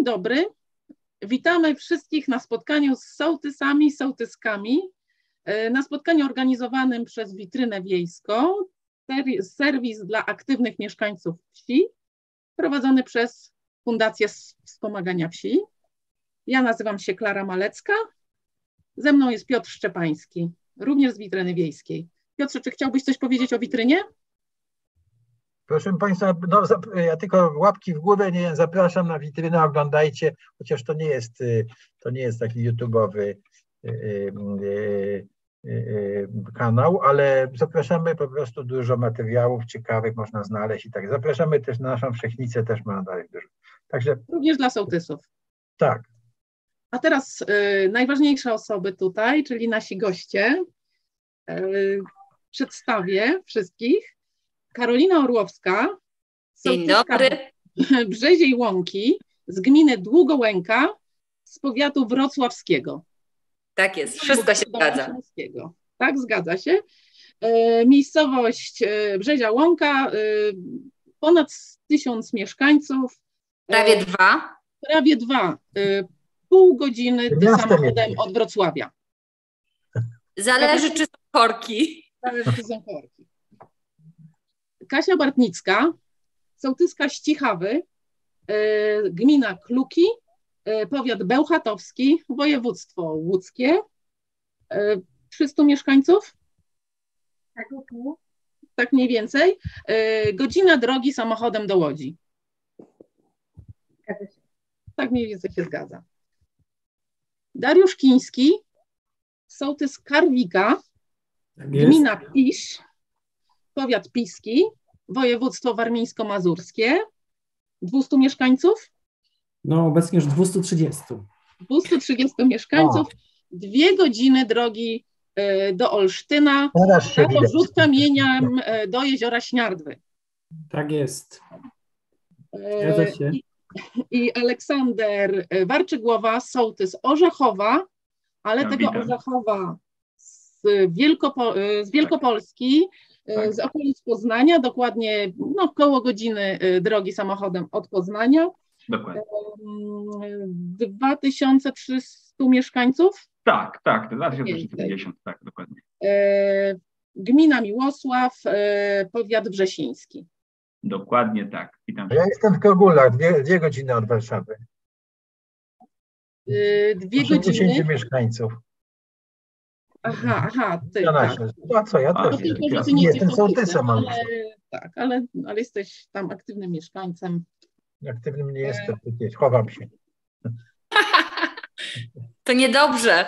Dzień dobry. Witamy wszystkich na spotkaniu z sołtysami, sołtyskami. E, na spotkaniu organizowanym przez Witrynę Wiejską, serwis dla aktywnych mieszkańców wsi, prowadzony przez Fundację Wspomagania Wsi. Ja nazywam się Klara Malecka. Ze mną jest Piotr Szczepański, również z Witryny Wiejskiej. Piotrze, czy chciałbyś coś powiedzieć o witrynie? Proszę Państwa, no, ja tylko łapki w głowę, nie zapraszam na witrynę, oglądajcie, chociaż to nie jest, y, to nie jest taki YouTube'owy y, y, kanał, ale zapraszamy po prostu dużo materiałów ciekawych można znaleźć i tak. Zapraszamy też na naszą wszechnicę, też można dać dużo. Także, Również dla sołtysów. Tak. A teraz y, najważniejsze osoby tutaj, czyli nasi goście. Y, przedstawię wszystkich. Karolina Orłowska. Dzień dobry. Brzeziej Łąki z gminy Długołęka z powiatu wrocławskiego. Tak jest, wszystko się zgadza. Tak, zgadza się. E, miejscowość e, Brzezia Łąka, e, ponad tysiąc mieszkańców. Prawie dwa. Prawie dwa. Pół godziny samochodem od Wrocławia. Zależy, czy są korki. Zależy, czy są korki. Kasia Bartnicka, sołtyska Ścichawy, e, gmina Kluki, e, powiat bełchatowski, województwo łódzkie. 300 e, mieszkańców? Tak, tak mniej więcej. Godzina drogi samochodem do Łodzi. Tak mniej więcej się zgadza. Dariusz Kiński, sołtys Karwika, tak gmina Pisz, powiat Piski, województwo warmińsko-mazurskie. 200 mieszkańców? No, obecnie już 230. 230 mieszkańców. O. Dwie godziny drogi e, do Olsztyna, na to rzut kamieniem e, do jeziora Śniardwy. Tak jest. E, Zgadza się. I, I Aleksander Warczygłowa, sołtys Orzechowa, ale ja tego witam. Orzechowa z, Wielkopo z Wielkopolski, tak. z okolic Poznania, dokładnie no, koło godziny y, drogi samochodem od Poznania. Dokładnie. 2300 mieszkańców? Tak, tak, 2350, tak, dokładnie. E, gmina Miłosław, e, powiat wrzesiński. Dokładnie tak. Witam. Ja jestem w Kogulach, dwie, dwie godziny od Warszawy. E, dwie godziny. mieszkańców. Aha, aha, ty. Ja tak. A co, ja też. Tylko, że ty nie jestem sołtysem, ale, tak, ale, ale jesteś tam aktywnym mieszkańcem. Aktywnym nie jestem, przecież chowam się. To niedobrze.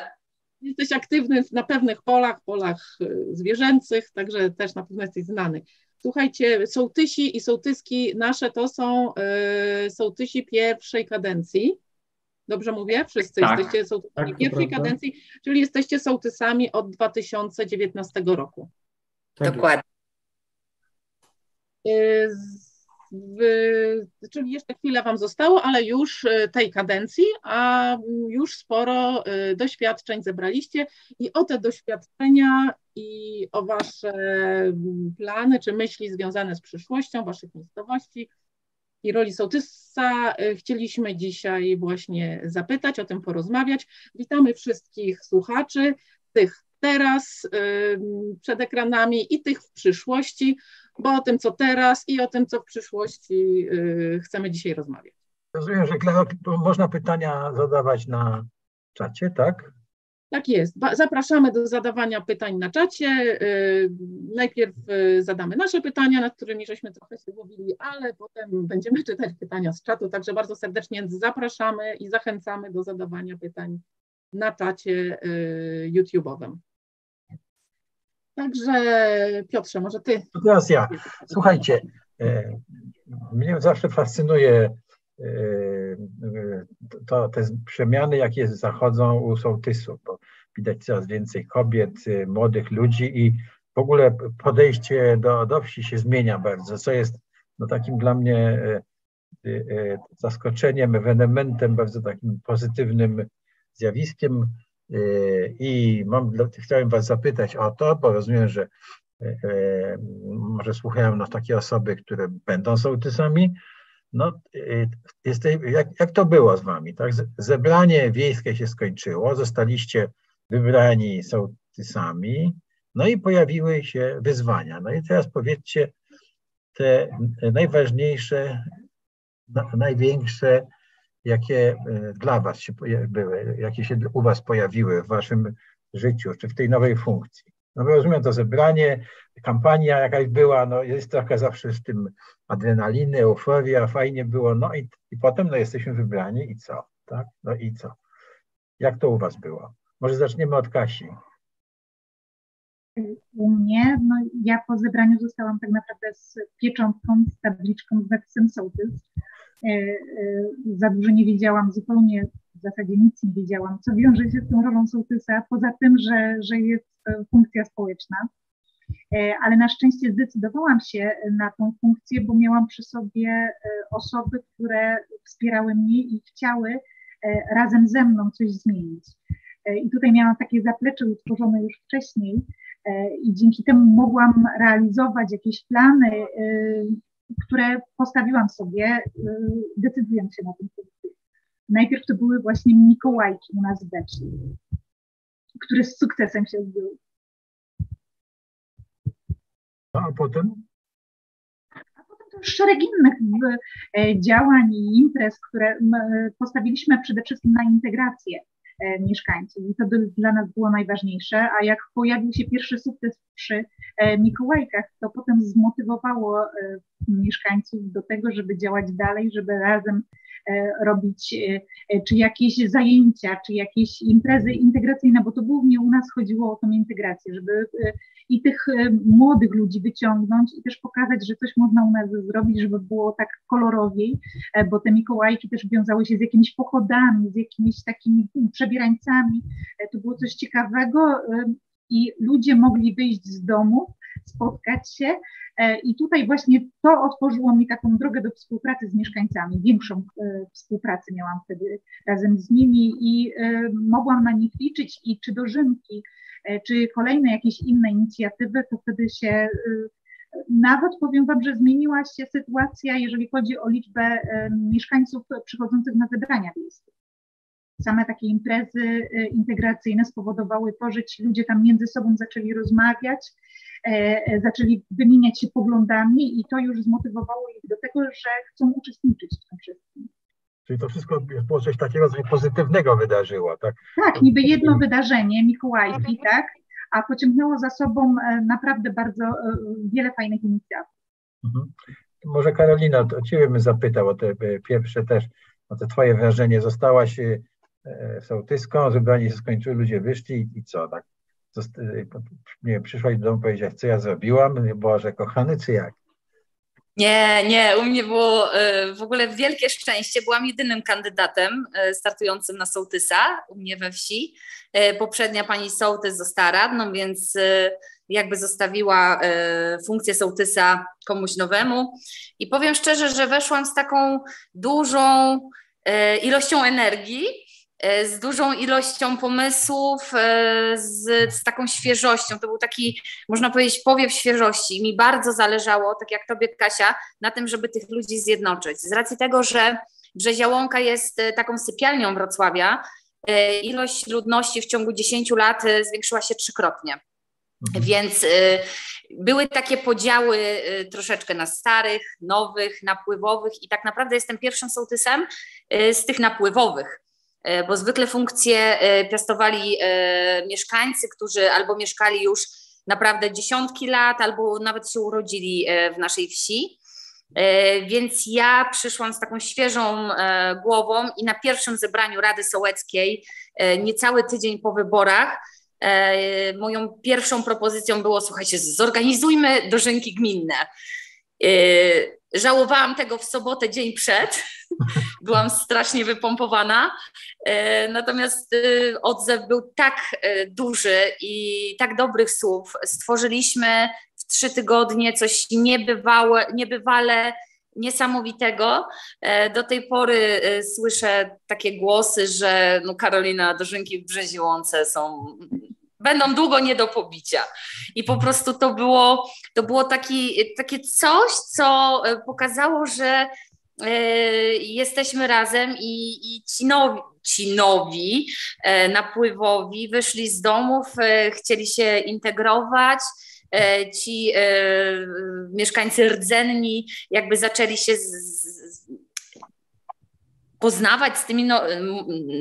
Jesteś aktywny na pewnych polach, polach y, zwierzęcych, także też na pewno jesteś znany. Słuchajcie, sołtysi i sołtyski nasze to są y, sołtysi pierwszej kadencji. Dobrze mówię? Wszyscy tak. jesteście sołtysami tak, pierwszej prawda. kadencji, czyli jesteście sołtysami od 2019 roku. Tak Dokładnie. Y, w, czyli jeszcze chwilę Wam zostało, ale już y, tej kadencji, a już sporo y, doświadczeń zebraliście i o te doświadczenia i o Wasze plany czy myśli związane z przyszłością Waszych miejscowości i roli sołtysa y, chcieliśmy dzisiaj właśnie zapytać, o tym porozmawiać. Witamy wszystkich słuchaczy, tych teraz przed ekranami i tych w przyszłości, bo o tym, co teraz i o tym, co w przyszłości y, chcemy dzisiaj rozmawiać. Rozumiem, że można pytania zadawać na czacie, tak? Tak jest. Zapraszamy do zadawania pytań na czacie. Y, najpierw y, zadamy nasze pytania, nad którymi żeśmy trochę się mówili, ale potem będziemy czytać pytania z czatu, także bardzo serdecznie zapraszamy i zachęcamy do zadawania pytań na czacie y, YouTube'owym. Także Piotrze, może Ty. Teraz ja. Słuchajcie, mnie zawsze fascynuje to, te przemiany, jakie zachodzą u sołtysów, bo widać coraz więcej kobiet, y, młodych ludzi i w ogóle podejście do, do wsi się zmienia bardzo, co jest no, takim dla mnie y, y, zaskoczeniem, ewenementem, bardzo takim pozytywnym zjawiskiem. I mam, chciałem Was zapytać o to, bo rozumiem, że może słuchają nas takie osoby, które będą sołtysami, No, y, jesteś, jak, jak to było z wami? Tak? Zebranie wiejskie się skończyło, zostaliście wybrani sołtysami, no i pojawiły się wyzwania. No i teraz powiedzcie te najważniejsze, największe, jakie y, dla was się były, jakie się u was pojawiły w waszym życiu, czy w tej nowej funkcji. No rozumiem to zebranie, kampania jakaś była, no jest trochę zawsze z tym adrenaliny, euforia, fajnie było, no i, i potem no jesteśmy wybrani i co, tak? No i co? Jak to u was było? Może zaczniemy od Kasi. U mnie, no ja po zebraniu zostałam tak naprawdę z pieczątką, z tabliczką z napisem sołtys. E, e, za dużo nie wiedziałam, zupełnie w zasadzie nic nie wiedziałam, co wiąże się z tą rolą sołtysa, poza tym, że, że jest funkcja społeczna. E, ale na szczęście zdecydowałam się na tą funkcję, bo miałam przy sobie e, osoby, które wspierały mnie i chciały e, razem ze mną coś zmienić. I tutaj miałam takie zaplecze utworzone już wcześniej i dzięki temu mogłam realizować jakieś plany, które postawiłam sobie, decydując się na tę funkcję. Najpierw to były właśnie Mikołajki u nas w Beczu, które z sukcesem się odbyły. a potem? A potem to już szereg innych e, działań i imprez, które postawiliśmy przede wszystkim na integrację e, mieszkańców i to dla nas było najważniejsze, a jak pojawił się pierwszy sukces przy e, Mikołajkach, to potem zmotywowało mieszkańców do tego, żeby działać dalej, żeby razem robić czy jakieś zajęcia, czy jakieś imprezy integracyjne, bo to głównie u nas chodziło o tą integrację, żeby i tych e, młodych ludzi wyciągnąć i też pokazać, że coś można u nas zrobić, żeby było tak kolorowiej, e, bo te Mikołajki też wiązały się z jakimiś pochodami, z jakimiś takimi przebierańcami. E, to było coś ciekawego i ludzie mogli wyjść z domu, spotkać się. I tutaj właśnie to otworzyło mi taką drogę do współpracy z mieszkańcami. Większą współpracę miałam wtedy razem z nimi i mogłam na nich liczyć i czy dożynki, czy kolejne jakieś inne inicjatywy, to wtedy się y, nawet powiem Wam, że zmieniła się sytuacja, jeżeli chodzi o liczbę mieszkańców przychodzących na zebrania wiejskie. Same takie imprezy y, integracyjne spowodowały to, że ci ludzie tam między sobą zaczęli rozmawiać, e, e, zaczęli wymieniać się poglądami i to już zmotywowało ich do tego, że chcą uczestniczyć w tym wszystkim. Czyli to wszystko było coś takiego, co się pozytywnego wydarzyło, tak? Tak, niby jedno wydarzenie, Mikołajki, tak? A pociągnęło za sobą e, naprawdę bardzo e, wiele fajnych inicjatyw. Mhm. Może Karolina, to Ciebie bym zapytał o te e, pierwsze też, o te Twoje wrażenie. Zostałaś sołtyską, zebranie się skończyło, ludzie wyszli i co, tak? Nie wiem, przyszłaś do domu i powiedziałaś, co ja zrobiłam? Boże, kochany, czy jak? Nie, nie, u mnie było e, w ogóle wielkie szczęście. Byłam jedynym kandydatem e, startującym na sołtysa u mnie we wsi. E, poprzednia pani sołtys została radną, więc jakby zostawiła funkcję sołtysa komuś nowemu. I powiem szczerze, że weszłam z taką dużą ilością energii, z dużą ilością pomysłów, e, z, z, taką świeżością. To był taki, można powiedzieć, powiew świeżości. Mi bardzo zależało, tak jak tobie, Kasia, na tym, żeby tych ludzi zjednoczyć. Z racji tego, że Brzeziałąka jest e, taką sypialnią Wrocławia, ilość ludności w ciągu 10 lat zwiększyła się trzykrotnie. Mhm. Więc były takie podziały troszeczkę na starych, nowych, napływowych i tak naprawdę jestem pierwszym sołtysem z tych napływowych. E, bo zwykle funkcje e, piastowali e, mieszkańcy, którzy albo mieszkali już naprawdę dziesiątki lat, albo nawet się urodzili w naszej wsi. Więc ja przyszłam z taką świeżą głową i na pierwszym zebraniu Rady Sołeckiej, niecały tydzień po wyborach, moją pierwszą propozycją było: słuchajcie, zorganizujmy dożynki gminne. Żałowałam tego w sobotę, dzień przed. Byłam strasznie wypompowana. E, natomiast e, odzew był tak e, duży i tak dobrych słów. Stworzyliśmy w trzy tygodnie coś niebywałe, niebywale niesamowitego. Do tej pory słyszę takie głosy, że no Karolina Dożynki w Brzeziłące są będą długo nie do pobicia. I po prostu to było, to było taki, takie coś, co e, pokazało, że jesteśmy razem i, i ci, nowi, ci nowi napływowi wyszli z domów, chcieli się integrować, ci mieszkańcy rdzenni jakby zaczęli się z, z, poznawać z tymi no,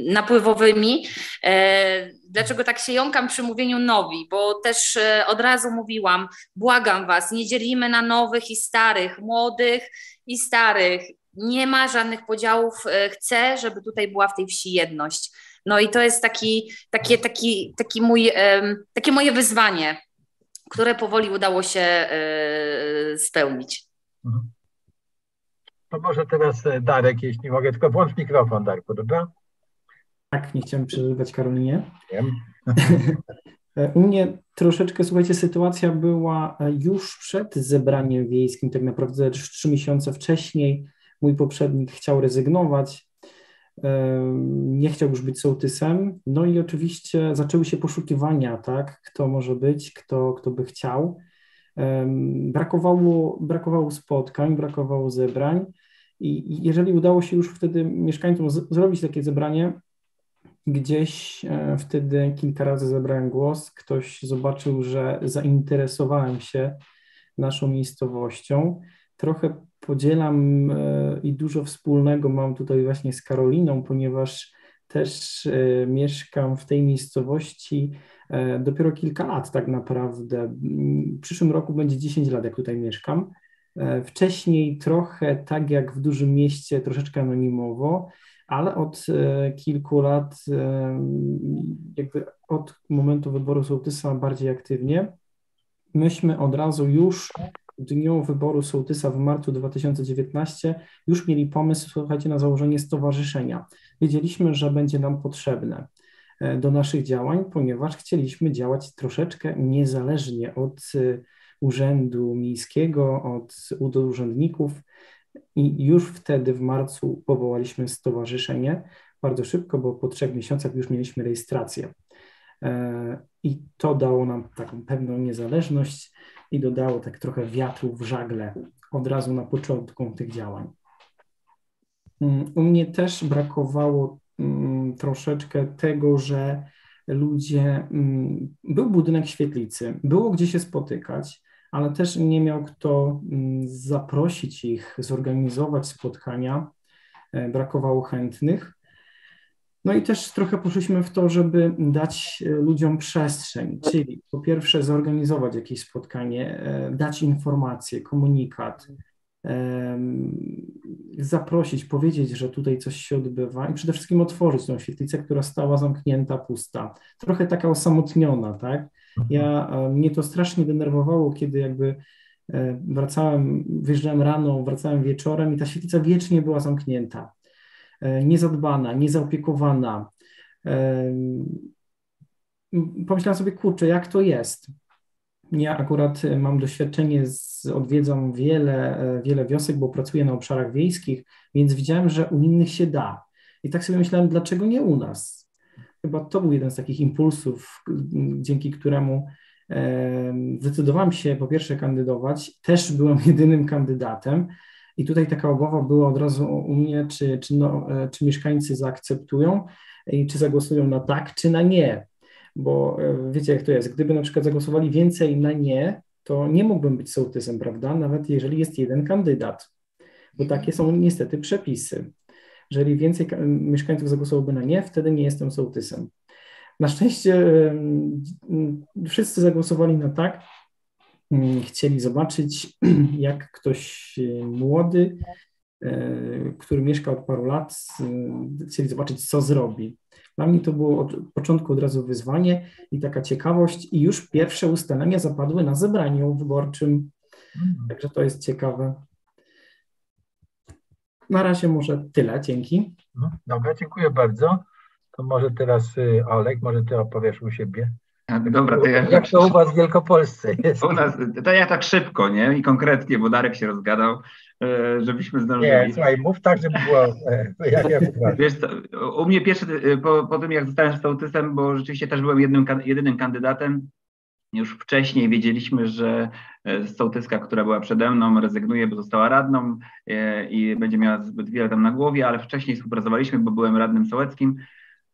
napływowymi. E, dlaczego tak się jąkam przy mówieniu nowi? Bo też e, od razu mówiłam, błagam Was, nie dzielimy na nowych i starych, młodych i starych. Nie ma żadnych podziałów. E, chcę, żeby tutaj była w tej wsi jedność. No i to jest taki, takie, taki, taki mój, takie moje wyzwanie, które powoli udało się spełnić. Mhm. To może teraz e, Darek, jeśli mogę, tylko włącz mikrofon, Darku, dobra? Tak, nie chciałem przerywać Karolinie. Wiem. E, u mnie troszeczkę, słuchajcie, sytuacja była e, już przed zebraniem wiejskim, tak naprawdę trzy miesiące wcześniej. Mój poprzednik chciał rezygnować, nie chciał już być sołtysem. No i oczywiście zaczęły się poszukiwania, tak, kto może być, kto, kto by chciał. Brakowało, brakowało spotkań, brakowało zebrań. I jeżeli udało się już wtedy mieszkańcom zrobić takie zebranie, gdzieś e, wtedy kilka razy zebrałem głos, ktoś zobaczył, że zainteresowałem się naszą miejscowością. Trochę podzielam e, i dużo wspólnego mam tutaj właśnie z Karoliną, ponieważ też e, mieszkam w tej miejscowości dopiero kilka lat tak naprawdę. W przyszłym roku będzie 10 lat, jak tutaj mieszkam. E, wcześniej trochę tak jak w dużym mieście, troszeczkę anonimowo, ale od e, kilku lat, e, jakby od momentu wyboru sołtysa bardziej aktywnie. Myśmy od razu już w dniu wyboru sołtysa w marcu 2019 już mieli pomysł, słuchajcie, na założenie stowarzyszenia. Wiedzieliśmy, że będzie nam potrzebne do naszych działań, ponieważ chcieliśmy działać troszeczkę niezależnie od Urzędu Miejskiego, od urzędników i już wtedy w marcu powołaliśmy stowarzyszenie bardzo szybko, bo po trzech miesiącach już mieliśmy rejestrację. E, I to dało nam taką pewną niezależność i dodało tak trochę wiatru w żagle od razu na początku tych działań. Mm, u mnie też brakowało mm, troszeczkę tego, że ludzie, mm, był budynek świetlicy, było gdzie się spotykać, ale też nie miał kto mm, zaprosić ich, zorganizować spotkania. E, brakowało chętnych. No i też trochę poszliśmy w to, żeby dać e, ludziom przestrzeń, czyli po pierwsze zorganizować jakieś spotkanie, e, dać informacje, komunikat, zaprosić, powiedzieć, że tutaj coś się odbywa i przede wszystkim otworzyć tą świetlicę, która stała zamknięta, pusta, trochę taka osamotniona, tak? Ja, mhm. e, mnie to strasznie denerwowało, kiedy jakby e, wracałem, wyjeżdżałem rano, wracałem wieczorem i ta świetlica wiecznie była zamknięta, e, niezadbana, niezaopiekowana. Pomyślałem sobie, kurczę, jak to jest? Ja akurat mam doświadczenie, z, odwiedzam wiele, wiele wiosek, bo pracuję na obszarach wiejskich, więc widziałem, że u innych się da. I tak sobie myślałem, dlaczego nie u nas? Chyba to był jeden z takich impulsów, dzięki któremu zdecydowałem się po pierwsze kandydować. Też byłem jedynym kandydatem. I tutaj taka obawa była od razu u mnie, czy, czy, no, e, czy mieszkańcy zaakceptują i czy zagłosują na tak, czy na nie. Bo e, wiecie, jak to jest. Gdyby na przykład zagłosowali więcej na nie, to nie mógłbym być sołtysem, prawda? Nawet jeżeli jest jeden kandydat, bo takie są niestety przepisy. Jeżeli więcej mieszkańców zagłosowałoby na nie, wtedy nie jestem sołtysem. Na szczęście wszyscy zagłosowali na tak. Mm, chcieli zobaczyć, jak ktoś e, młody, e, który mieszka od paru lat, chcieli zobaczyć, co zrobi. Dla mnie to było od początku od razu wyzwanie i taka ciekawość, i już pierwsze ustalenia zapadły na zebraniu wyborczym. Mhm. Także to jest ciekawe. Na razie może tyle, dzięki. No, dobra, dziękuję bardzo. To może teraz y, Olek, może ty opowiesz u siebie. Dobra, to ja... Jak to u was w Wielkopolsce jest? U nas, to ja tak szybko, nie? I konkretnie, bo Darek się rozgadał, e, żebyśmy zdążyli. Nie, słuchaj, mów tak, żeby było... Ja, ja Wiesz co, u mnie pierwszy, po, po tym jak zostałem sołtysem, bo rzeczywiście też byłem jednym, jedynym kandydatem, już wcześniej wiedzieliśmy, że sołtyska, która była przede mną, rezygnuje, bo została radną i będzie miała zbyt wiele tam na głowie, ale wcześniej współpracowaliśmy, bo byłem radnym sołeckim.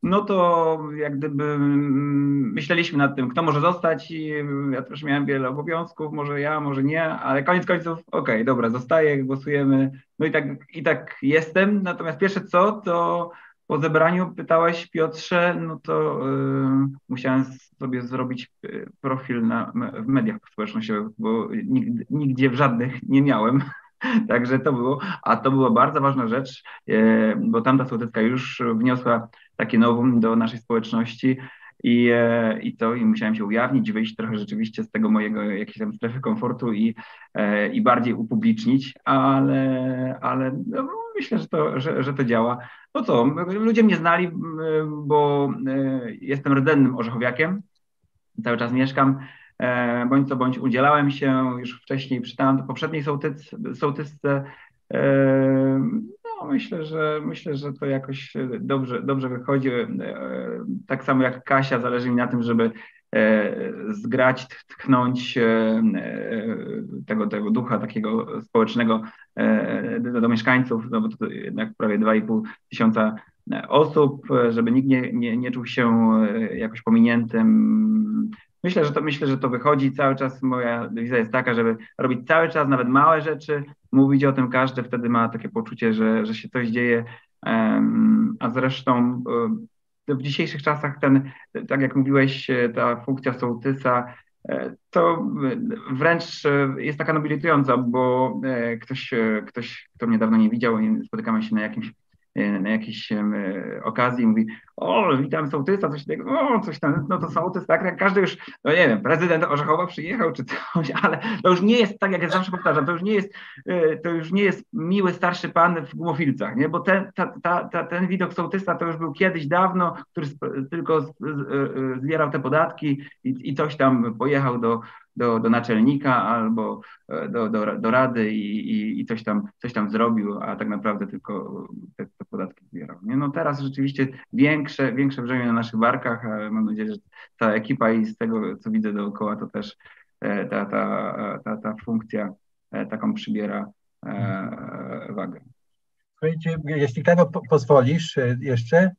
No to jak gdyby mm, myśleliśmy nad tym, kto może zostać i ja też miałem wiele obowiązków, może ja, może nie, ale koniec końców, okej, okay, dobra, zostaję, głosujemy, no i tak, i tak jestem, natomiast pierwsze co, to po zebraniu pytałeś Piotrze, no to yy, musiałem sobie zrobić y, profil na, w mediach społecznościowych, bo nigdy, nigdzie w żadnych nie miałem. Także to było, a to była bardzo ważna rzecz, yy, bo tamta sołtycka już wniosła takie nowum do naszej społeczności i, e, i to i musiałem się ujawnić, wyjść trochę rzeczywiście z tego mojego jakiejś tam strefy komfortu i, e, i bardziej upublicznić, ale, ale no, myślę, że to, że, że to działa. No co, ludzie mnie znali, bo e, jestem rdzennym orzechowiakiem, cały czas mieszkam, bądź co bądź udzielałem się już wcześniej przy tam poprzedniej sołtyc, sołtysce, no, myślę, że myślę, że to jakoś dobrze, dobrze wychodzi. E, tak samo jak Kasia, zależy mi na tym, żeby e, zgrać, tchnąć e, tego, tego ducha takiego społecznego do, do mieszkańców, no bo to jednak prawie 2,5 tysiąca osób, żeby nikt nie, nie, nie czuł się jakoś pominiętym, Myślę, że to myślę, że to wychodzi cały czas. Moja dewiza jest taka, żeby robić cały czas nawet małe rzeczy, mówić o tym każdy wtedy ma takie poczucie, że, że się coś dzieje. A zresztą e, w dzisiejszych czasach ten, tak jak mówiłeś, e, ta funkcja sołtysa e, to wręcz jest taka nobilitująca, bo ktoś, ktoś, kto mnie dawno nie widział i spotykamy się na jakimś na jakiejś e, okazji mówi, o, witam sołtysa, coś takiego, o, coś tam, no to sołtys, tak, jak każdy już, no nie wiem, prezydent Orzechowa przyjechał czy coś, ale to już nie jest, tak jak ja zawsze powtarzam, to już nie jest, e, to już nie jest miły starszy pan w gumofilcach, nie, bo ten, ta, ta, ta, ten widok sołtysa to już był kiedyś dawno, który tylko zbierał te podatki i, i coś tam pojechał do, do, do naczelnika albo e, do, do, do rady i, i, i, coś, tam, coś tam zrobił, a tak naprawdę tylko te, te podatki zbierał. Nie? No teraz rzeczywiście większe, większe brzemię na naszych barkach, mam nadzieję, że ta ekipa i z tego, co widzę dookoła, to też e, ta, ta, ta, ta funkcja e, taką przybiera wagę. Słuchajcie, jeśli tego pozwolisz jeszcze,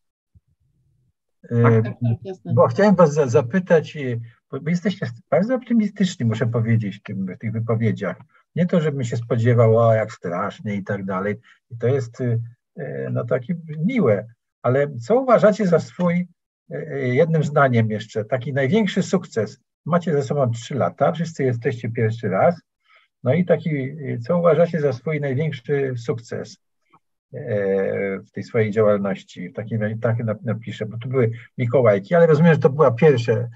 tak, tak, tak, bo chciałem Was zapytać bo jesteście bardzo optymistyczni, muszę powiedzieć, w, tych wypowiedziach. Nie to, żebym się spodziewał, o jak strasznie i tak dalej. I to jest y, y, no takie miłe. Ale co uważacie za swój, y, jednym zdaniem jeszcze, taki największy sukces? Macie ze sobą trzy lata, wszyscy jesteście pierwszy raz. No i taki, co uważacie za swój największy sukces w tej swojej działalności? Taki, tak napiszę, bo tu były Mikołajki, ale rozumiem, że to była pierwsze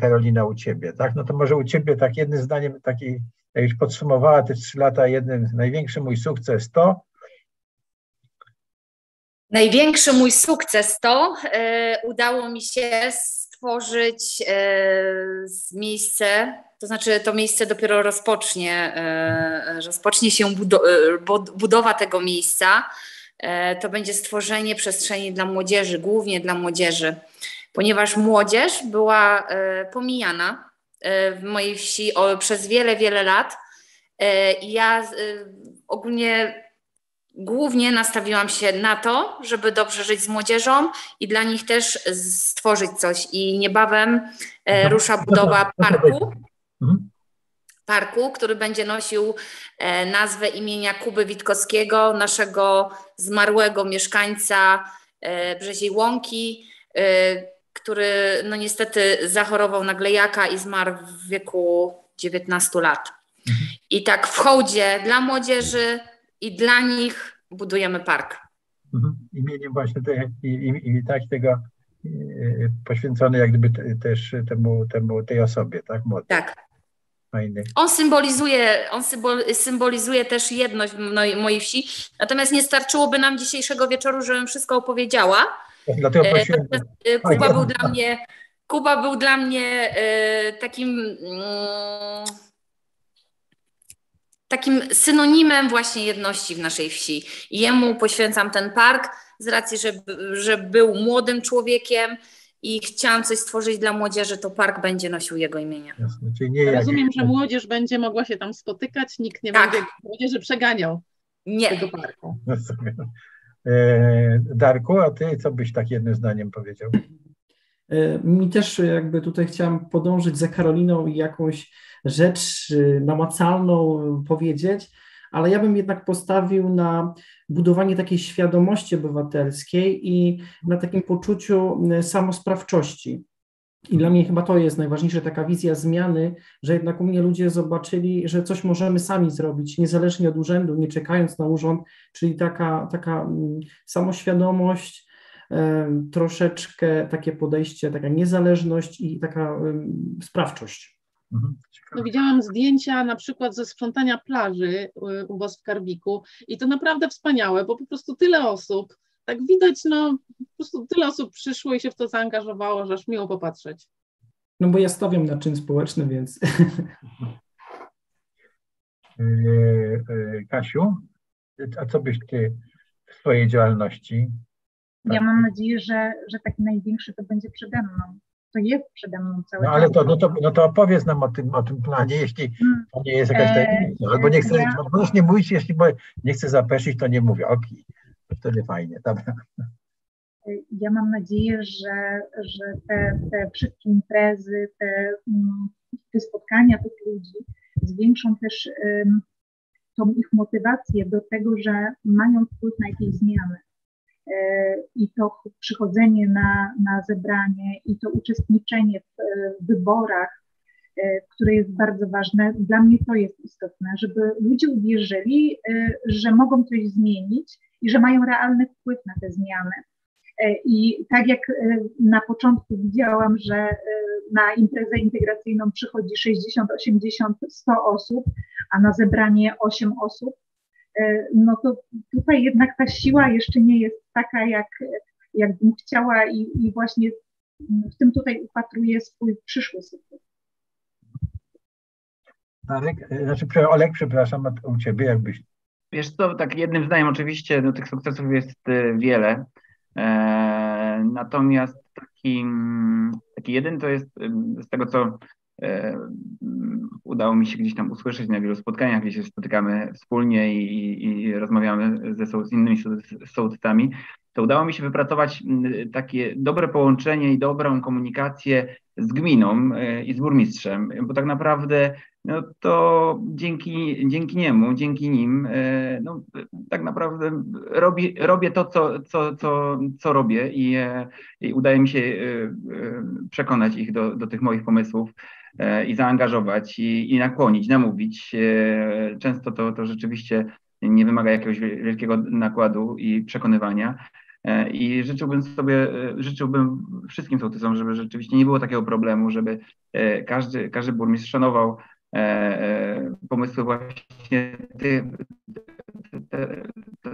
Karolina, u Ciebie, tak? No to może u Ciebie tak jednym zdaniem, taki, jak już podsumowała te trzy lata, jeden największy mój sukces to? Największy mój sukces to e, udało mi się stworzyć e, miejsce, to znaczy to miejsce dopiero rozpocznie, e, rozpocznie się budo- e, budowa tego miejsca. E, to będzie stworzenie przestrzeni dla młodzieży, głównie dla młodzieży ponieważ młodzież była e, pomijana e, w mojej wsi przez wiele, wiele lat. E, I ja ogólnie głównie nastawiłam się na to, żeby dobrze żyć z młodzieżą i dla nich też stworzyć coś. I niebawem rusza budowa parku. Mhm. Parku, który będzie nosił nazwę imienia Kuby Witkowskiego, naszego zmarłego mieszkańca Brzeziej Łąki który no niestety zachorował na glejaka i zmarł w wieku 19 lat. I tak w hołdzie dla młodzieży i dla nich budujemy park. Mhm. Imieniem właśnie te, i, i, i tak tego e, poświęcony jak gdyby też temu, temu tej osobie, tak? Młody. Tak. Fajny. On symbolizuje, on symbolizuje też jedność mojej wsi. Natomiast nie starczyłoby nam dzisiejszego wieczoru, żebym wszystko opowiedziała. Dlatego e, prosiłem. E, Kuba był dla mnie, Kuba był dla mnie e, takim mm, takim synonimem właśnie jedności w naszej wsi. Jemu poświęcam ten park z racji, że, że był młodym człowiekiem i chciałam coś stworzyć dla młodzieży, to park będzie nosił jego imienia. Jasne, czyli nie Rozumiem, że młodzież będzie mogła się tam spotykać, nikt nie tak. będzie młodzieży przeganiał nie. tego parku. E, Darku, a ty co byś tak jednym zdaniem powiedział? E, mi też jakby tutaj chciałam podążyć za Karoliną i jakąś rzecz y, namacalną powiedzieć, ale ja bym jednak postawił na budowanie takiej świadomości obywatelskiej i na takim poczuciu samosprawczości. I dla mnie chyba to jest najważniejsze, taka wizja zmiany, że jednak u mnie ludzie zobaczyli, że coś możemy sami zrobić, niezależnie od urzędu, nie czekając na urząd, czyli taka, taka mm, samoświadomość, troszeczkę takie podejście, taka niezależność i taka sprawczość. Mhm. No, widziałam zdjęcia na przykład ze sprzątania plaży y, u Was w Karbiku i to naprawdę wspaniałe, bo po prostu tyle osób, tak widać, no po prostu tyle osób przyszło i się w to zaangażowało, że aż miło popatrzeć. No bo ja stawiam na czyn społeczny, więc... Y, y, Kasiu, a co byś Ty w swojej działalności? Ja mam nadzieję, że, że taki największy to będzie przede mną to jest przede mną cały no, ale to, no, to, no to opowiedz nam o tym, o tym planie, jeśli hmm. to nie jest jakaś e, tajemnica. Albo nie chcę, ja... możesz nie mówić, jeśli nie chcę zapeszyć, to nie mówię. Okej, okay. Wtedy fajnie, dobra. Ja mam nadzieję, że, że te, te wszystkie imprezy, te, mm, te spotkania tych ludzi zwiększą też um, tą ich motywację do tego, że mają wpływ na jakieś zmiany. E, i to przychodzenie na, na zebranie i to uczestniczenie w, w wyborach, e, które jest bardzo ważne. Dla mnie to jest istotne, żeby ludzie uwierzyli, e, że mogą coś zmienić i że mają realny wpływ na te zmiany. I tak jak na początku widziałam, że na imprezę integracyjną przychodzi 60, 80, 100 osób, a na zebranie 8 osób, E, no to tutaj jednak ta siła jeszcze nie jest taka, jak, jak bym chciała i, i właśnie w tym tutaj upatruję swój przyszły sukces. Darek, e, znaczy Olek, przepraszam, u Ciebie jakbyś... Wiesz co, tak jednym zdaniem oczywiście no, tych sukcesów jest e, wiele, e, natomiast taki, taki jeden to jest z tego, co E, udało mi się gdzieś tam usłyszeć na wielu spotkaniach, gdzie się spotykamy wspólnie i, i rozmawiamy ze, z innymi sołtysami, to udało mi się wypracować takie dobre połączenie i dobrą komunikację z gminą e, i z burmistrzem, bo tak naprawdę no to dzięki, dzięki niemu, dzięki nim, e, no, tak naprawdę robi, robię to, co, co, co, co robię i, i udaje mi się przekonać ich do, do tych moich pomysłów. E, i zaangażować i, i nakłonić, namówić. E, często to, to rzeczywiście nie wymaga jakiegoś wielkiego nakładu i przekonywania. E, I życzyłbym sobie, życzyłbym wszystkim sołtysom, żeby rzeczywiście nie było takiego problemu, żeby każdy, każdy burmistrz szanował pomysły właśnie ty,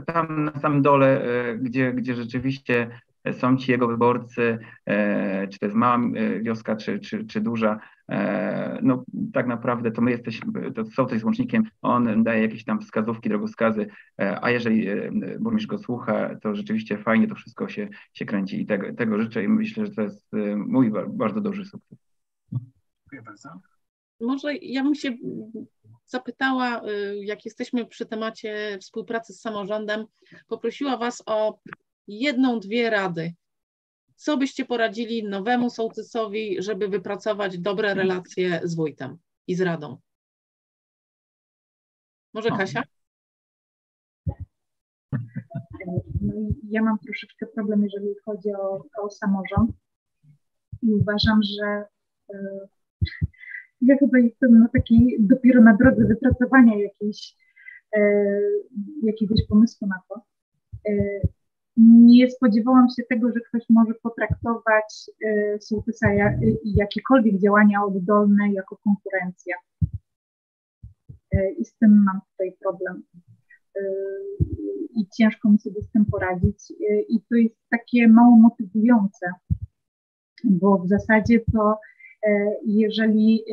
tam na samym dole, gdzie, gdzie rzeczywiście są ci jego wyborcy, czy to jest mała wioska, czy, czy, czy duża, E, no tak naprawdę to my jesteśmy, to sołtys jest łącznikiem, on daje jakieś tam wskazówki, drogowskazy, e, a jeżeli e, burmistrz go słucha, to rzeczywiście fajnie to wszystko się, się kręci i tego, tego życzę i myślę, że to jest mój bardzo duży sukces. Dziękuję bardzo. Może ja bym się zapytała, jak jesteśmy przy temacie współpracy z samorządem, poprosiła Was o jedną, dwie rady co byście poradzili nowemu sołtysowi, żeby wypracować dobre relacje z wójtem i z radą? Może Kasia? Ja mam troszeczkę problem, jeżeli chodzi o, o samorząd i uważam, że y, ja chyba jestem na takiej, dopiero na drodze wypracowania jakiejś, y, jakiegoś pomysłu na to. Y, nie spodziewałam się tego, że ktoś może potraktować y, sołtysa y, jakiekolwiek działania oddolne jako konkurencję. Y, I z tym mam tutaj problem. I ciężko mi sobie z tym poradzić. I to jest takie mało motywujące, bo w zasadzie to, jeżeli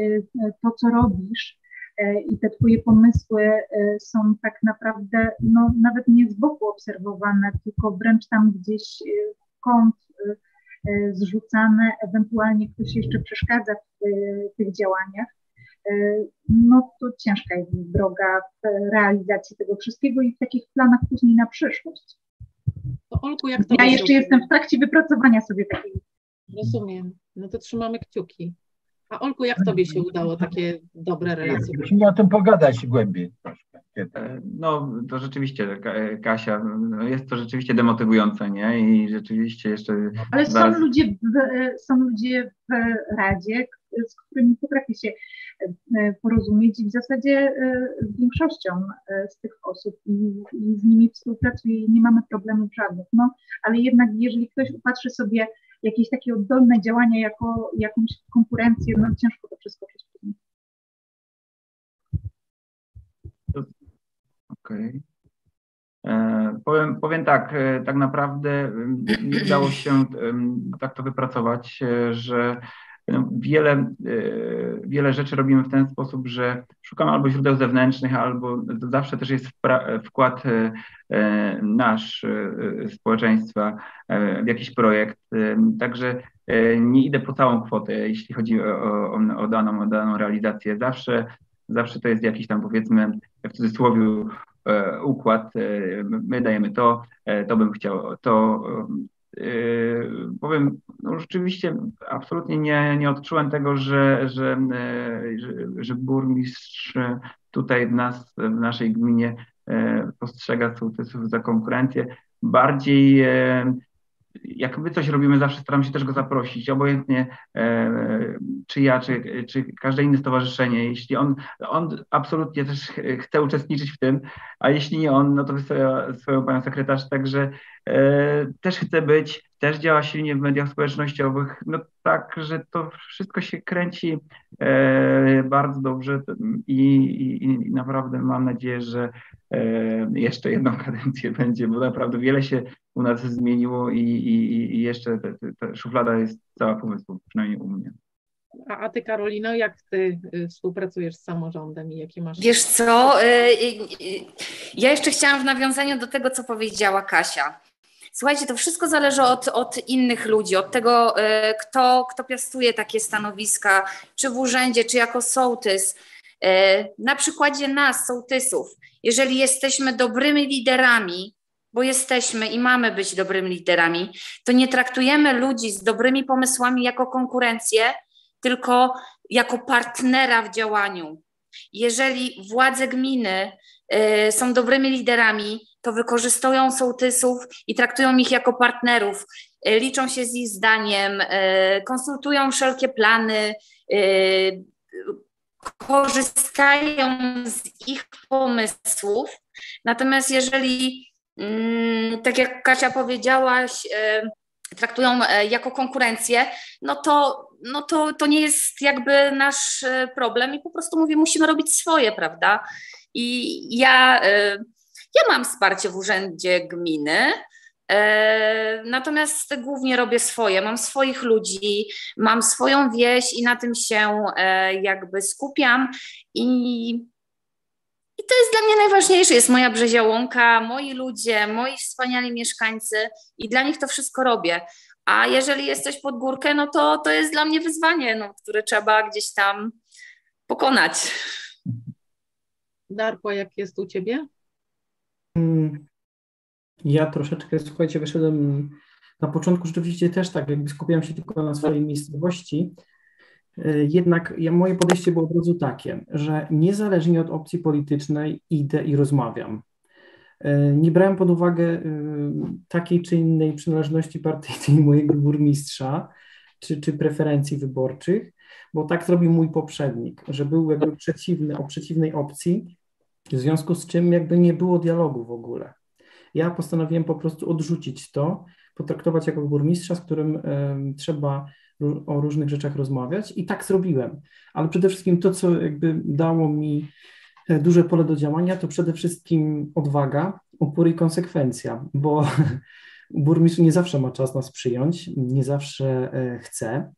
to, co robisz, E, i te Twoje pomysły e, są tak naprawdę no, nawet nie z boku obserwowane, tylko wręcz tam gdzieś e, w kąt zrzucane, ewentualnie ktoś jeszcze przeszkadza w tych działaniach, no to ciężka jest droga w realizacji tego wszystkiego i w takich planach później na przyszłość. To Olku, jak to ja jeszcze jestem w trakcie wypracowania sobie takiej. Rozumiem. No to trzymamy kciuki. A Olku, jak tobie się udało takie dobre relacje? Musimy o tym pogadać głębiej troszkę. E, no, to rzeczywiście, Kasia, no jest to rzeczywiście demotywujące, nie? I rzeczywiście jeszcze. Ale są ludzie, w, są ludzie w Radzie, z którymi potrafię się e, porozumieć i w zasadzie e, z większością z tych osób i, i z nimi współpracuję i nie mamy problemów żadnych. No, ale jednak, jeżeli ktoś upatrzy sobie jakieś takie oddolne działania jako jakąś konkurencję, no ciężko to przespójnie. Okej. Okay. E, powiem, powiem tak, e, tak naprawdę nie udało się tak to wypracować, e, że wiele, wiele rzeczy robimy w ten sposób, że szukamy albo źródeł zewnętrznych, albo zawsze też jest wkład nasz społeczeństwa w jakiś projekt. Także nie idę po całą kwotę, jeśli chodzi o, o, o, daną, o daną realizację. Zawsze, zawsze to jest jakiś tam powiedzmy w cudzysłowie E, układ, e, my dajemy to, e, to bym chciał, to powiem, no rzeczywiście absolutnie nie, nie odczułem tego, że, że, że, że burmistrz tutaj w nas, w naszej gminie postrzega sołtysów za konkurencję. Bardziej jak my coś robimy, zawsze staram się też go zaprosić, obojętnie czy ja, czy, czy każde inne stowarzyszenie. Jeśli on, on absolutnie też chce uczestniczyć w tym, a jeśli nie on, no to wysyła swoją panią sekretarz, także też chce być, też działa silnie w mediach społecznościowych. No tak, że to wszystko się kręci e, bardzo dobrze i, i, i naprawdę mam nadzieję, że e, jeszcze jedną kadencję będzie, bo naprawdę wiele się u nas zmieniło i, i, i jeszcze ta szuflada jest cała pomysłów, przynajmniej u mnie. A, a ty, Karolino, jak ty y, współpracujesz z samorządem i jakie masz. Wiesz co? Y, y, ja jeszcze chciałam w nawiązaniu do tego, co powiedziała Kasia. Słuchajcie, to wszystko zależy od, od innych ludzi, od tego, kto, kto piastuje takie stanowiska, czy w urzędzie, czy jako sołtys. Na przykładzie nas, sołtysów, jeżeli jesteśmy dobrymi liderami, bo jesteśmy i mamy być dobrymi liderami, to nie traktujemy ludzi z dobrymi pomysłami jako konkurencję, tylko jako partnera w działaniu. Jeżeli władze gminy y, są dobrymi liderami, to wykorzystują sołtysów i traktują ich jako partnerów, y, liczą się z ich zdaniem, y, konsultują wszelkie plany, y, korzystają z ich pomysłów. Natomiast jeżeli Mm, tak jak Kasia powiedziałaś, e, traktują e, jako konkurencję, no to, no to, to nie jest jakby nasz e, problem i po prostu mówię, musimy robić swoje, prawda? I ja, ja mam wsparcie w urzędzie gminy, Natomiast głównie robię swoje. Mam swoich ludzi, mam swoją wieś i na tym się jakby skupiam. I i to jest dla mnie najważniejsze, jest moja Brzezia Łąka, moi ludzie, moi wspaniali mieszkańcy i dla nich to wszystko robię. A jeżeli jesteś pod górkę, no to to jest dla mnie wyzwanie, no, które trzeba gdzieś tam pokonać. Darko, jak jest u Ciebie? Mm, ja troszeczkę, słuchajcie, wyszedłem na początku rzeczywiście też tak, jakby skupiałem się tylko na swojej miejscowości, E, jednak ja, moje podejście było od razu takie, że niezależnie od opcji politycznej idę i rozmawiam. E, nie brałem pod uwagę e, takiej czy innej przynależności partyjnej mojego burmistrza czy, czy preferencji wyborczych, bo tak zrobił mój poprzednik, że był jakby przeciwny, o przeciwnej opcji, w związku z czym jakby nie było dialogu w ogóle. Ja postanowiłem po prostu odrzucić to, potraktować jako burmistrza, z którym trzeba o różnych rzeczach rozmawiać i tak zrobiłem. Ale przede wszystkim to, co jakby dało mi e, duże pole do działania, to przede wszystkim odwaga, upór i konsekwencja, bo burmistrz nie zawsze ma czas nas przyjąć, nie zawsze e, chce.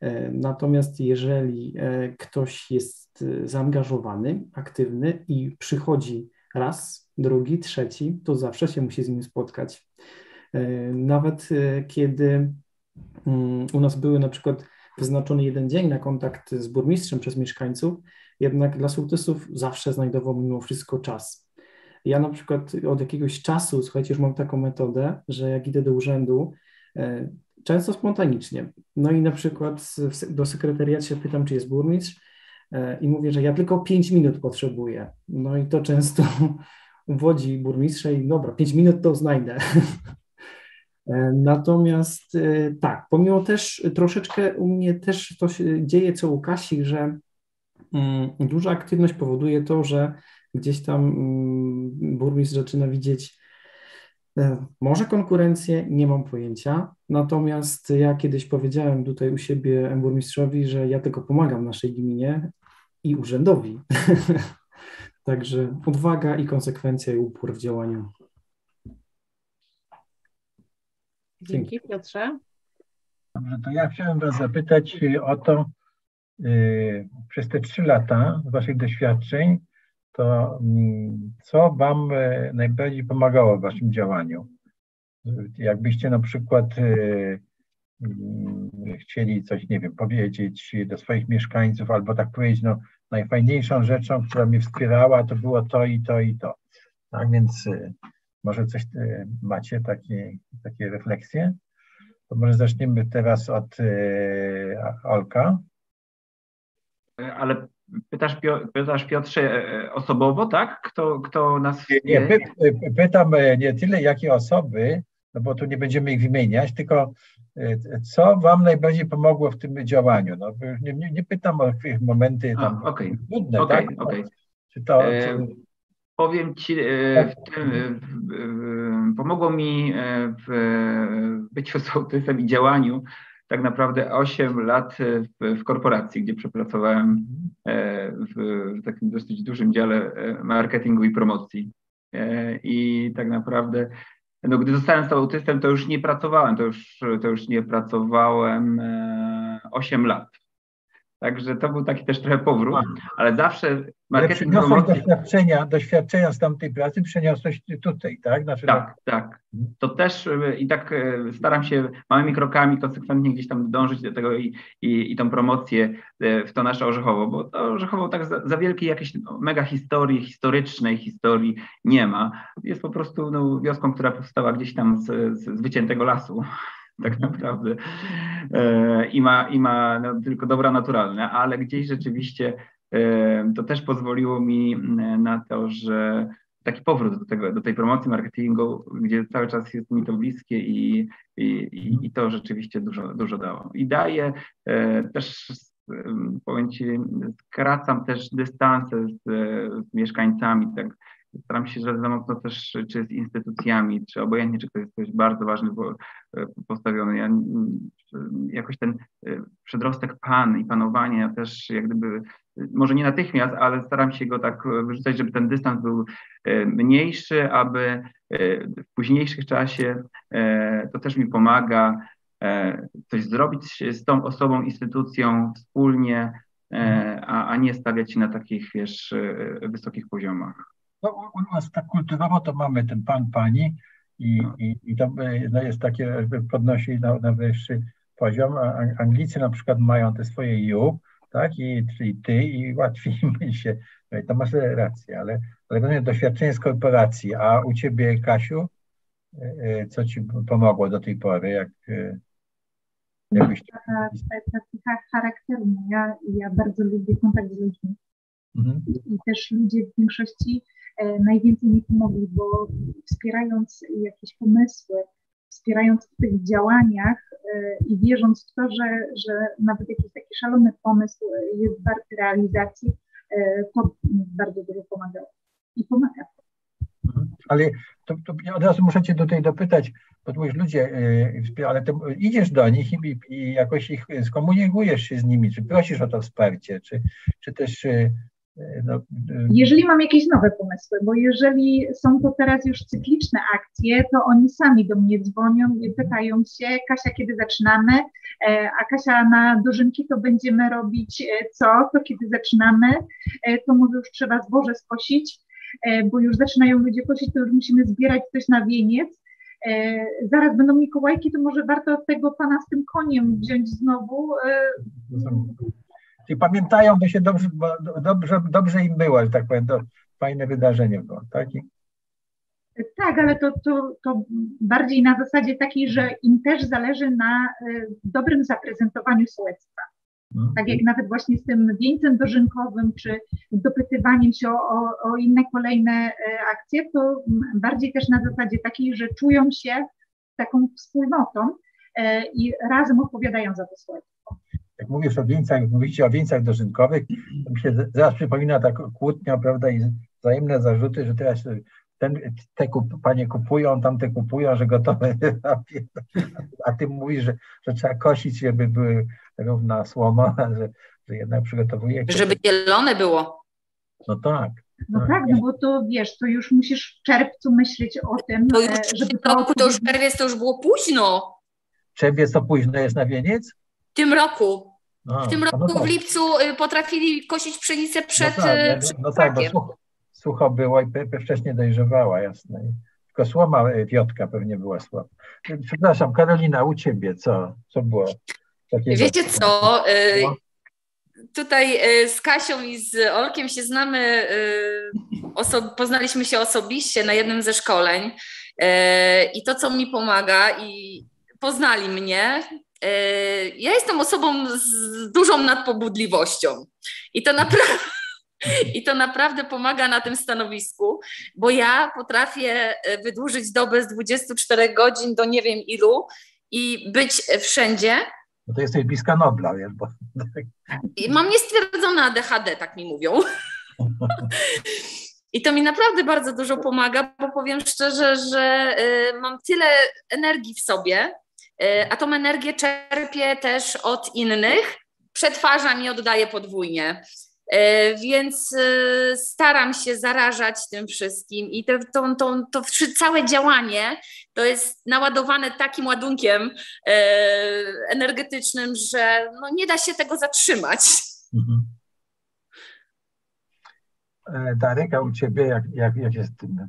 E, natomiast jeżeli ktoś jest zaangażowany, aktywny i przychodzi raz, drugi, trzeci, to zawsze się musi z nim spotkać. Nawet kiedy mm, u nas były na przykład wyznaczony jeden dzień na kontakt z burmistrzem przez mieszkańców, jednak dla sołtysów zawsze znajdował mimo wszystko czas. Ja na przykład od jakiegoś czasu, słuchajcie, już mam taką metodę, że jak idę do urzędu, e, często spontanicznie. No i na przykład do sekretariatu się pytam, czy jest burmistrz e, i mówię, że ja tylko 5 minut potrzebuję. No i to często uwodzi burmistrza i dobra, 5 minut to znajdę. E, natomiast tak, pomimo też troszeczkę u mnie też to się dzieje co u Kasi, że mm, duża aktywność powoduje to, że gdzieś tam mm, burmistrz zaczyna widzieć e, może konkurencję, nie mam pojęcia. Natomiast ja kiedyś powiedziałem tutaj u siebie burmistrzowi, że ja tylko pomagam naszej gminie i urzędowi. Także odwaga i konsekwencja i upór w działaniu. Dzięki Piotrze. Dobrze, to ja chciałem Was zapytać o to, yy, przez te trzy lata z Waszych doświadczeń, to mm, co Wam e, najbardziej pomagało w Waszym działaniu? Jakbyście na przykład e, mm, chcieli coś, nie wiem, powiedzieć do swoich mieszkańców, albo tak powiedzieć, no najfajniejszą rzeczą, która mnie wspierała, to było to i to i to. Tak więc e, może coś macie, takie, takie refleksje? To może zaczniemy teraz od Olka. Ale Pytasz, pytasz Piotrze e, osobowo, tak? Kto, kto nas... Nie, nie py, pytam e, nie tyle jakie osoby, no bo tu nie będziemy ich wymieniać, tylko e, co Wam najbardziej pomogło w tym działaniu? No, nie, nie, nie pytam o momenty tam A, okay. trudne, okay, tak? Okay. Czy to, e, Powiem Ci, w tym, pomogło mi w byciu sołtysem i działaniu tak naprawdę 8 lat w, w korporacji, gdzie przepracowałem e, w, w takim dosyć dużym dziale e, marketingu i promocji. E, I tak naprawdę, no, gdy zostałem autystem, to już nie pracowałem, to już, to już nie pracowałem 8 lat. Także to był taki też trochę powrót, ale zawsze marketing ale promocji... doświadczenia, doświadczenia z tamtej pracy przeniosłeś tutaj, tak? Znaczy, tak, tak. To też e, i tak e, staram się małymi krokami konsekwentnie gdzieś tam dążyć do tego i, i, i tą promocję e, w to nasze Orzechowo, bo to Orzechowo tak za, za wielkiej jakiejś mega historii, historycznej historii nie ma. Jest po prostu no, wioską, która powstała gdzieś tam z, z wyciętego lasu tak naprawdę e, i ma, i ma no, tylko dobra naturalne, ale gdzieś rzeczywiście e, to też pozwoliło mi na to, że taki powrót do, tego, do tej promocji marketingu, gdzie cały czas jest mi to bliskie i, i, i to rzeczywiście dużo, dużo dało. I daje e, też powiem Ci, skracam też dystanse z, z mieszkańcami, tak staram się, że za mocno też, czy z instytucjami, czy obojętnie, czy ktoś jest coś bardzo ważny e, postawiony. Ja jakoś ten e, przedrostek pan i panowanie, też jak gdyby, może nie natychmiast, ale staram się go tak wyrzucać, żeby ten dystans był e, mniejszy, aby w późniejszym czasie to też mi pomaga coś zrobić z tą osobą, instytucją wspólnie, a, a nie stawiać się na takich, wiesz, wysokich poziomach. No, u nas tak kulturowo to mamy ten pan, pani i, no. i, i to no, jest takie, podnosi na, na wyższy poziom. A Anglicy na przykład mają te swoje you, tak, i, i ty i łatwiej mi się, no to masz rację, ale, ale doświadczenie z korporacji, a u ciebie Kasiu, e, e, co ci pomogło do tej pory, jak e, jakbyś... Taka, charakteru ja, ja bardzo lubię kontakt z ludźmi. Mhm. I też ludzie w większości E, najwięcej mi pomogli, bo wspierając jakieś pomysły, wspierając w tych działaniach e, i wierząc w to, że, że nawet jakiś taki szalony pomysł jest warty realizacji, e, to bardzo dużo pomagało i pomaga. Mhm. Ale to, to od razu muszę Cię tutaj dopytać, bo tu mówisz ludzie, ale to idziesz do nich i, i jakoś ich skomunikujesz się z nimi, czy prosisz o to wsparcie, czy, czy też no, y, jeżeli mam jakieś nowe pomysły, bo jeżeli są to teraz już cykliczne akcje, to oni sami do mnie dzwonią i pytają się, Kasia, kiedy zaczynamy, e, a Kasia na dożynki to będziemy robić e, co, to kiedy zaczynamy, e, to może już trzeba zboże skosić, bo już zaczynają ludzie kosić, to już musimy zbierać coś na wieniec, e, zaraz będą Mikołajki, to może warto tego pana z tym koniem wziąć znowu. Czyli pamiętają, bo się dobrze, bo dobrze, dobrze im było, że tak powiem, to fajne wydarzenie było, tak? Tak, ale to, to, to bardziej na zasadzie takiej, że im też zależy na dobrym zaprezentowaniu sołectwa. No. Tak jak nawet właśnie z tym wieńcem dożynkowym, czy dopytywaniem się o, o, o, inne kolejne e, akcje, to bardziej też na zasadzie takiej, że czują się taką wspólnotą e, i razem odpowiadają za to sołectwo. Jak mówisz o wieńcach, mówicie o wieńcach dożynkowych, to mi się zaraz przypomina ta kłótnia, prawda, i wzajemne zarzuty, że teraz ten, te kup, panie kupują, tamte kupują, że gotowe, a ty mówisz, że, że trzeba kosić, żeby były równa słoma, że, że jednak przygotowuje. Żeby zielone było. No tak. No tak, tak, no bo to wiesz, to już musisz w czerwcu myśleć o tym, to już, e, żeby to... Roku, to już czerwiec to już było późno. Czerwiec to późno jest na wieniec? W tym roku. A, w tym roku no tak. w lipcu y, potrafili kosić pszenicę przed, no tak, y, przed no tak, bo sucho było i wcześniej dojrzewała, jasne. Tylko słoma e, wiotka pewnie była słaba. Przepraszam, Karolina, u ciebie co, co było? Takiego? Wiecie co, e, tutaj z Kasią i z Olkiem się znamy, poznaliśmy się osobiście na jednym ze szkoleń i to, co mi pomaga i poznali mnie, ja jestem osobą z dużą nadpobudliwością i to naprawdę i to naprawdę pomaga na tym stanowisku, bo ja potrafię e, wydłużyć dobę z 24 godzin do nie wiem ilu i być wszędzie. No to jesteś bliska Nobla, wiesz, bo... I mam niestwierdzone ADHD, tak mi mówią. I to mi naprawdę bardzo dużo pomaga, bo powiem szczerze, że y, mam tyle energii w sobie, a tą energię czerpię też od innych, przetwarzam i oddaję podwójnie. E, więc e, staram się zarażać tym wszystkim i to, to, to, to całe działanie to jest naładowane takim ładunkiem e, energetycznym, że no nie da się tego zatrzymać. Mhm. Darek, u Ciebie jak, jak, jak jest tym?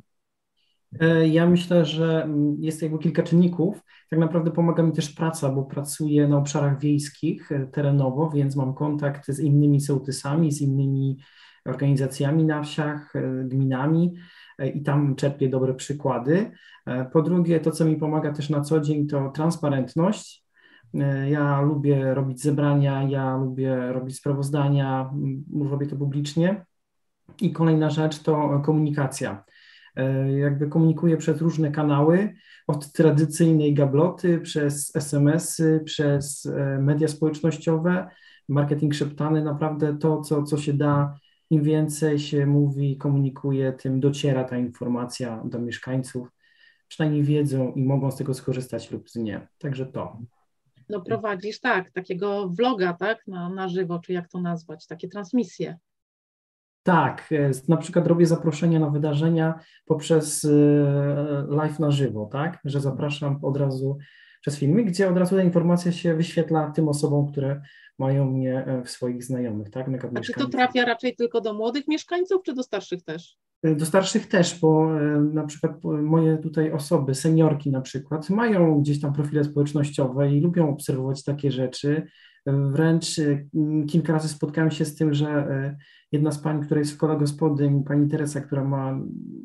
E, ja myślę, że jest jakby kilka czynników. Tak naprawdę pomaga mi też praca, bo pracuję na obszarach wiejskich e, terenowo, więc mam kontakt z innymi sołtysami, z innymi organizacjami na wsiach, e, gminami i tam czerpię dobre przykłady. Po drugie, to co mi pomaga też na co dzień, to transparentność. Ja lubię robić zebrania, ja lubię robić sprawozdania, robię to publicznie. I kolejna rzecz to komunikacja jakby komunikuje przez różne kanały, od tradycyjnej gabloty, przez SMS-y, przez e, media społecznościowe, marketing szeptany, naprawdę to, co, co się da, im więcej się mówi, komunikuje, tym dociera ta informacja do mieszkańców, przynajmniej wiedzą i mogą z tego skorzystać lub nie. Także to. No prowadzisz tak, takiego vloga, tak, na, na żywo, czy jak to nazwać, takie transmisje. Tak, e, na przykład robię zaproszenia na wydarzenia poprzez e, live na żywo, tak, że zapraszam od razu przez filmy, gdzie od razu ta informacja się wyświetla tym osobom, które mają mnie e, w swoich znajomych, tak? Na A czy to trafia raczej tylko do młodych mieszkańców, czy do starszych też? Do starszych też, bo na przykład moje tutaj osoby, seniorki na przykład, mają gdzieś tam profile społecznościowe i lubią obserwować takie rzeczy. Wręcz kilka razy spotkałem się z tym, że jedna z pań, która jest w kole gospodyń, pani Teresa, która ma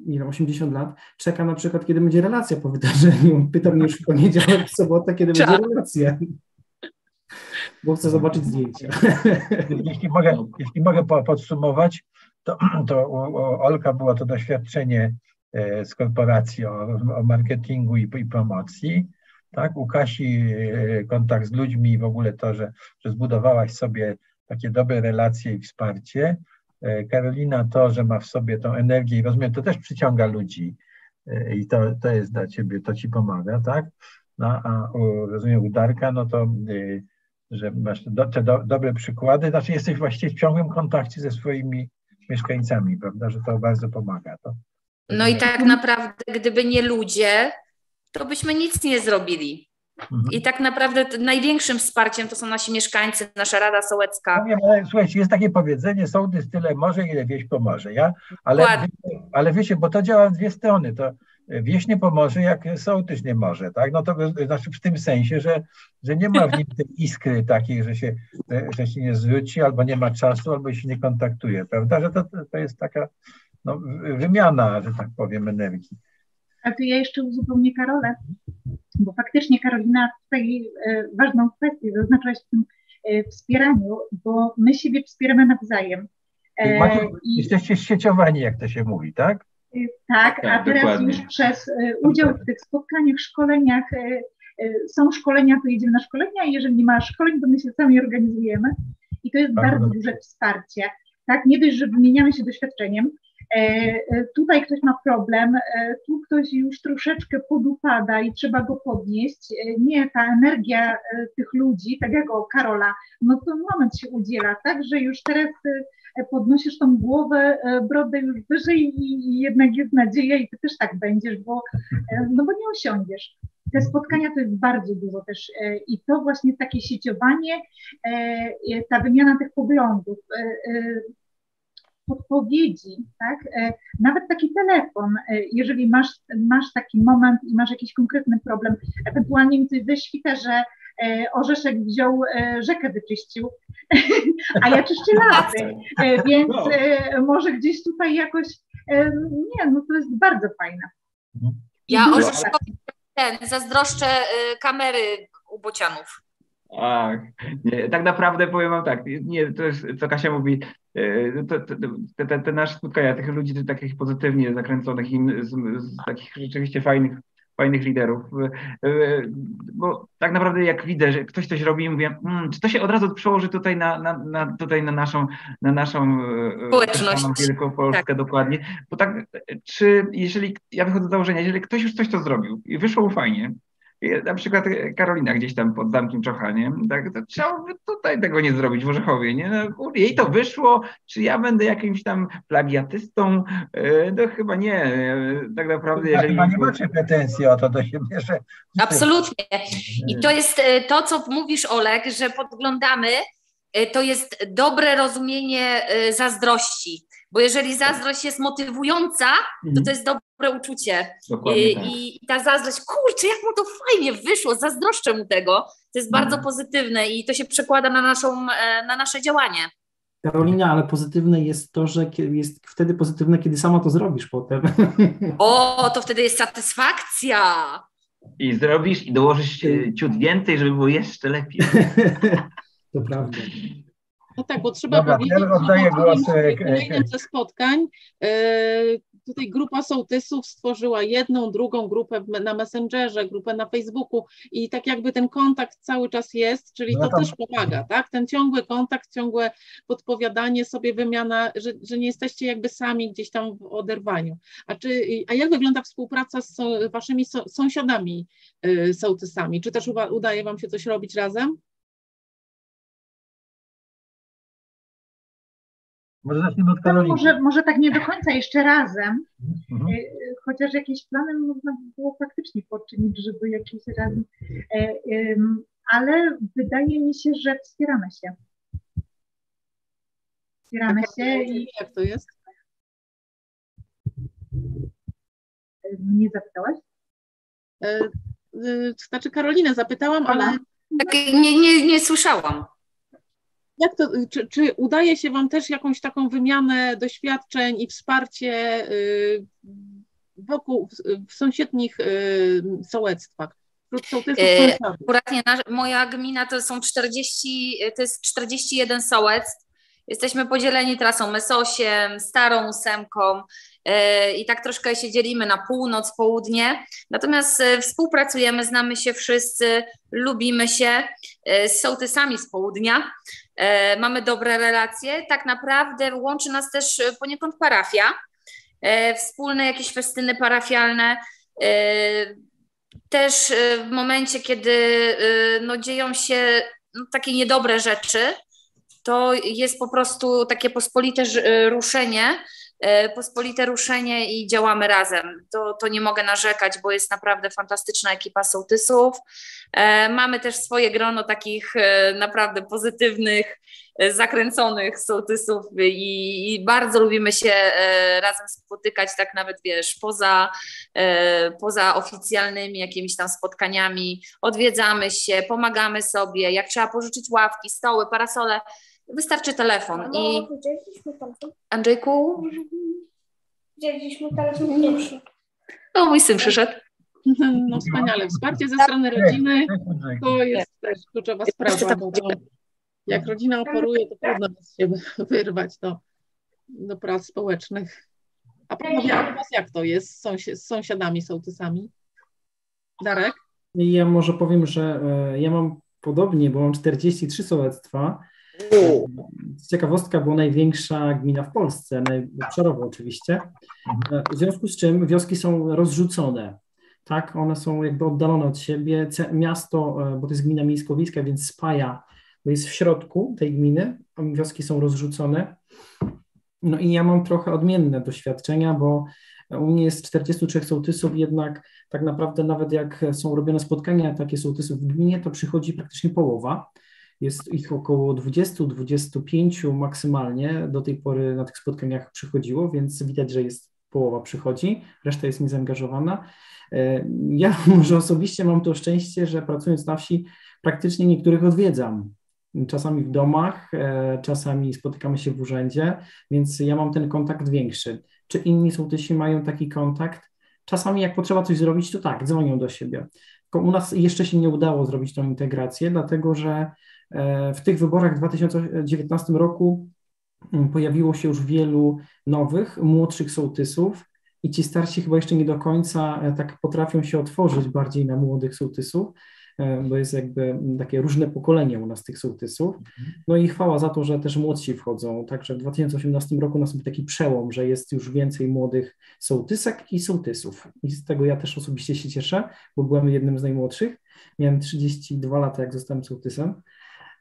nie wiem, 80 lat, czeka na przykład, kiedy będzie relacja po wydarzeniu. Pyta mnie już w poniedziałek, w sobotę, kiedy Czas. będzie relacja. Bo chcę zobaczyć zdjęcia. Jeśli mogę, jeśli mogę podsumować, to, to u Olka było to doświadczenie e, z korporacji o, o marketingu i, i, promocji. Tak? U Kasi e, kontakt z ludźmi i w ogóle to, że, że zbudowałaś sobie takie dobre relacje i wsparcie. E, Karolina to, że ma w sobie tą energię i rozumiem, to też przyciąga ludzi e, i to, to jest dla ciebie, to ci pomaga, tak? No, a rozumiem u Darka, no to, y, że masz do, te do, dobre przykłady, znaczy jesteś właściwie w ciągłym kontakcie ze swoimi mieszkańcami, prawda, że to bardzo pomaga. To, no i tak naprawdę, gdyby nie ludzie, to byśmy nic nie zrobili. Mhm. I tak naprawdę największym wsparciem to są nasi mieszkańcy, nasza Rada Sołecka. No nie, słuchajcie, jest takie powiedzenie, sołtys tyle może, ile wieś pomoże, ja? Ale, ale wiecie, bo to działa w dwie strony. To wieś nie pomoże, jak sołtys nie może, tak? No to znaczy w tym sensie, że, że nie ma w nim tej iskry takiej, że się, że się nie zwróci, albo nie ma czasu, albo się nie kontaktuje, prawda? Że to, to jest taka no, wymiana, że tak powiem, energii. A tu ja jeszcze uzupełnię Karolę, bo faktycznie Karolina tutaj e, ważną kwestię zaznaczyłaś w tym e, wspieraniu, bo my siebie wspieramy nawzajem. E, Macie, i, jesteście sieciowani, jak to się mówi, tak? E, tak, a tak, teraz dokładnie. już przez udział w tych spotkaniach, szkoleniach, są szkolenia, to jedziemy na szkolenia, i jeżeli nie ma szkoleń, to my się sami organizujemy i to jest tak, bardzo duże wsparcie. Tak, nie dość, że wymieniamy się doświadczeniem, tutaj ktoś ma problem, tu ktoś już troszeczkę podupada i trzeba go podnieść. Nie, ta energia tych ludzi, tak jak o Karola, no to moment się udziela, tak, że już teraz podnosisz tą głowę, e, brodę już wyżej i jednak jest nadzieja i ty też tak będziesz, bo, e, no bo nie osiądziesz. Te spotkania to jest bardzo dużo też e, i to właśnie takie sieciowanie, ta wymiana tych poglądów, podpowiedzi, tak? Nawet taki telefon, jeżeli masz, masz taki moment i masz jakiś konkretny problem, ewentualnie mi coś wyświta, że E, orzeszek wziął, e, rzekę wyczyścił, a ja czyszczę lasy, e, więc no. może gdzieś tutaj jakoś, nie, no to jest bardzo fajne. Ja orzeszkowi ten, zazdroszczę kamery u bocianów. Ach, nie, tak naprawdę powiem wam tak, nie, to jest, co Kasia mówi, to, to, te, te, te nasze spotkania, tych ludzi takich pozytywnie zakręconych, z, z takich rzeczywiście fajnych fajnych liderów. E, e, bo tak naprawdę jak widzę, że ktoś coś robi, mówię, hmm, czy to się od razu przełoży tutaj na, na, na tutaj na naszą, na naszą e, społeczność. Wielką Polskę tak. dokładnie. Bo tak, czy jeżeli, ja wychodzę z założenia, jeżeli ktoś już coś to zrobił i wyszło mu fajnie, na przykład Karolina gdzieś tam pod zamkiem Czocha, nie? Tak, to trzeba by tutaj tego nie zrobić w Orzechowie, nie? No, jej to wyszło, czy ja będę jakimś tam plagiatystą? E, no chyba nie. Tak naprawdę, jeżeli... Chyba nie macie pretensji o to do siebie, że... Absolutnie. I to jest e, to, co mówisz, Olek, że podglądamy, e, to jest dobre rozumienie zazdrości. Bo jeżeli zazdrość jest motywująca, to mhm. to jest dobre uczucie. I, tak. I, ta zazdrość, kurczę, jak mu to fajnie wyszło, zazdroszczę mu tego. To jest bardzo mhm. pozytywne i to się przekłada na, naszą, e, na nasze działanie. Karolina, ale pozytywne jest to, że jest wtedy pozytywne, kiedy sama to zrobisz potem. O, to wtedy jest satysfakcja. I zrobisz i dołożysz ciut więcej, żeby było jeszcze lepiej. to prawda. No tak, bo trzeba Dobra, powiedzieć, oddaję że głos e, kolejnym ze spotkań e, tutaj grupa sołtysów stworzyła jedną, drugą grupę na Messengerze, grupę na Facebooku i tak jakby ten kontakt cały czas jest, czyli no to też pomaga, tak? Ten ciągły kontakt, ciągłe podpowiadanie sobie, wymiana, że, że nie jesteście jakby sami gdzieś tam w oderwaniu. A, czy, a jak wygląda współpraca z waszymi sąsiadami e, sołtysami? Czy też udaje wam się coś robić razem? Może zacznijmy od Karoliny. Może, może tak nie do końca jeszcze razem, mhm. E, chociaż jakieś plany można by było faktycznie poczynić, żeby jakieś razem, e, ale wydaje mi się, że wspieramy się. Wspieramy się i... Jak to jest? Mnie zapytałaś? E, znaczy Karolinę zapytałam, ale... Tak, nie, nie, nie słyszałam. Jak to, czy, czy udaje się Wam też jakąś taką wymianę doświadczeń i wsparcie y, wokół, w sąsiednich y, sołectwach? Akurat nie, moja gmina to są 40, to jest 41 sołectw. Jesteśmy podzieleni trasą Mesosiem, Starą Ósemką e, i tak troszkę się dzielimy na północ, południe. Natomiast współpracujemy, znamy się wszyscy, lubimy się z sołtysami z południa. E, mamy dobre relacje. Tak naprawdę łączy nas też e, poniekąd parafia, e, wspólne jakieś festyny parafialne. Też w momencie, kiedy no, dzieją się no, takie niedobre rzeczy, to jest po prostu takie pospolite ruszenie pospolite ruszenie i działamy razem. To, to nie mogę narzekać, bo jest naprawdę fantastyczna ekipa sołtysów. E, mamy też swoje grono takich naprawdę pozytywnych, zakręconych sołtysów i, i bardzo lubimy się razem spotykać, tak nawet wiesz, poza, poza oficjalnymi jakimiś tam spotkaniami. Odwiedzamy się, pomagamy sobie, jak trzeba pożyczyć ławki, stoły, parasole, Wystarczy telefon i... Wzięliśmy telefon. Andrzejku? Wzięliśmy telefon pierwszy. No, mój syn przyszedł. No wspaniale. Wsparcie ze strony rodziny to jest też kluczowa sprawa, bo jak rodzina operuje, to trudno jest się wyrwać do, do prac społecznych. A panowie, a was jak to jest z, z sąsiadami, sołtysami? Darek? Ja może powiem, że e, ja mam podobnie, bo mam 43 sołectwa Ciekawostka, była największa gmina w Polsce, obszarowo oczywiście, w związku z czym wioski są rozrzucone, tak, one są jakby oddalone od siebie, miasto, e, bo to jest gmina miejsko-wiejska, więc spaja, bo jest w środku tej gminy, wioski są rozrzucone, no i ja mam trochę odmienne doświadczenia, bo u mnie jest 43 sołtysów, jednak tak naprawdę nawet jak są robione spotkania takie sołtysów w gminie, to przychodzi praktycznie połowa, jest ich około 20-25 maksymalnie do tej pory na tych spotkaniach przychodziło, więc widać, że jest połowa przychodzi, reszta jest niezaangażowana. E, ja może osobiście mam to szczęście, że pracując na wsi praktycznie niektórych odwiedzam. Czasami w domach, e, czasami spotykamy się w urzędzie, więc ja mam ten kontakt większy. Czy inni sołtysi mają taki kontakt? Czasami jak potrzeba coś zrobić, to tak, dzwonią do siebie. Tylko u nas jeszcze się nie udało zrobić tą integrację, dlatego że w tych wyborach w 2019 roku mm, pojawiło się już wielu nowych, młodszych sołtysów i ci starsi chyba jeszcze nie do końca e, tak potrafią się otworzyć bardziej na młodych sołtysów, e, bo jest jakby takie różne pokolenie u nas tych sołtysów. No i chwała za to, że też młodsi wchodzą. Także w 2018 roku nastąpił taki przełom, że jest już więcej młodych sołtysek i sołtysów. I z tego ja też osobiście się cieszę, bo byłem jednym z najmłodszych. Miałem 32 lata, jak zostałem sołtysem.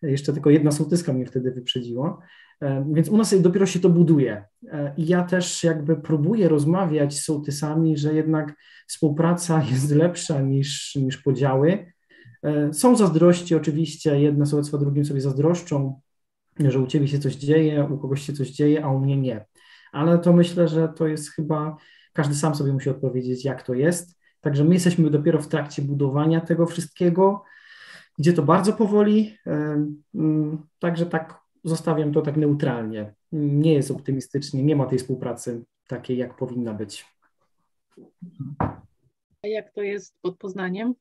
Jeszcze tylko jedna sołtyska mnie wtedy wyprzedziła. E, więc u nas dopiero się to buduje. E, I ja też jakby próbuję rozmawiać z sołtysami, że jednak współpraca jest lepsza niż, niż podziały. E, są zazdrości oczywiście, jedne sołectwa drugim sobie zazdroszczą, że u ciebie się coś dzieje, u kogoś się coś dzieje, a u mnie nie. Ale to myślę, że to jest chyba, każdy sam sobie musi odpowiedzieć, jak to jest. Także my jesteśmy dopiero w trakcie budowania tego wszystkiego. Idzie to bardzo powoli, mm, także tak zostawiam to tak neutralnie. Nie jest optymistycznie, nie ma tej współpracy takiej, jak powinna być. A jak to jest pod Poznaniem?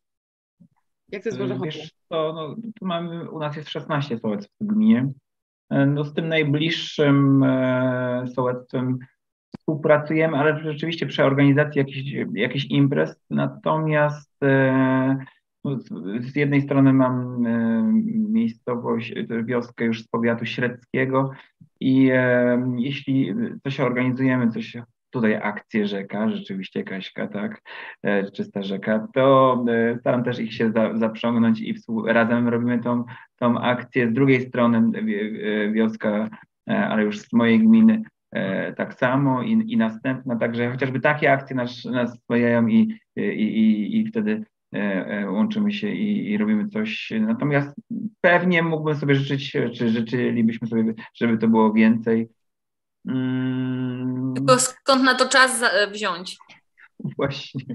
Jak to jest w Wiesz, to, no, tu mamy, u nas jest 16 sołectw w gminie. E, no, z tym najbliższym e, sołectwem współpracujemy, ale rzeczywiście przy organizacji jakichś, jakichś imprez. Natomiast e, z jednej strony mam e, miejscowość, e, wioskę już z powiatu średzkiego i e, jeśli coś organizujemy, coś tutaj akcję rzeka, rzeczywiście Kaśka, tak, czysta rzeka, to staram też ich się za, zaprzągnąć i razem robimy tą, tą akcję. Z drugiej strony wioska, ale już z mojej gminy tak samo i, i następna, także chociażby takie akcje nas, nas i, i, i, i wtedy łączymy się i, i, robimy coś. Natomiast pewnie mógłbym sobie życzyć, czy życzylibyśmy sobie, żeby to było więcej. Mm. Tylko skąd na to czas wziąć? Właśnie.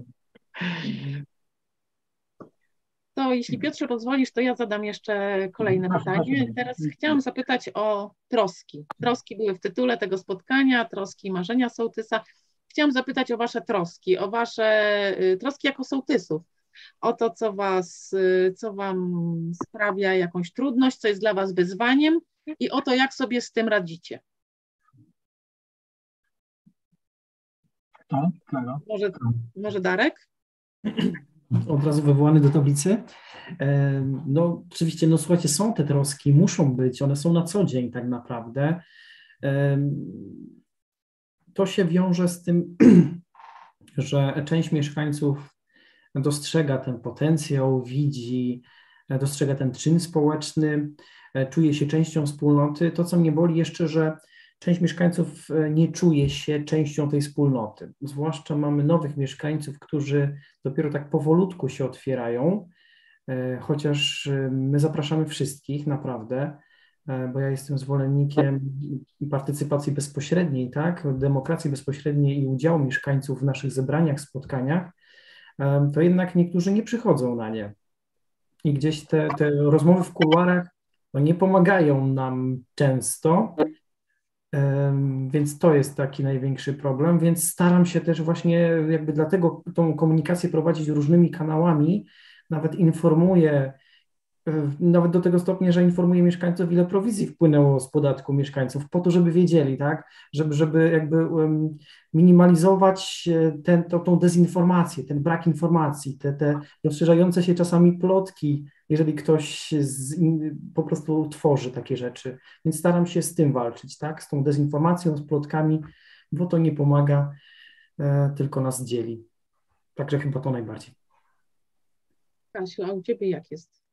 To jeśli Piotrze pozwolisz, to ja zadam jeszcze kolejne pytanie. Teraz chciałam zapytać o troski. Troski były w tytule tego spotkania, troski marzenia sołtysa. Chciałam zapytać o Wasze troski, o Wasze y, troski jako sołtysów o to, co, was, y, co Wam sprawia jakąś trudność, co jest dla Was wyzwaniem i o to, jak sobie z tym radzicie. Może, może Darek? Od razu wywołany do tablicy. No, oczywiście, no słuchajcie, są te troski, muszą być, one są na co dzień tak naprawdę. To się wiąże z tym, że część mieszkańców dostrzega ten potencjał, widzi, e, dostrzega ten czyn społeczny, e, czuje się częścią wspólnoty. To, co mnie boli jeszcze, że część mieszkańców e, nie czuje się częścią tej wspólnoty. Zwłaszcza mamy nowych mieszkańców, którzy dopiero tak powolutku się otwierają, chociaż my zapraszamy wszystkich, naprawdę, bo ja jestem zwolennikiem partycypacji bezpośredniej, tak, demokracji bezpośredniej i udziału mieszkańców w naszych zebraniach, spotkaniach, to jednak niektórzy nie przychodzą na nie. I gdzieś te, te rozmowy w kuluarach no, nie pomagają nam często, więc to jest taki największy problem, więc staram się też właśnie jakby dlatego tą komunikację prowadzić różnymi kanałami, nawet informuję, nawet do tego stopnia, że informuję mieszkańców, ile prowizji wpłynęło z podatku mieszkańców, po to, żeby wiedzieli, tak, żeby, żeby jakby minimalizować e, ten, to, tą dezinformację, ten brak informacji, te, te rozszerzające się czasami plotki, jeżeli ktoś z, po prostu tworzy takie rzeczy. Więc staram się z tym walczyć, tak? Z tą dezinformacją, z plotkami, bo to nie pomaga, e, tylko nas dzieli. Także chyba to najbardziej. Kasiu, a u Ciebie jak jest?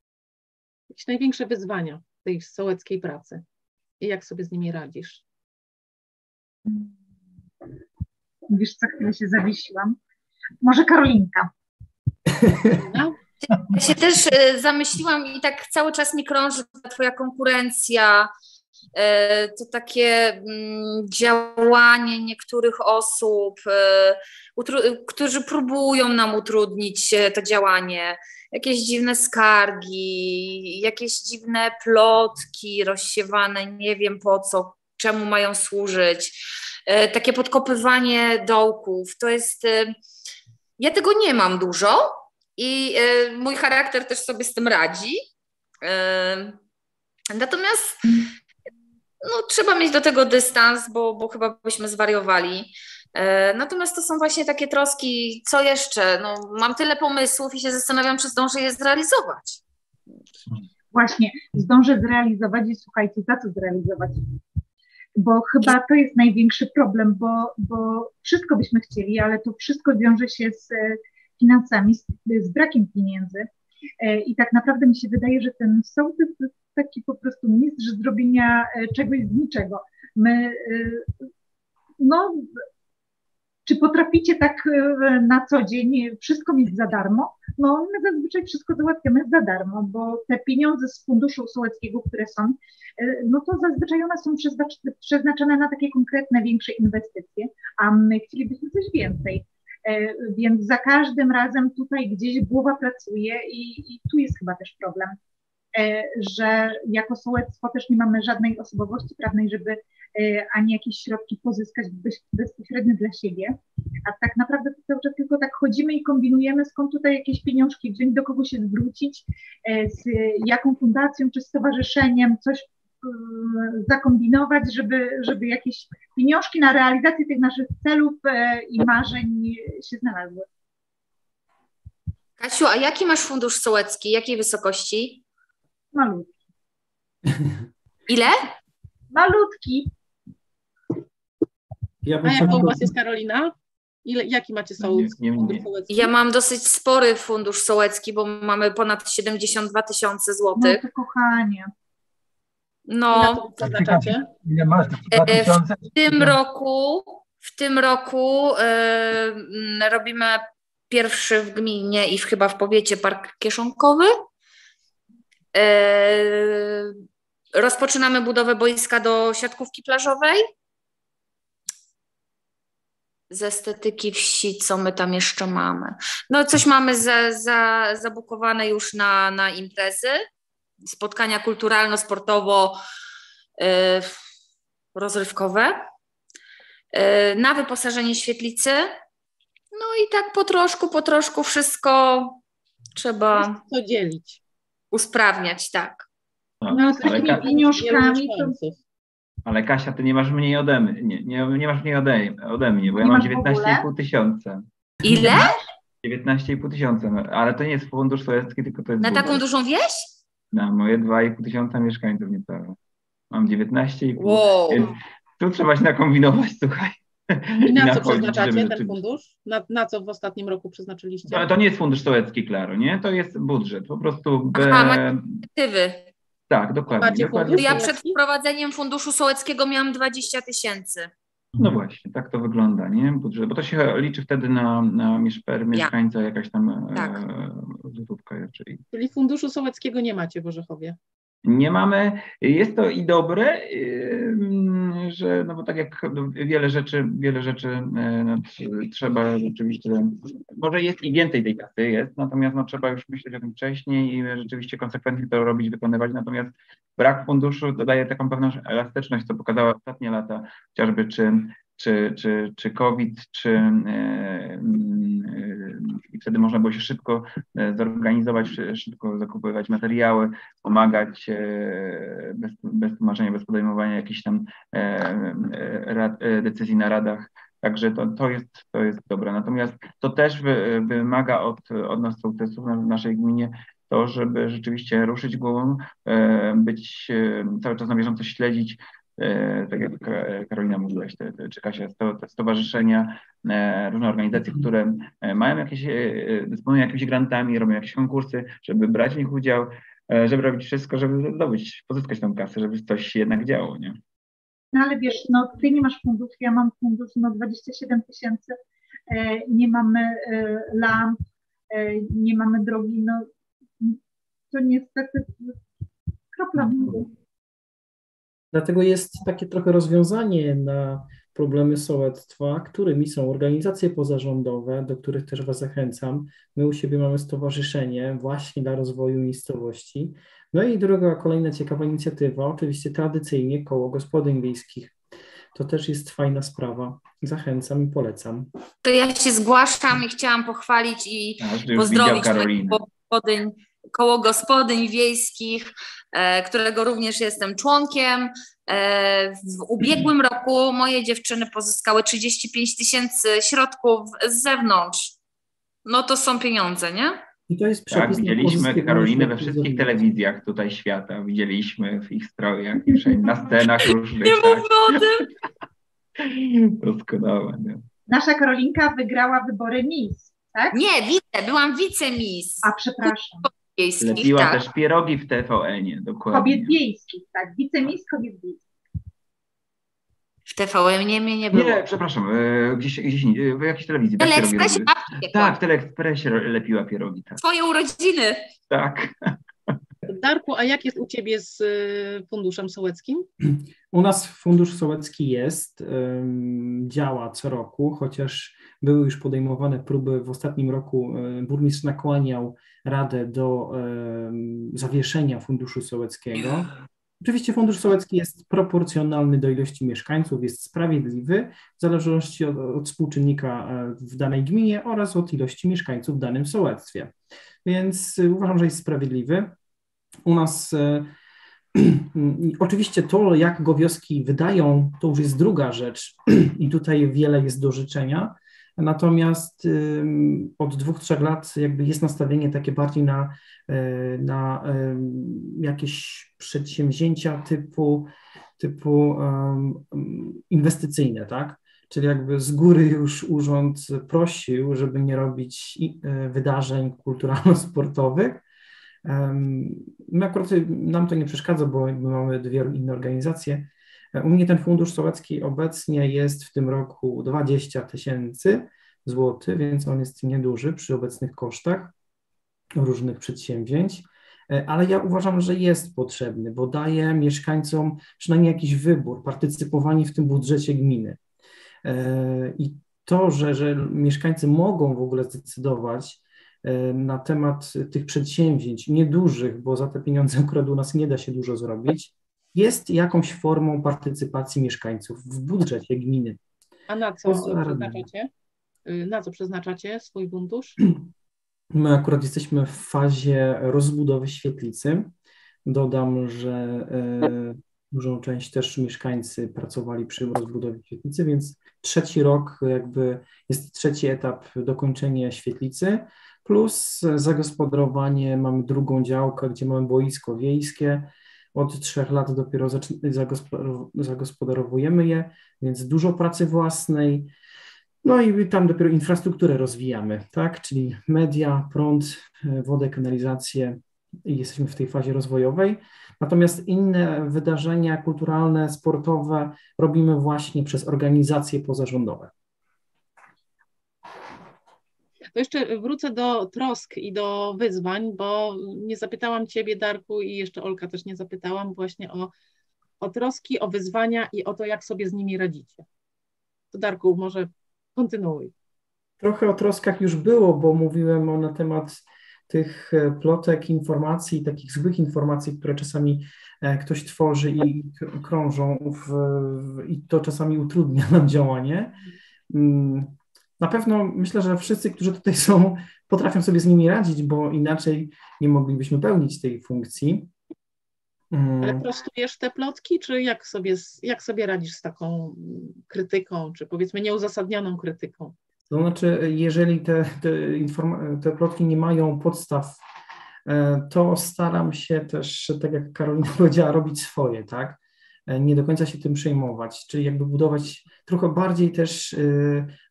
Jakieś największe wyzwania tej sołeckiej pracy i jak sobie z nimi radzisz? Wiesz, co chwilę się zawiesiłam. Może Karolinka. No? Ja się też e, zamyśliłam i tak cały czas mi krąży ta twoja konkurencja, to takie mm, działanie niektórych osób, e, którzy próbują nam utrudnić to działanie, jakieś dziwne skargi, jakieś dziwne plotki rozsiewane, nie wiem po co, czemu mają służyć, takie podkopywanie dołków. To jest. Ja tego nie mam dużo, i mój charakter też sobie z tym radzi. Natomiast no, trzeba mieć do tego dystans, bo, bo chyba byśmy zwariowali. Y, natomiast to są właśnie takie troski, co jeszcze? No, mam tyle pomysłów i się zastanawiam, czy zdążę je zrealizować. Właśnie, zdążę zrealizować i słuchajcie, za co zrealizować? Bo chyba to jest największy problem, bo, bo wszystko byśmy chcieli, ale to wszystko wiąże się z finansami, z, z brakiem pieniędzy. E, I tak naprawdę mi się wydaje, że ten sołtys taki po prostu mistrz zrobienia e, czegoś z niczego. My, e, no, czy potraficie tak na co dzień wszystko mieć za darmo? No, my zazwyczaj wszystko załatwiamy za darmo, bo te pieniądze z funduszu sołeckiego, które są, no to zazwyczaj one są przeznaczone na takie konkretne, większe inwestycje, a my chcielibyśmy coś więcej. E, więc za każdym razem tutaj gdzieś głowa pracuje i, i tu jest chyba też problem, e, że jako sołectwo też nie mamy żadnej osobowości prawnej, żeby e, ani jakieś środki pozyskać bezpośrednio dla siebie, a tak naprawdę to cały czas tylko tak chodzimy i kombinujemy, skąd tutaj jakieś pieniążki wziąć, do kogo się zwrócić, z jaką fundacją czy stowarzyszeniem, coś Y, zakombinować, żeby, żeby jakieś pieniążki na realizację tych naszych celów e, i marzeń się znalazły. Kasiu, a jaki masz fundusz sołecki? Jakiej wysokości? Malutki. Ile? Malutki. Ja a jaka u Was jest Karolina? Ile, jaki macie sołec, nie, nie, nie. Ja mam dosyć spory fundusz sołecki, bo mamy ponad 72 tysiące złotych. No to kochanie. No, zaznaczacie? Ile masz? E, w tym roku, w tym roku yy, robimy pierwszy w gminie i w, chyba w powiecie park kieszonkowy. Yy, rozpoczynamy budowę boiska do siatkówki plażowej. Z estetyki wsi, co my tam jeszcze mamy? No, coś mamy za, za, zabukowane już na, na imprezy spotkania kulturalno-sportowo-rozrywkowe, e, e, na wyposażenie świetlicy. No i tak po troszku, po troszku wszystko trzeba to dzielić. Usprawniać, tak. No, no z takimi pieniążkami to... Ale Kasia, ty nie masz mniej ode mnie, nie, nie, nie masz mniej ode, ode mnie, bo nie ja mam 19,5 tysiąca. Ile? 19,5 tysiąca, no, ale to nie jest fundusz sowiecki, tylko to jest... Na taką dużą wieś? na moje 2,5 tysiąca mieszkańców niecałe. Mam 19,5. Wow. Więc tu trzeba się nakombinować, słuchaj. I na co przeznaczacie ten fundusz? Na, na, co w ostatnim roku przeznaczyliście? No, ale to nie jest fundusz sołecki, Klaro, nie? To jest budżet. Po prostu. Be... Aha, aktywy. Tak, dokładnie. Macie dokładnie. Ja przed wprowadzeniem funduszu sołeckiego miałam 20 tysięcy. No właśnie, tak to wygląda, nie? Budżet, bo to się liczy wtedy na, na per mieszkańca jakaś tam Tak. e, złotówka, czyli Czyli funduszu sołeckiego nie macie w Orzechowie. Nie mamy. Jest to i dobre, że no bo tak jak wiele rzeczy, wiele rzeczy e, no, tr- trzeba rzeczywiście, może jest i więcej tej kasy jest, natomiast no, trzeba już myśleć o tym wcześniej i rzeczywiście konsekwentnie to robić, wykonywać, natomiast brak funduszu daje taką pewną elastyczność, co pokazała ostatnie lata, chociażby czy czy, czy, czy COVID, czy e, wtedy można było się szybko e, zorganizować, szy- szybko zakupywać materiały, pomagać e, bez, bez tłumaczenia, bez podejmowania jakichś tam e, decyzji na radach. Także to, to, jest, to jest dobre. Natomiast to też wy, wymaga od, od nas sołtysów w naszej gminie to, żeby rzeczywiście ruszyć głową, być cały czas na bieżąco śledzić tak jak Ka- Karolina mówiłaś, te, te, czy Kasia, te stowarzyszenia, e, różne organizacje, które e, mają jakieś, e, e, dysponują jakimiś grantami, robią jakieś konkursy, żeby brać w nich udział, e, żeby robić wszystko, żeby zdobyć, pozyskać tą kasę, żeby coś się jednak działo, nie? No ale wiesz, no ty nie masz funduszu, ja mam fundusz, no 27 tysięcy, e, nie mamy e, lamp, e, nie mamy drogi, no to niestety kropla w morzu. Dlatego jest takie trochę rozwiązanie na problemy sołectwa, którymi są organizacje pozarządowe, do których też Was zachęcam. My u siebie mamy stowarzyszenie właśnie dla rozwoju miejscowości. No i druga, kolejna ciekawa inicjatywa, oczywiście tradycyjnie koło gospodyń wiejskich. To też jest fajna sprawa. Zachęcam i polecam. To ja się zgłaszam i chciałam pochwalić i widział pozdrowić gospodyń, koło gospodyń wiejskich, e, którego również jestem członkiem. E, w ubiegłym roku moje dziewczyny pozyskały 35 tysięcy środków z zewnątrz. No to są pieniądze, nie? I to jest Tak, przepis widzieliśmy Karolinę we wszystkich telewizjach tutaj świata, widzieliśmy w ich strojach na scenach różnych, Nie tak. mówmy o tym. Doskonałe, nie? Nasza Karolinka wygrała wybory Miss, tak? Nie, wice, byłam wicemis A przepraszam, wiejskich, Lepiła tak. też pierogi w TVN-ie, dokładnie. kobiet wiejskich, tak, wicemis kobiet wiejskich. W TVN nie mnie nie było. Nie, przepraszam, e, gdzieś, gdzieś indziej, w jakiejś telewizji. W tak Teleekspresie babci. Tak, w Teleekspresie lepiła pierogi, tak. Twoje urodziny. Tak. Darku, a jak jest u Ciebie z y, funduszem sołeckim? U nas fundusz sołecki jest, działa co roku, chociaż były już podejmowane próby. W ostatnim roku y, burmistrz nakłaniał Radę do zawieszenia funduszu sołeckiego. Oczywiście fundusz sołecki jest proporcjonalny do ilości mieszkańców, jest sprawiedliwy w zależności od, od współczynnika e, w danej gminie oraz od ilości mieszkańców w danym sołectwie. Więc y, uważam, że jest sprawiedliwy. U nas e, Oczywiście to, jak go wioski wydają, to już jest druga rzecz i tutaj wiele jest do życzenia. Natomiast od dwóch, trzech lat jakby jest nastawienie takie bardziej na, y, na jakieś przedsięwzięcia typu, typu inwestycyjne, tak? Czyli jakby z góry już urząd prosił, żeby nie robić y, wydarzeń kulturalno-sportowych, My akurat nam to nie przeszkadza, bo mamy dwie inne organizacje. U mnie ten fundusz sołecki obecnie jest w tym roku 20 tysięcy złotych, więc on jest nieduży przy obecnych kosztach różnych przedsięwzięć, E, ale ja uważam, że jest potrzebny, bo daje mieszkańcom przynajmniej jakiś wybór, partycypowanie w tym budżecie gminy. E, I to, że, że mieszkańcy mogą w ogóle zdecydować, e, na temat tych przedsięwzięć niedużych, bo za te pieniądze akurat u nas nie da się dużo zrobić, jest jakąś formą partycypacji mieszkańców w budżecie gminy. A na co przeznaczacie? Y, Na co przeznaczacie swój fundusz? My akurat jesteśmy w fazie rozbudowy świetlicy. Dodam, że e, dużą część też mieszkańcy pracowali przy rozbudowie świetlicy, więc trzeci rok jakby jest trzeci etap dokończenia świetlicy, plus zagospodarowanie, mamy drugą działkę, gdzie mamy boisko wiejskie. Od trzech lat dopiero zagospodarowujemy je, więc dużo pracy własnej. No i tam dopiero infrastrukturę rozwijamy, tak? Czyli media, prąd, e, wodę, kanalizację i jesteśmy w tej fazie rozwojowej. Natomiast inne wydarzenia kulturalne, sportowe robimy właśnie przez organizacje pozarządowe. To jeszcze wrócę do trosk i do wyzwań, bo nie zapytałam Ciebie, Darku, i jeszcze Olka też nie zapytałam właśnie o, o troski, o wyzwania i o to, jak sobie z nimi radzicie. To Darku, może kontynuuj. Trochę o troskach już było, bo mówiłem o na temat tych e, plotek, informacji, takich złych informacji, które czasami e, ktoś tworzy i krążą w, i to czasami utrudnia nam działanie. Na pewno myślę, że wszyscy, którzy tutaj są, potrafią sobie z nimi radzić, bo inaczej nie moglibyśmy pełnić tej funkcji. Mm. Ale prostujesz te plotki, czy jak sobie, jak sobie radzisz z taką krytyką, czy powiedzmy nieuzasadnioną krytyką? To znaczy, jeżeli te, te, te plotki nie mają podstaw, e, to staram się też, tak jak Karolina powiedziała, robić swoje, tak? E, nie do końca się tym przejmować, czyli jakby budować trochę bardziej też e,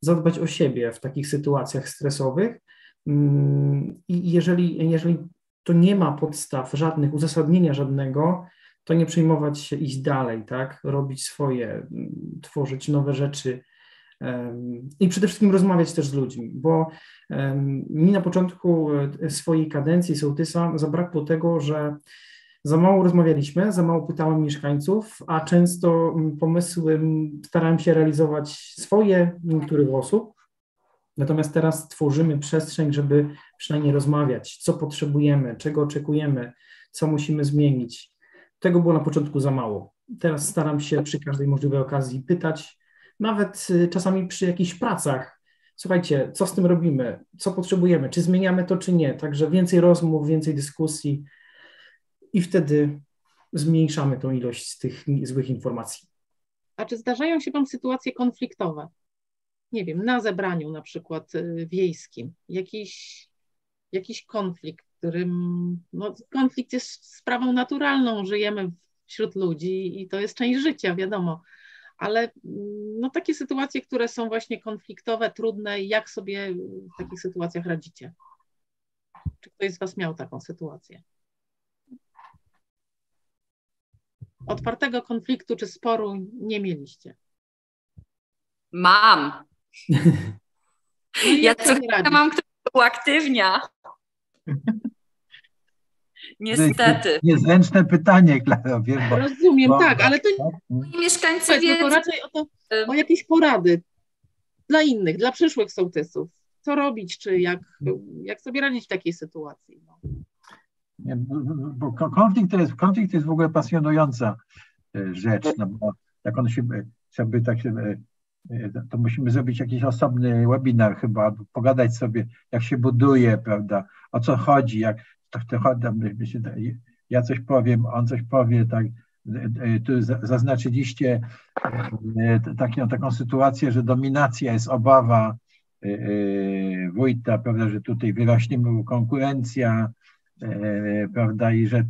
zadbać o siebie w takich sytuacjach stresowych. Mm, I jeżeli, jeżeli to nie ma podstaw żadnych, uzasadnienia żadnego, to nie przejmować się, iść dalej, tak? Robić swoje, mm, tworzyć nowe rzeczy, i przede wszystkim rozmawiać też z ludźmi, bo mi na początku e, swojej kadencji sołtysa zabrakło tego, że za mało rozmawialiśmy, za mało pytałem mieszkańców, a często pomysły starałem się realizować swoje niektórych osób. Natomiast teraz tworzymy przestrzeń, żeby przynajmniej rozmawiać, co potrzebujemy, czego oczekujemy, co musimy zmienić. Tego było na początku za mało. Teraz staram się przy każdej możliwej okazji pytać, nawet y, czasami przy jakichś pracach. Słuchajcie, co z tym robimy, co potrzebujemy, czy zmieniamy to, czy nie. Także więcej rozmów, więcej dyskusji i wtedy zmniejszamy tą ilość z tych złych informacji. A czy zdarzają się Wam sytuacje konfliktowe? Nie wiem, na zebraniu na przykład y, wiejskim, jakiś, jakiś konflikt, którym no, konflikt jest sprawą naturalną, żyjemy wśród ludzi i to jest część życia, wiadomo ale no, takie sytuacje, które są właśnie konfliktowe, trudne, jak sobie w takich sytuacjach radzicie? Czy ktoś z Was miał taką sytuację? Otwartego konfliktu czy sporu nie mieliście? Mam. No ja co mam, kto uaktywnia. Niestety. Niezręczne pytanie, Klaro, wiem, bo, Rozumiem, bo, tak, ale to moi mieszkańcy wiedzą. To raczej o, to, o jakieś porady dla innych, dla przyszłych sołtysów. Co robić, czy jak, jak sobie radzić w takiej sytuacji? No. Bo konflikt to, jest, konflikt to jest w ogóle pasjonująca e, rzecz, no bo jak on się, żeby tak się, e, to musimy zrobić jakiś osobny webinar chyba, pogadać sobie, jak się buduje, prawda, o co chodzi, jak, tak to ja coś powiem, on coś powie, tak. Tu zaznaczyliście e, taką, taką sytuację, że dominacja jest obawa e, e, wójta, prawda, że tutaj wyrośnie mu konkurencja, prawda, i że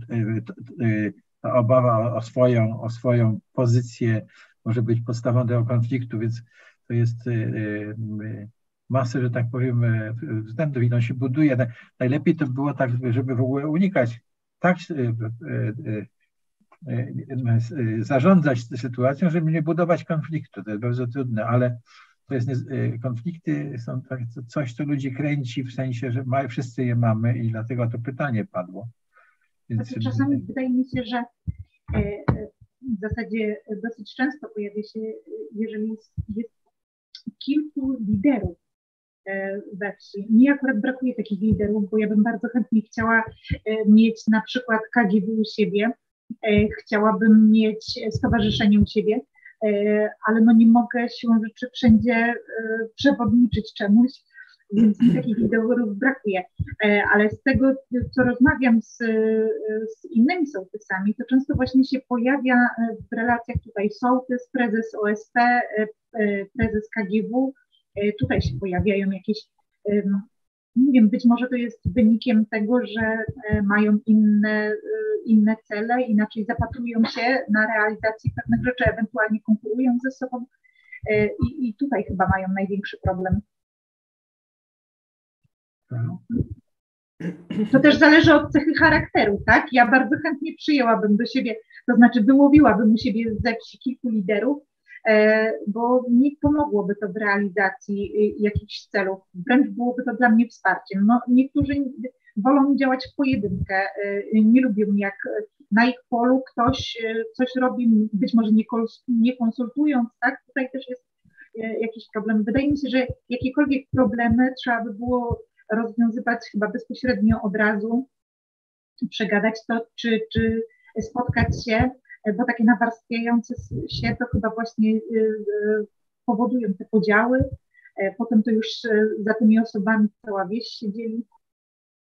ta obawa o swoją, o swoją pozycję może być podstawą tego konfliktu, więc to jest masę, że tak powiem, e, względów i on się buduje. Najlepiej to było tak, żeby w ogóle unikać, tak e, e, zarządzać sytuacją, żeby nie budować konfliktu. To jest bardzo trudne, ale to jest, konflikty są tak, coś, co ludzi kręci, w sensie, że my, wszyscy je mamy i dlatego to pytanie padło. Więc... Znaczy, czasami wydaje mi się, że w zasadzie dosyć często pojawia się, jeżeli jest, jest kilku liderów we wsi. Mi akurat brakuje takich liderów, bo ja bym bardzo chętnie chciała mieć na przykład KGW u siebie, chciałabym mieć stowarzyszenie u siebie, ale no nie mogę siłą rzeczy wszędzie przewodniczyć czemuś, więc takich liderów brakuje. Ale z tego, co rozmawiam z, z innymi sołtysami, to często właśnie się pojawia w relacjach tutaj sołtys, prezes OSP, prezes KGW, E, tutaj się pojawiają jakieś, nie wiem, być może to jest wynikiem tego, że e, mają inne, e, inne cele, inaczej zapatrują się na realizację pewnych rzeczy, ewentualnie konkurują ze sobą i, i tutaj chyba mają największy problem. To też zależy od cechy charakteru, tak? Ja bardzo chętnie przyjęłabym do siebie, to znaczy wyłowiłabym u siebie ze wsi kilku liderów, e, bo mi pomogłoby to w realizacji y, jakichś celów, wręcz byłoby to dla mnie wsparciem. No, niektórzy wolą działać w pojedynkę, y, nie lubią jak na ich polu ktoś y, coś robi, być może nie konsultując, tak? Tutaj też jest jakiś problem. Wydaje mi się, że jakiekolwiek problemy trzeba by było rozwiązywać chyba bezpośrednio od razu, przegadać to, czy, czy spotkać się, bo takie nawarstwiające się to chyba właśnie y, y, powodują te podziały. E, potem to już e, za tymi osobami cała wieś się dzieli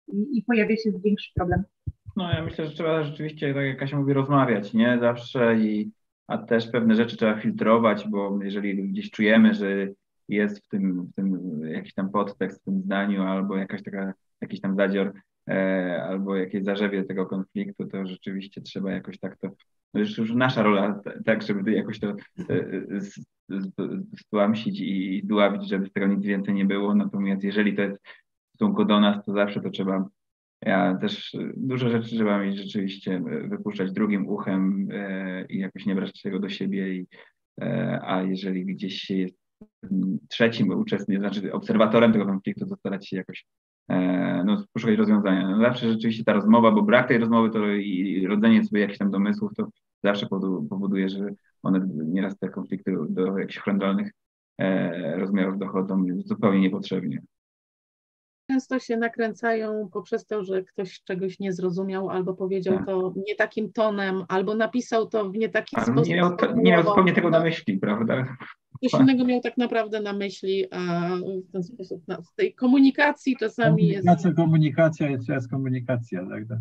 i, i pojawia się większy problem. No ja myślę, że trzeba rzeczywiście, tak jak Kasia mówi, rozmawiać, nie? Zawsze i a też pewne rzeczy trzeba filtrować, bo jeżeli gdzieś czujemy, że jest w tym, w tym jakiś tam podtekst w tym zdaniu, albo jakaś taka, jakiś tam zadzior, e, albo jakieś zarzewie tego konfliktu, to rzeczywiście trzeba jakoś tak to, no już, już nasza rola, tak, żeby jakoś to e, stłamsić i dławić, żeby z tego nic więcej nie było, natomiast jeżeli to jest w stosunku do nas, to zawsze to trzeba ja też dużo rzeczy trzeba mieć rzeczywiście wypuszczać drugim uchem e, i jakoś nie brać tego do siebie. I, e, a jeżeli gdzieś się jest trzecim uczestnikiem, znaczy obserwatorem tego konfliktu, to starać się jakoś e, no, poszukać rozwiązania. No, zawsze rzeczywiście ta rozmowa, bo brak tej rozmowy to i rodzenie sobie jakichś tam domysłów, to zawsze powoduje, że one nieraz te konflikty do jakichś frontalnych e, rozmiarów dochodzą zupełnie niepotrzebnie. Często się nakręcają poprzez to, że ktoś czegoś nie zrozumiał, albo powiedział tak. to nie takim tonem, albo napisał to w nie taki Ale sposób. Nie miał, nie miał zupełnie tego na myśli, prawda? Coś innego miał tak naprawdę na myśli, a w ten sposób na, w tej komunikacji czasami komunikacja, jest... Komunikacja jest komunikacja, tak?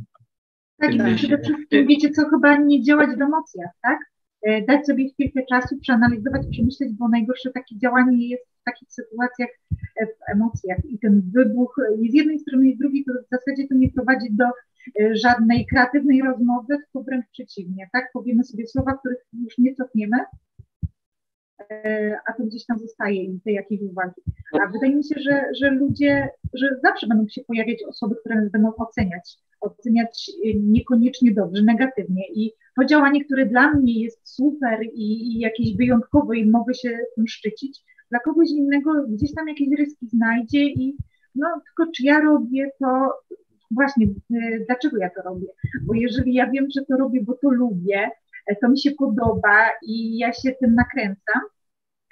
Tak, tak przede wszystkim wiecie co, chyba nie działać w emocjach, tak? E, dać sobie chwilkę czasu, przeanalizować, przemyśleć, bo najgorsze takie działanie jest w takich sytuacjach e, w emocjach i ten wybuch i z jednej strony i z drugiej to w zasadzie to nie prowadzi do e, żadnej kreatywnej rozmowy, tylko wręcz przeciwnie, tak? Powiemy sobie słowa, których już nie cofniemy, a to gdzieś tam zostaje im tej jakiejś uwagi. A wydaje mi się, że, że ludzie, że zawsze będą się pojawiać osoby, które nas będą oceniać, oceniać niekoniecznie dobrze, negatywnie i to działanie, które dla mnie jest super i, i jakieś wyjątkowe i mogę się tym szczycić, dla kogoś innego gdzieś tam jakieś ryski znajdzie i no tylko czy ja robię to, właśnie y, dlaczego ja to robię? Bo jeżeli ja wiem, że to robię, bo to lubię, e, to mi się podoba i ja się tym nakręcam,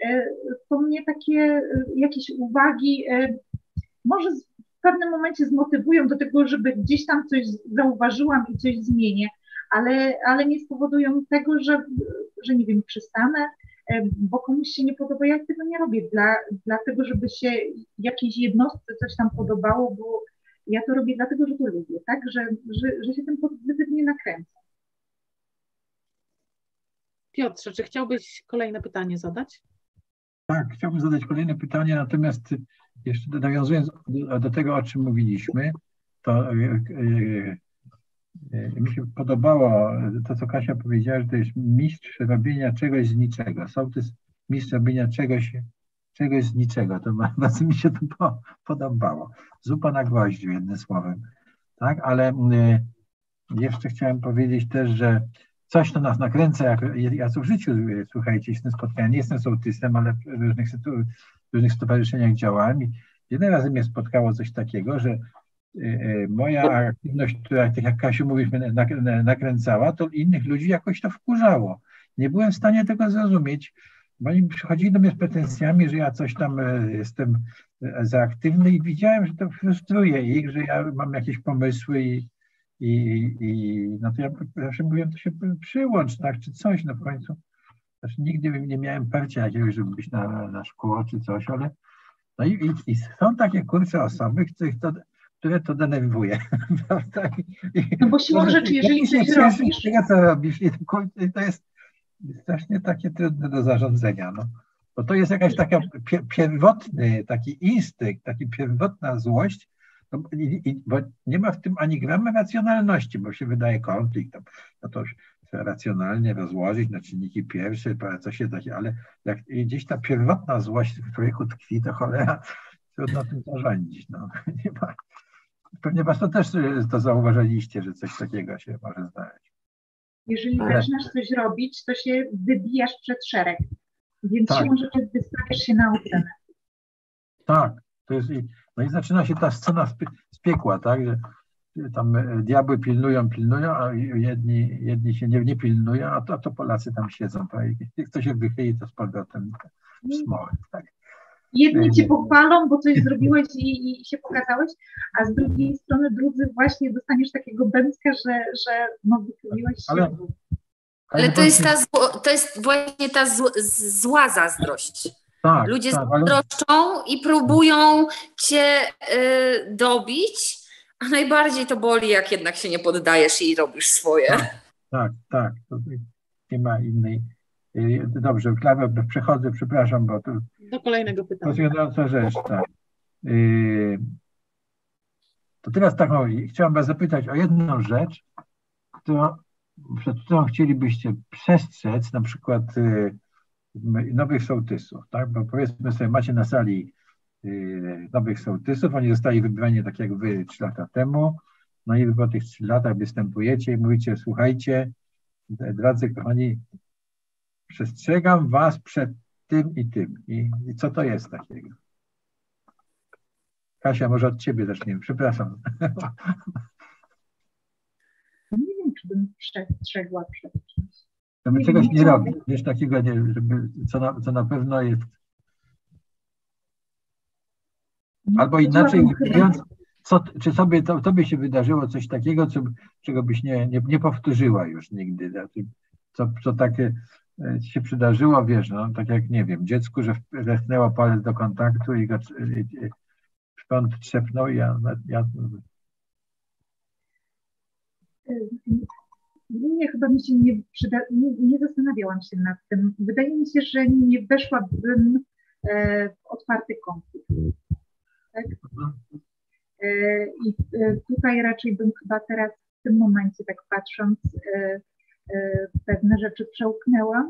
e, to mnie takie y, jakieś uwagi e, może w pewnym momencie zmotywują do tego, żeby gdzieś tam coś zauważyłam i coś zmienię, ale, ale nie spowodują tego, że, że nie wiem, przystanę, e, bo komuś się nie podoba. Ja tego nie robię dla, dlatego, żeby się jakiejś jednostce coś tam podobało, bo ja to robię dlatego, że to lubię, tak? Że, że, że się tym pozytywnie nakręcam. Piotrze, czy chciałbyś kolejne pytanie zadać? Tak, chciałbym zadać kolejne pytanie, natomiast jeszcze nawiązując do, tego, o czym mówiliśmy, to e, e, E, mi się podobało to, co Kasia powiedziała, że to jest mistrz robienia czegoś z niczego. Sołtys mistrz robienia czegoś, czegoś z niczego. To bardzo mi się to podobało. Zupa na gwoździu, jednym słowem. Tak, ale jeszcze chciałem powiedzieć też, że coś to nas nakręca, jak, ja co w życiu, słuchajcie, jestem spotkałem, nie jestem sołtysem, ale w różnych, w różnych stowarzyszeniach działałem i jeden razy mnie spotkało coś takiego, że Y, y, moja aktywność, która, tak jak Kasiu mówisz, nakręcała, to innych ludzi jakoś to wkurzało. Nie byłem w stanie tego zrozumieć, bo oni przychodzili do mnie z pretensjami, że ja coś tam e, jestem e, za aktywny i widziałem, że to frustruje ich, że ja mam jakieś pomysły i, i, i no to ja zawsze mówiłem, to się przyłącz, tak, czy coś, no w końcu. Znaczy nigdy nie miałem parcia jakiegoś, żeby być na, na szkło czy coś, ale no i, i, i są takie kurcze osoby, których to które to denerwuje. No bo siłą rzeczy, jeżeli się cieszysz tego, co robisz, i to jest strasznie takie trudne do zarządzania. No. Bo to jest jakaś taka pierwotny taki instynkt, taka pierwotna złość, no, i, i, bo nie ma w tym ani gramy racjonalności, bo się wydaje konflikt, no to racjonalnie rozłożyć na czynniki pierwsze, co się da, ale jak gdzieś ta pierwotna złość w człowieku tkwi, to cholera, trudno tym zarządzić. No. Nie ma, pewnie Was to też y, to zauważyliście, że coś takiego się może zdarzyć. Jeżeli Ale- zaczynasz coś robić, to się wybijasz przed szereg, więc Tak. siłą rzeczy wystawiasz się na ocenę. Tak, to jest, no i zaczyna się ta scena z, pie- z piekła, tak, że tam e, diabły pilnują, pilnują, a jedni, jedni się nie, nie pilnują, a to, a to Polacy tam siedzą, tak, i kto się wychyli, to z powrotem w smołę, tak. Jedni cię pochwalą, bo coś zrobiłeś i, i się pokazałeś, a z drugiej strony drudzy właśnie dostaniesz takiego bęcka, że, że no wychyliłeś się. Ale- Ale to jest, właśnie- ta, zło- to jest właśnie ta zła zazdrość. Tak, Ludzie tak, ale, zazdroszczą i próbują cię y, dobić, a najbardziej to boli, jak jednak się nie poddajesz i robisz swoje. tak, tak, to nie ma innej. Y, Dobrze, Klawę, przechodzę, przepraszam, bo to Do kolejnego pytania. Fascynująca rzecz, tak. Yy, To teraz taką, chciałem Was zapytać o jedną rzecz, którą, przed którą chcielibyście przestrzec, na przykład m- nowych sołtysów, tak? Bo powiedzmy sobie, macie na sali yy, nowych sołtysów, oni zostali wybrani tak jak Wy trzy lata temu, no i Wy po tych trzech latach występujecie i mówicie, słuchajcie, drodzy kochani, przestrzegam Was przed tym i tym. I, I co to jest takiego? Kasia, może od ciebie zaczniemy. Przepraszam. Nie wiem, czy bym przestrzegła przed czymś. Żeby Nie czegoś nie co- robić. Wiesz, takiego, nie, żeby, co, na, co na pewno jest. Albo inaczej mówiąc, co, czy sobie, to, tobie się wydarzyło coś takiego, co, czego byś nie, nie, nie powtórzyła już nigdy. Znaczy, Co, co takie e, się przydarzyło, wiesz, no, tak jak, nie wiem, dziecku, że wepchnęło palec do kontaktu i go i, i, szpont trzepnął i ja, ja Nie, chyba mi się nie przyda, nie, nie zastanawiałam się nad tym. Wydaje mi się, że nie weszłabym e, w otwarty konflikt. Tak? E, I e, tutaj raczej bym chyba teraz w tym momencie, tak patrząc, e, e, pewne rzeczy przełknęła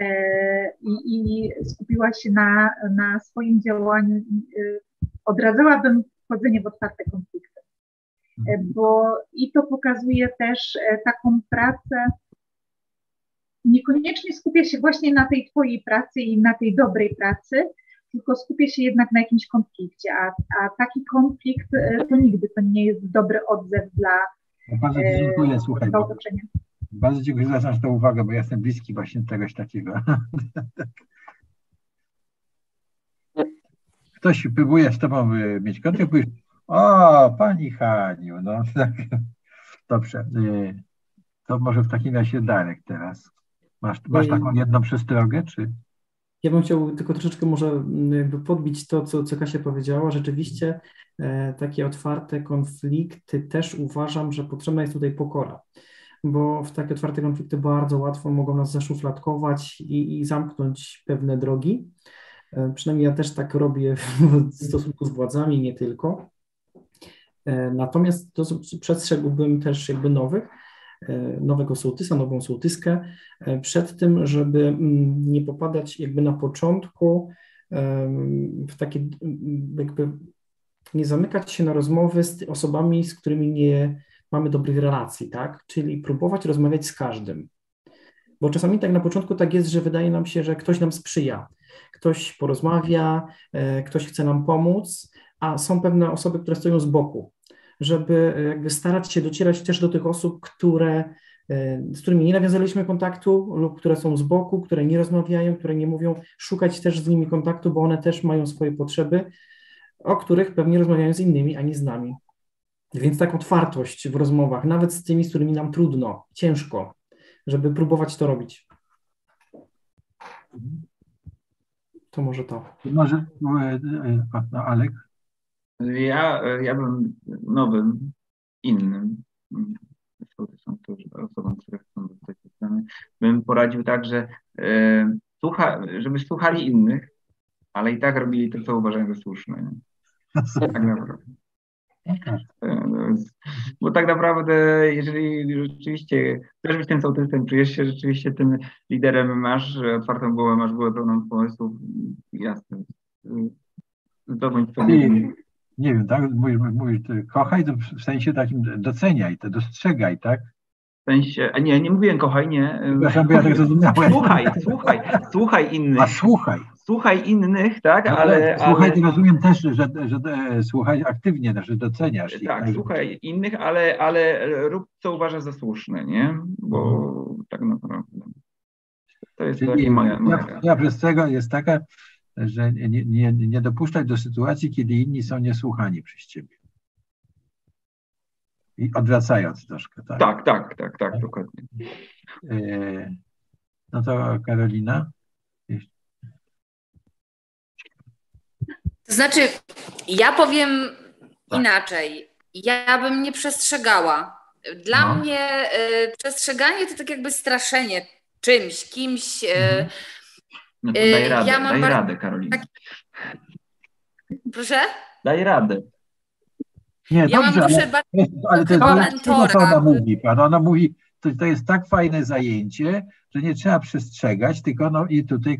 e, i, i skupiła się na, na swoim działaniu. Odradzałabym wchodzenie w otwarte konflikty bo i to pokazuje też e, taką pracę. Niekoniecznie skupia się właśnie na tej Twojej pracy i na tej dobrej pracy, tylko skupia się jednak na jakimś konflikcie, a, a taki konflikt e, to nigdy to nie jest dobry odzew dla, no, bardzo Ci e, dziękuję, słuchaj. otoczenia. bardzo dziękuję za tę uwagę, bo ja jestem bliski właśnie czegoś takiego. Ktoś próbuje z Tobą mieć kontakt, o, Pani Haniu, no tak. Dobrze. y, To może w takim razie Darek teraz. Masz, masz taką jedną przestrogę, czy? Ja bym chciał tylko troszeczkę może mm, jakby podbić to, co, co Kasia powiedziała. Rzeczywiście e, takie otwarte konflikty też uważam, że potrzebna jest tutaj pokora, bo w takie otwarte konflikty bardzo łatwo mogą nas zaszufladkować i, i zamknąć pewne drogi. E, przynajmniej ja też tak robię w stosunku z władzami, nie tylko. E, natomiast to przestrzegłbym też jakby nowych, e, nowego sołtysa, nową sołtyskę, e, przed tym, żeby mm, nie popadać jakby na początku w takie jakby nie zamykać się na rozmowy z osobami, z którymi nie mamy dobrych relacji, tak? Czyli próbować rozmawiać z każdym. Bo czasami tak na początku tak jest, że wydaje nam się, że ktoś nam sprzyja, ktoś porozmawia, ktoś chce nam pomóc, a są pewne osoby, które stoją z boku, żeby e, jakby starać się docierać też do tych osób, które, e, z którymi nie nawiązaliśmy kontaktu lub które są z boku, które nie rozmawiają, które nie mówią, szukać też z nimi kontaktu, bo one też mają swoje potrzeby, o których pewnie rozmawiają z innymi, a nie z nami. Więc tak otwartość w rozmowach, nawet z tymi, z którymi nam trudno, ciężko, żeby próbować to robić. To może to. Może no, Alek? Ja, ja bym nowym, innym mm, sołtysom, którzy, osobom, które chcą zostać sołtysami, bym poradził tak, że e, słucha, żeby słuchali innych, ale i tak robili to, co uważają za słuszne. Nie? Tak naprawdę. E, Bo tak naprawdę, jeżeli rzeczywiście chcesz być tym sołtysem, czujesz się rzeczywiście tym liderem, masz otwartą głowę, masz głowę pełną pomysłów, jasne. Zdobądź sobie nie wiem, tak? Mówisz, mówisz kochaj, to w sensie takim doceniaj, to dostrzegaj, tak? W sensie, a nie, nie mówiłem kochaj, nie. Przepraszam, bo ja tak zrozumiałem. Słuchaj, słuchaj, słuchaj innych. A słuchaj. Słuchaj innych, tak, No ale... tak, Słuchaj, ale... to rozumiem też, że, że, że e, słuchaj aktywnie, znaczy doceniasz. ich, Tak, słuchaj innych, ale, ale rób co uważasz za słuszne, nie? Bo tak naprawdę. To jest Czyli taka moja, moja ja, ja przez tego jest taka, że nie, nie, nie dopuszczać do sytuacji, kiedy inni są niesłuchani przez ciebie. I odwracając troszkę, tak? Tak, tak, tak, tak, dokładnie. E, No to Karolina? To znaczy, ja powiem Tak. inaczej. Ja bym nie przestrzegała. Dla No. mnie y, przestrzeganie to tak jakby straszenie czymś, kimś. y, Mhm. No to Yy, daj radę, ja mam daj bar- radę, Karolina. tak- Proszę? Daj radę. Nie, Ja mam dobrze, ale, bardzo ale to jest bardzo to, co ona mówi. Pan. Ona mówi, to, to jest tak fajne zajęcie, że nie trzeba przestrzegać, tylko no i tutaj.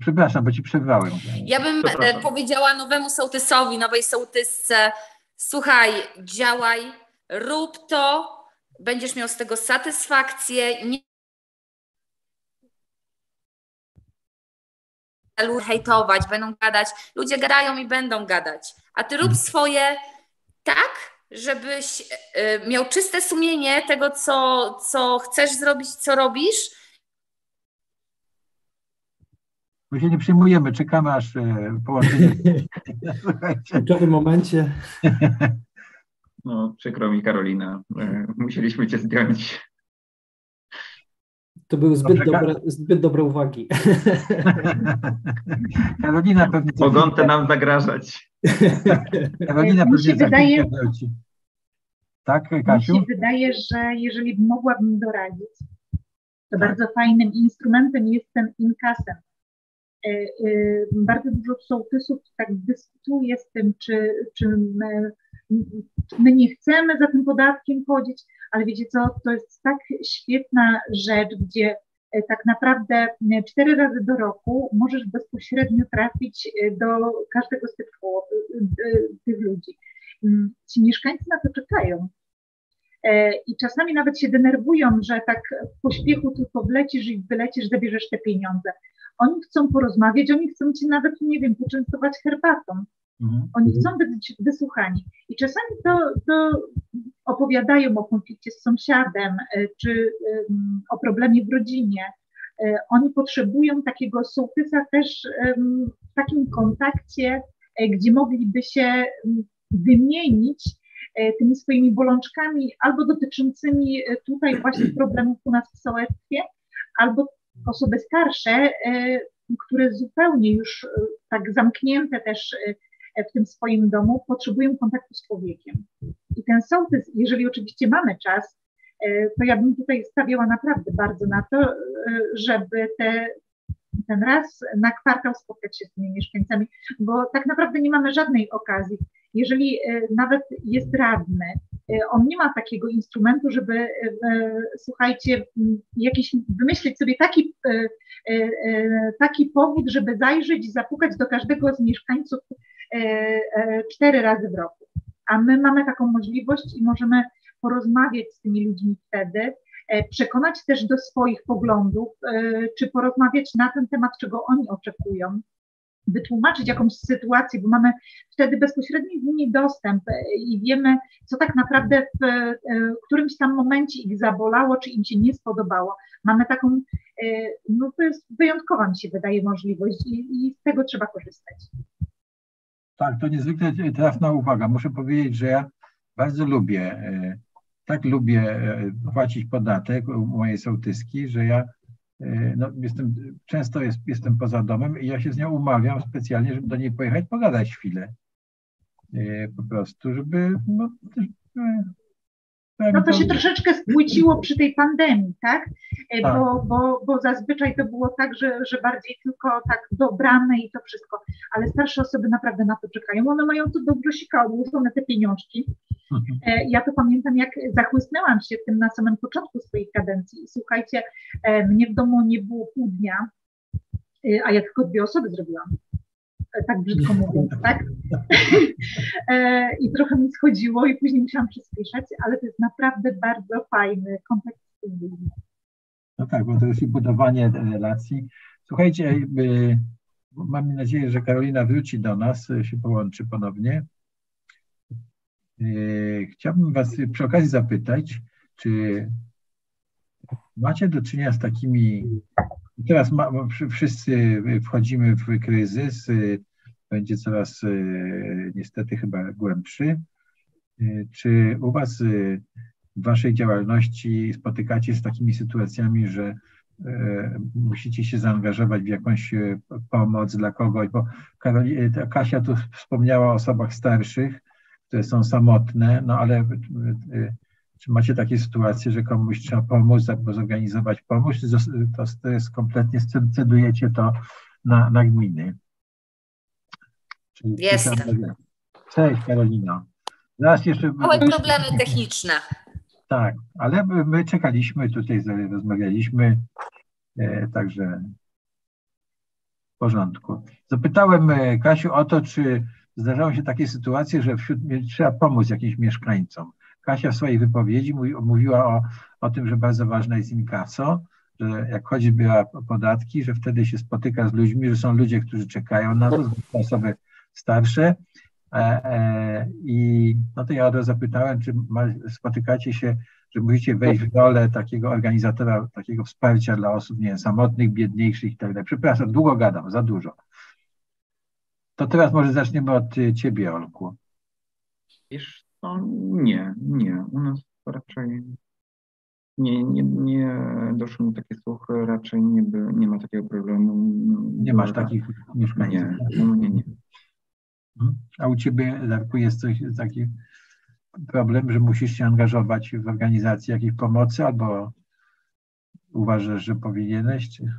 Przepraszam, bo ci przerwałem. Ja bym Przepraszam. e, powiedziała nowemu sołtysowi, nowej sołtysce, słuchaj, działaj, rób to, będziesz miał z tego satysfakcję. Nie hejtować, będą gadać. Ludzie gadają i będą gadać. A ty rób swoje tak, żebyś e, miał czyste sumienie tego, co, co chcesz zrobić, co robisz. My się nie przyjmujemy, czekamy aż e, połączenie. W kluczowym momencie No, przykro mi, Karolina. E, Musieliśmy cię zdjąć. To były zbyt Dobrze, dobre, zbyt dobre uwagi. Karolina pewnie Mogą te nam zagrażać. Karolina Mi się pewnie za wydaje-. Tak, Mi Kasiu? się wydaje, że jeżeli mogłabym doradzić, to Tak. bardzo fajnym instrumentem jest ten inkasem. E, e, Bardzo dużo sołtysów tak dyskutuje z tym, czy, czy my, nie chcemy za tym podatkiem chodzić, ale wiecie co, to jest tak świetna rzecz, gdzie e, tak naprawdę cztery razy do roku możesz bezpośrednio trafić e, do każdego z tych, e, tych ludzi. Mm, Ci mieszkańcy na to czekają. I czasami nawet się denerwują, że tak w pośpiechu tylko wlecisz i wylecisz, zabierzesz te pieniądze. Oni chcą porozmawiać, oni chcą cię nawet, nie wiem, poczęstować herbatą. Mhm. Oni chcą być wysłuchani. I czasami to, to opowiadają o konflikcie z sąsiadem, e, czy o problemie w rodzinie. E, Oni potrzebują takiego sołtysa też w takim kontakcie, e, gdzie mogliby się wymienić tymi swoimi bolączkami, albo dotyczącymi tutaj właśnie problemów u nas w sołectwie, albo osoby starsze, które zupełnie już tak zamknięte też w tym swoim domu, potrzebują kontaktu z człowiekiem. I ten sołtys, jeżeli oczywiście mamy czas, e, to ja bym tutaj stawiała naprawdę bardzo na to, e, żeby te, ten raz na kwartał spotkać się z tymi mieszkańcami, bo tak naprawdę nie mamy żadnej okazji. Jeżeli e, nawet jest radny, on nie ma takiego instrumentu, żeby, słuchajcie, m, jakiś, wymyślić sobie taki, taki powód, żeby zajrzeć i zapukać do każdego z mieszkańców cztery razy w roku. A my mamy taką możliwość i możemy porozmawiać z tymi ludźmi wtedy, e, przekonać też do swoich poglądów, e, czy porozmawiać na ten temat, czego oni oczekują, wytłumaczyć jakąś sytuację, bo mamy wtedy bezpośredni z nimi dostęp e, i wiemy, co tak naprawdę w e, którymś tam momencie ich zabolało, czy im się nie spodobało. Mamy taką, e, no to jest wyjątkowa mi się wydaje możliwość i, i z tego trzeba korzystać. Tak, to niezwykle trafna uwaga. Muszę powiedzieć, że ja bardzo lubię, e, tak lubię e, płacić podatek mojej sołtyski, że ja e, no, jestem, często jest, jestem poza domem i ja się z nią umawiam specjalnie, żeby do niej pojechać, pogadać chwilę. Po prostu, żeby no, No to się troszeczkę spłyciło przy tej pandemii, tak? E, Tak. Bo, bo, bo zazwyczaj to było tak, że, że bardziej tylko tak dobrane i to wszystko. Ale starsze osoby naprawdę na to czekają. One mają to do grosika odłożone te pieniążki. Mhm. E, Ja to pamiętam, jak zachłysnęłam się tym na samym początku swojej kadencji. I słuchajcie, e, mnie w domu nie było pół dnia, a ja tylko dwie osoby zrobiłam. Tak brzydko mówiąc, tak? E, I trochę mi schodziło i później musiałam przyspieszać, ale to jest naprawdę bardzo fajny kontakt z ludźmi. No tak, bo to jest i budowanie relacji. Słuchajcie, mam nadzieję, że Karolina wróci do nas, się połączy ponownie. Chciałbym Was przy okazji zapytać, czy macie do czynienia z takimi. Teraz ma, wszyscy wchodzimy w kryzys, będzie coraz niestety chyba głębszy. Czy u Was w Waszej działalności spotykacie się z takimi sytuacjami, że musicie się zaangażować w jakąś pomoc dla kogoś, bo Kasia tu wspomniała o osobach starszych, które są samotne, no ale czy macie takie sytuacje, że komuś trzeba pomóc, albo zorganizować pomoc, czy to, jest kompletnie, cedujecie to na, na gminy? Jestem. Cześć Karolina. Zaraz jeszcze... Małe problemy techniczne. Tak, ale my czekaliśmy, tutaj rozmawialiśmy, e, także w porządku. Zapytałem e, Kasiu o to, czy zdarzały się takie sytuacje, że wśród, trzeba pomóc jakimś mieszkańcom. Kasia w swojej wypowiedzi mówi, mówiła o, o tym, że bardzo ważne jest inkaso, że jak choćby o podatki, że wtedy się spotyka z ludźmi, że są ludzie, którzy czekają na to, osoby starsze. E, e, I no to ja od razu zapytałem, czy ma, spotykacie się, że musicie wejść w rolę takiego organizatora, takiego wsparcia dla osób, nie wiem, samotnych, biedniejszych i tak dalej. Przepraszam, długo gadam, za dużo. To teraz może zaczniemy od ciebie, Olku. Wiesz, no nie, nie. U nas raczej nie, nie, nie doszło mi takie słuchy, raczej nie, by, nie ma takiego problemu. Nie masz takich mieszkańców? Nie, no, nie, nie. Mhm. A u Ciebie, Larku, jest coś taki problem, że musisz się angażować w organizację jakiejś pomocy albo uważasz, że powinieneś? Czy...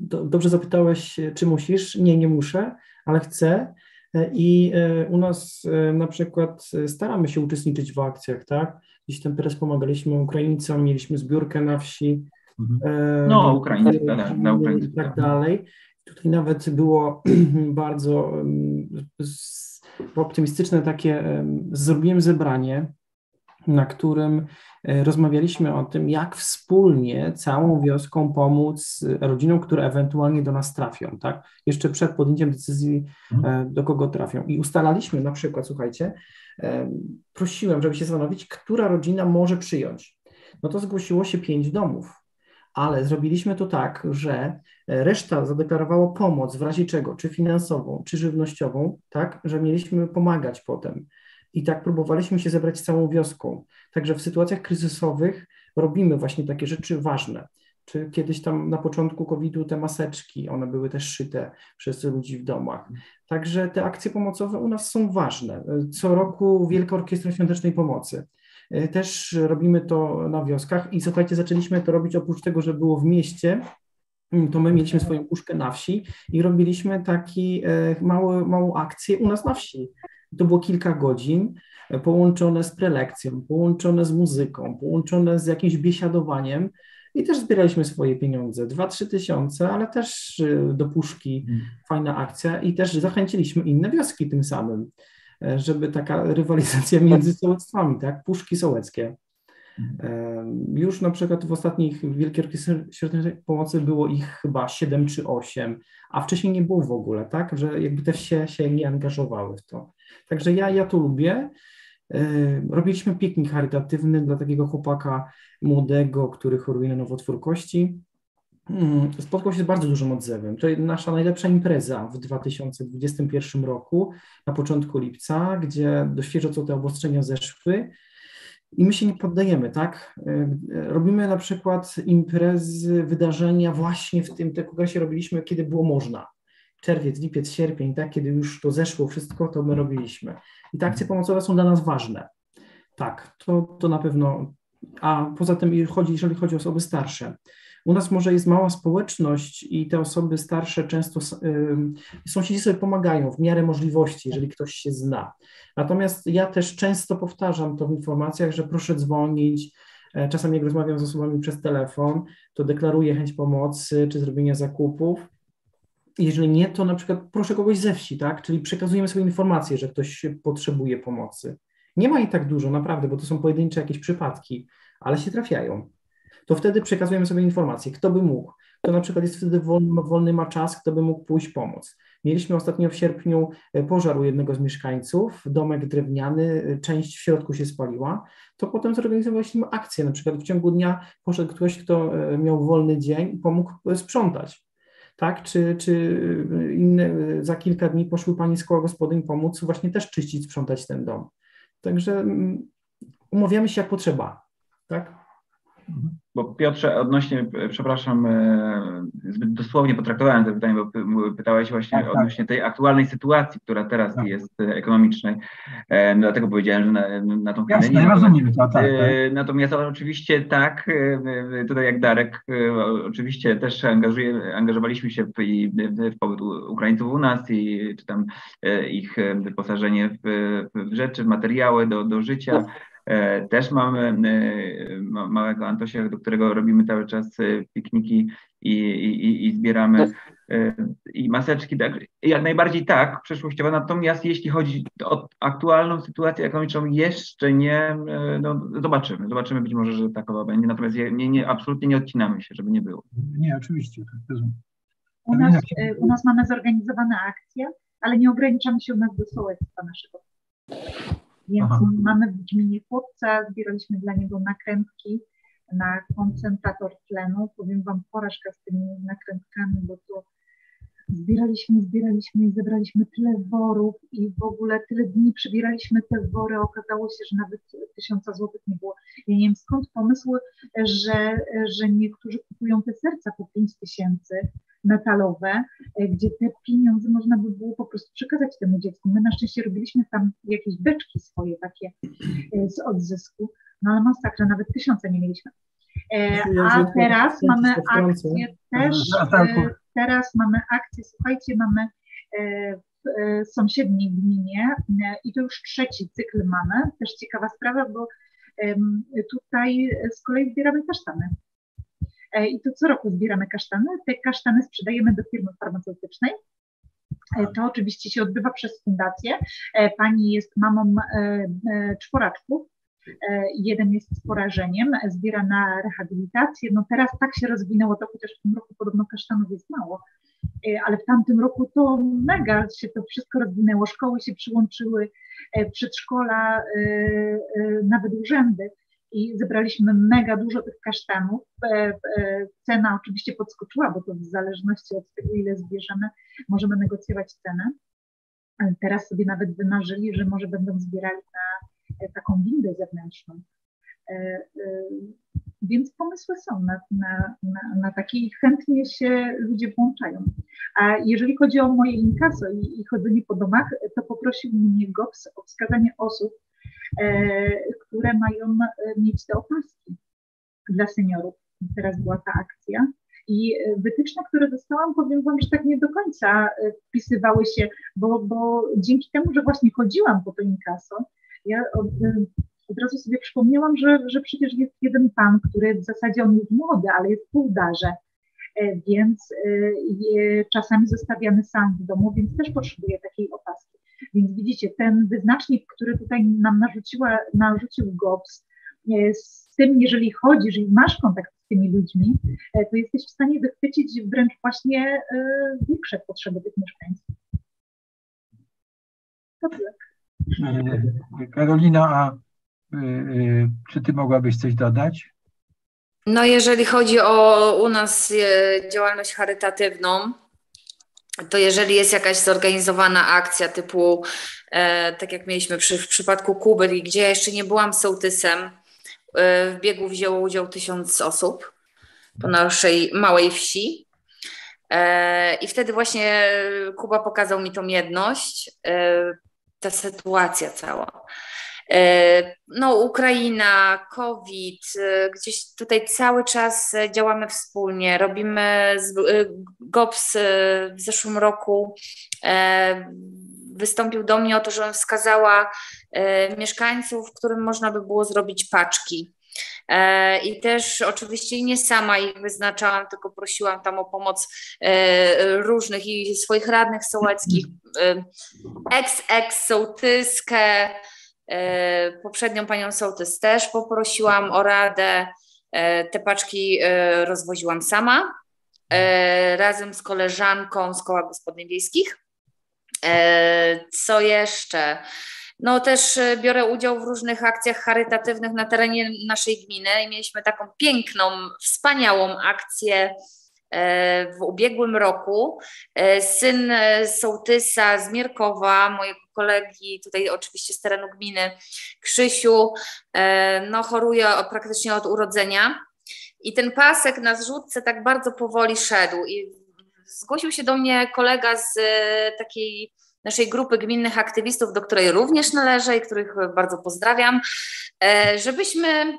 Dobrze zapytałeś, czy musisz? Nie, nie muszę, ale chcę. I u nas na przykład staramy się uczestniczyć w akcjach, tak? Gdzieś tam teraz pomagaliśmy Ukraińcom, mieliśmy zbiórkę na wsi. Mhm. No, Ukraińcy, na Ukraińcy. I tak dalej. Tutaj nawet było bardzo optymistyczne takie, zrobiłem zebranie, na którym rozmawialiśmy o tym, jak wspólnie całą wioską pomóc rodzinom, które ewentualnie do nas trafią, tak? Jeszcze przed podjęciem decyzji, do kogo trafią. I ustalaliśmy na przykład, słuchajcie, prosiłem, żeby się zastanowić, która rodzina może przyjąć. No to zgłosiło się pięć domów ale zrobiliśmy to tak, że reszta zadeklarowała pomoc w razie czego, czy finansową, czy żywnościową, tak, że mieliśmy pomagać potem. I tak próbowaliśmy się zebrać całą wioską. Także w sytuacjach kryzysowych robimy właśnie takie rzeczy ważne. Czy kiedyś tam na początku COVID-u te maseczki, one były też szyte przez ludzi w domach. Także te akcje pomocowe u nas są ważne. Co roku Wielka Orkiestra Świątecznej Pomocy. Też robimy to na wioskach i słuchajcie, zaczęliśmy to robić oprócz tego, że było w mieście, to my mieliśmy swoją puszkę na wsi i robiliśmy taki mały, małą akcję u nas na wsi. To było kilka godzin połączone z prelekcją, połączone z muzyką, połączone z jakimś biesiadowaniem i też zbieraliśmy swoje pieniądze, 2-3 tysiące, ale też do puszki fajna akcja i też zachęciliśmy inne wioski tym samym żeby taka rywalizacja między sołectwami, tak, puszki sołeckie. Już na przykład w ostatnich Wielkiej Świątecznej Pomocy było ich chyba 7 czy 8, a wcześniej nie było w ogóle, tak, że jakby też się, się nie angażowały w to. Także ja, ja to lubię. Robiliśmy piknik charytatywny dla takiego chłopaka młodego, który choruje na nowotwór Mm, spotkał się z bardzo dużym odzewem. To nasza najlepsza impreza w 2021 roku, na początku lipca, gdzie dość co te obostrzenia zeszły i my się nie poddajemy, tak? Robimy na przykład imprezy, wydarzenia właśnie w tym okresie robiliśmy, kiedy było można. Czerwiec, lipiec, sierpień, tak? Kiedy już to zeszło wszystko, to my robiliśmy. I te akcje pomocowe są dla nas ważne. Tak, to, to na pewno. A poza tym, chodzi, jeżeli chodzi o osoby starsze, u nas może jest mała społeczność i te osoby starsze często sąsiedzi sobie pomagają w miarę możliwości, jeżeli ktoś się zna. Natomiast ja też często powtarzam to w informacjach, że proszę dzwonić. E, czasami jak rozmawiam z osobami przez telefon, to deklaruję chęć pomocy czy zrobienia zakupów. Jeżeli nie, to na przykład proszę kogoś ze wsi, tak? Czyli przekazujemy sobie informację, że ktoś potrzebuje pomocy. Nie ma ich tak dużo, naprawdę, bo to są pojedyncze jakieś przypadki, ale się trafiają. To wtedy przekazujemy sobie informację, kto by mógł. Kto na przykład jest wtedy wolny, wolny ma czas, kto by mógł pójść pomóc. Mieliśmy ostatnio w sierpniu e, pożar u jednego z mieszkańców, domek drewniany, e, część w środku się spaliła, to potem zorganizowaliśmy akcję, na przykład w ciągu dnia poszedł ktoś, kto e, miał wolny dzień i pomógł sprzątać. Tak, czy, czy inne, za kilka dni poszły pani z koła gospodyń pomóc właśnie też czyścić, sprzątać ten dom. Także mm, umawiamy się jak potrzeba, tak? Bo Piotrze, odnośnie, przepraszam, e, zbyt dosłownie potraktowałem to pytanie, bo pytałeś właśnie tak, tak. odnośnie tej aktualnej sytuacji, która teraz tak. jest e, ekonomicznej. E, dlatego powiedziałem, że na, na tą chwilę nie. Rozumiem to, tak, tak. Natomiast oczywiście tak, tutaj jak Darek, oczywiście też angażuje, angażowaliśmy się w, w pobyt Ukraińców u nas i czy tam ich wyposażenie w, w rzeczy, w materiały do, do życia. E, też mamy e, małego Antosia, do którego robimy cały czas e, pikniki i, i, i zbieramy i maseczki. Tak, jak najbardziej tak, przyszłościowo. Natomiast jeśli chodzi o aktualną sytuację ekonomiczną, jeszcze nie, no, zobaczymy. Zobaczymy, być może, że takowa będzie. Natomiast nie, nie, absolutnie nie odcinamy się, żeby nie było. Nie, oczywiście. U nas, u nas mamy zorganizowane akcje, ale nie ograniczamy się u nas do sołectwa naszego. Więc Aha. mamy w gminie chłopca, zbieraliśmy dla niego nakrętki na koncentrator tlenu. Powiem Wam, porażka z tymi nakrętkami, bo to zbieraliśmy, zbieraliśmy i zebraliśmy tyle worów i w ogóle tyle dni przebieraliśmy te wory. Okazało się, że nawet tysiąca złotych nie było. Ja nie wiem skąd pomysł, że, że niektórzy kupują te serca po pięć tysięcy metalowe, gdzie te pieniądze można by było po prostu przekazać temu dziecku. My na szczęście robiliśmy tam jakieś beczki swoje takie e, z odzysku, no ale masakra, nawet tysiące nie mieliśmy. E, a teraz mamy akcję też, teraz mamy akcję, słuchajcie, mamy w sąsiedniej gminie i to już trzeci cykl mamy, też ciekawa sprawa, bo tutaj z kolei zbieramy kasztany. E, i to co roku zbieramy kasztany. Te kasztany sprzedajemy do firmy farmaceutycznej. E, to oczywiście się odbywa przez fundację. E, pani jest mamą czworaczków. Jeden jest z porażeniem, zbiera na rehabilitację. No teraz tak się rozwinęło to, chociaż w tym roku podobno kasztanów jest mało, ale w tamtym roku to mega się to wszystko rozwinęło. Szkoły się przyłączyły, przedszkola, nawet urzędy i zebraliśmy mega dużo tych kasztanów. E, e, cena oczywiście podskoczyła, bo to w zależności od tego, ile zbierzemy, możemy negocjować cenę. Teraz sobie nawet wymarzyli, że może będą zbierali na e, taką windę zewnętrzną. Więc pomysły są na, na, na, na takie i chętnie się ludzie włączają. A jeżeli chodzi o moje inkaso i, i chodzenie po domach, to poprosił mnie GOPS o wskazanie osób, E, które mają e, mieć te opaski dla seniorów. Teraz była ta akcja. I e, wytyczne, które dostałam, powiem Wam, że tak nie do końca wpisywały się, bo, bo dzięki temu, że właśnie chodziłam po to inkaso, ja od, od razu sobie przypomniałam, że, że przecież jest jeden pan, który w zasadzie on jest młody, ale jest w darze, więc czasami zostawiamy sam w domu, więc też potrzebuje takiej opaski. Więc widzicie, ten wyznacznik, który tutaj nam narzuciła, narzucił GOPS, e, z tym, jeżeli chodzisz i masz kontakt z tymi ludźmi, e, to jesteś w stanie wychwycić wręcz właśnie e, większe potrzeby tych mieszkańców. To tak. Karolina, a czy ty mogłabyś coś dodać? No, jeżeli chodzi o u nas działalność charytatywną, to jeżeli jest jakaś zorganizowana akcja typu, e, tak jak mieliśmy przy, w przypadku Kuby, gdzie ja jeszcze nie byłam sołtysem, e, w biegu wzięło udział tysiąc osób po naszej małej wsi. E, I wtedy właśnie Kuba pokazał mi tą jedność, e, ta sytuacja cała. E, no, Ukraina, COVID, e, gdzieś tutaj cały czas działamy wspólnie. Robimy e, GOPS w zeszłym roku. Wystąpił do mnie o to, żebym wskazała mieszkańców, którym można by było zrobić paczki. E, I też oczywiście nie sama ich wyznaczałam, tylko prosiłam tam o pomoc e, różnych i swoich radnych sołeckich, ex-ex sołtyskę, poprzednią panią sołtys też poprosiłam o radę. Te paczki rozwoziłam sama razem z koleżanką z koła gospodyń wiejskich. Co jeszcze? No też e, biorę udział w różnych akcjach charytatywnych na terenie naszej gminy i mieliśmy taką piękną, wspaniałą akcję e, w ubiegłym roku. E, syn sołtysa z Mierkowa, mojego kolegi tutaj oczywiście z terenu gminy, Krzysiu, no choruje praktycznie od urodzenia i ten pasek na zrzutce tak bardzo powoli szedł i zgłosił się do mnie kolega z takiej naszej grupy gminnych aktywistów, do której również należę i których bardzo pozdrawiam, e, żebyśmy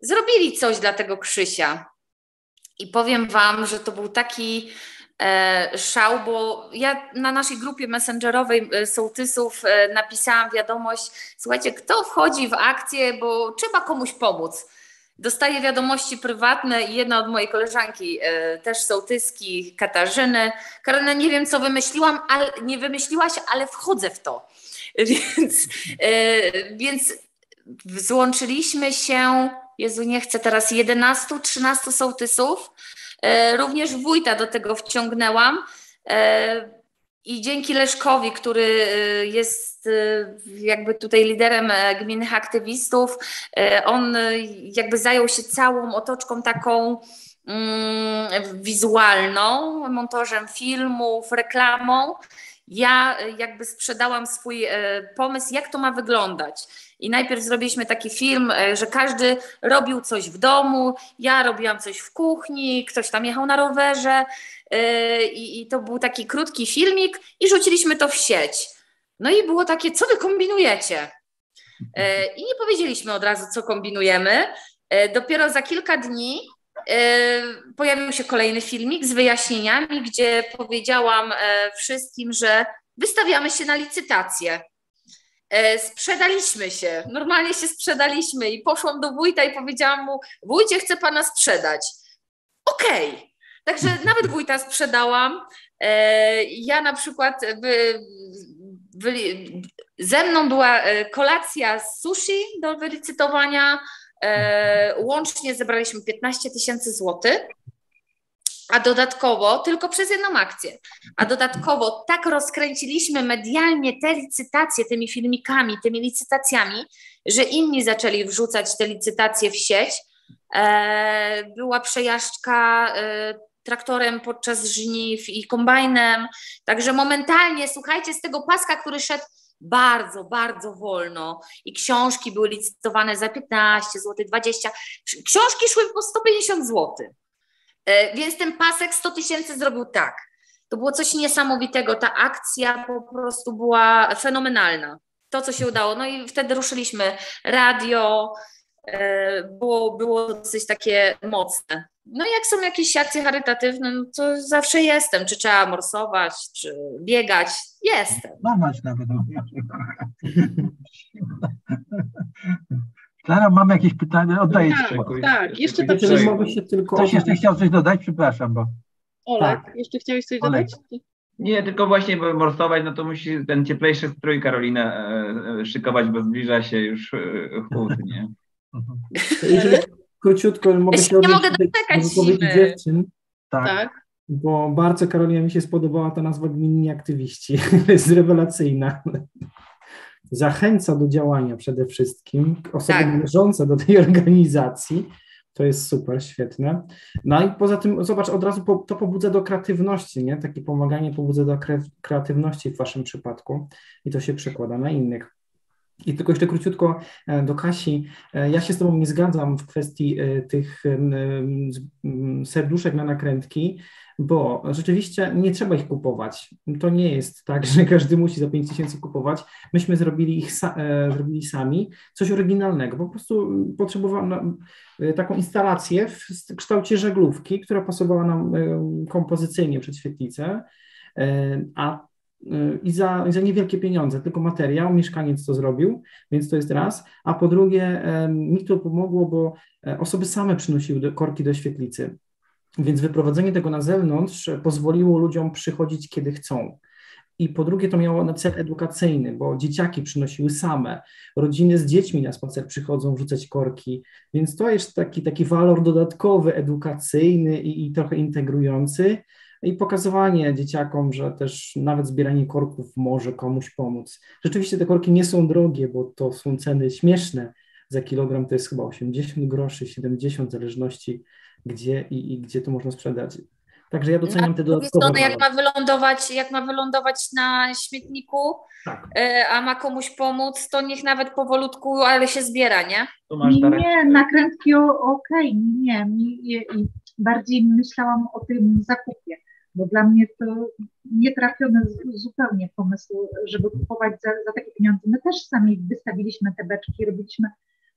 zrobili coś dla tego Krzysia. I powiem Wam, że to był taki e, szał, bo ja na naszej grupie messengerowej e, sołtysów napisałam wiadomość, słuchajcie, kto wchodzi w akcję, bo trzeba komuś pomóc. Dostaję wiadomości prywatne i jedna od mojej koleżanki, e, też sołtyski, Katarzyny. Karolina, nie wiem co wymyśliłam, ale nie wymyśliłaś, ale wchodzę w to. Więc, e, więc złączyliśmy się, Jezu nie chcę teraz, 11-13 sołtysów. E, również wójta do tego wciągnęłam. I dzięki Leszkowi, który y, jest y, jakby tutaj liderem e, gminnych aktywistów, e, on y, jakby zajął się całą otoczką taką mm, wizualną, montażem filmów, reklamą. Ja jakby sprzedałam swój e, pomysł, jak to ma wyglądać. I najpierw zrobiliśmy taki film, że każdy robił coś w domu, ja robiłam coś w kuchni, ktoś tam jechał na rowerze, i, i to był taki krótki filmik i rzuciliśmy to w sieć. No i było takie, co wy kombinujecie? Yy, I nie powiedzieliśmy od razu, co kombinujemy. Yy, dopiero za kilka dni pojawił się kolejny filmik z wyjaśnieniami, gdzie powiedziałam wszystkim, że wystawiamy się na licytację. Sprzedaliśmy się, normalnie się sprzedaliśmy i poszłam do wójta i powiedziałam mu, wójcie, chcę pana sprzedać. Okej, okay. Także nawet wójta sprzedałam. E, ja na przykład ze mną była e, kolacja z sushi do wylicytowania. E, łącznie zebraliśmy 15 tysięcy złotych. A dodatkowo, tylko przez jedną akcję, a dodatkowo tak rozkręciliśmy medialnie te licytacje tymi filmikami, tymi licytacjami, że inni zaczęli wrzucać te licytacje w sieć. Była przejażdżka traktorem podczas żniw i kombajnem. Także momentalnie, słuchajcie, z tego paska, który szedł bardzo, bardzo wolno i książki były licytowane za 15 zł, 20. Książki szły po 150 zł. E, więc ten pasek 100 tysięcy zrobił tak. To było coś niesamowitego. Ta akcja po prostu była fenomenalna. To, co się udało. No i wtedy ruszyliśmy radio, E, było, było dosyć takie mocne. No jak są jakieś akcje charytatywne, no to zawsze jestem. Czy trzeba morsować, czy biegać, jestem. Mamać nawet. Klara, mam jakieś pytania? Oddaję tak, Ci. Tak, jeszcze tak. Jeżeli mogę się tylko... Ktoś jeszcze chciał coś dodać? Przepraszam, bo... Olek, tak. jeszcze chciałeś coś Olek. dodać? Nie, tylko właśnie, bo morsować, no to musi ten cieplejszy strój Karolina e, szykować, bo zbliża się już e, chłód, nie? Króciutko mogę się nie mogę doczekać dziewczyn. Tak. tak. Bo bardzo Karolina mi się spodobała ta nazwa gminni aktywiści. jest rewelacyjna. Zachęca do działania przede wszystkim. Osoby tak. należące do tej organizacji. To jest super, świetne. No i poza tym, zobacz, od razu po, to pobudza do kreatywności, nie? Takie pomaganie pobudza do kreatywności w Waszym przypadku i to się przekłada na innych. I tylko jeszcze króciutko e, do Kasi. E, ja się z Tobą nie zgadzam w kwestii e, tych serduszek na nakrętki, bo rzeczywiście nie trzeba ich kupować. To nie jest tak, że każdy musi za 5 tysięcy kupować. Myśmy zrobili ich zrobili sami, coś oryginalnego. Po prostu potrzebowałam taką instalację w kształcie żaglówki, która pasowała nam kompozycyjnie przed świetlicę, a i za, za niewielkie pieniądze, tylko materiał, mieszkaniec to zrobił, więc to jest raz. A po drugie, mi to pomogło, bo osoby same przynosiły korki do świetlicy. Więc wyprowadzenie tego na zewnątrz pozwoliło ludziom przychodzić, kiedy chcą. I po drugie, to miało na cel edukacyjny, bo dzieciaki przynosiły same, rodziny z dziećmi na spacer przychodzą wrzucać korki, więc to jest taki, taki walor dodatkowy, edukacyjny i, i trochę integrujący. I pokazywanie dzieciakom, że też nawet zbieranie korków może komuś pomóc. Rzeczywiście te korki nie są drogie, bo to są ceny śmieszne. Za kilogram to jest chyba 80 groszy, 70 w zależności gdzie i, i gdzie to można sprzedać. Także ja doceniam te dodatkowe. Strony, jak ma wylądować, jak ma wylądować na śmietniku, tak. E, a ma komuś pomóc, to niech nawet powolutku, ale się zbiera, nie? nie, nakrętki okej, okay, nie, nie, bardziej myślałam o tym zakupie, bo dla mnie to nietrafiony zupełnie pomysł, żeby kupować za, za takie pieniądze. My też sami wystawiliśmy te beczki, robiliśmy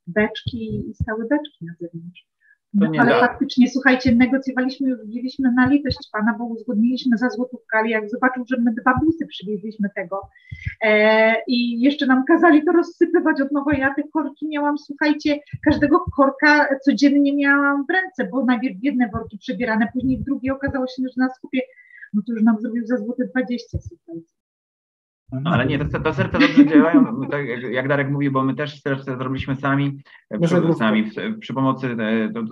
beczki i stały beczki na zewnątrz. No, ale da. faktycznie, słuchajcie, negocjowaliśmy, wzięliśmy na litość Pana, bo uzgodniliśmy za złotówkę, ale jak zobaczył, że my dwa busy przywieźliśmy tego e, i jeszcze nam kazali to rozsypywać od nowa, ja te korki miałam, słuchajcie, każdego korka codziennie miałam w ręce, bo najpierw jedne worki przebierane, później w drugie okazało się, że na skupie, no to już nam zrobił za złote 20, słuchajcie. No, ale nie, te, te serca dobrze działają, no, tak jak Darek mówił, bo my też serce zrobiliśmy sami, przy, sami przy pomocy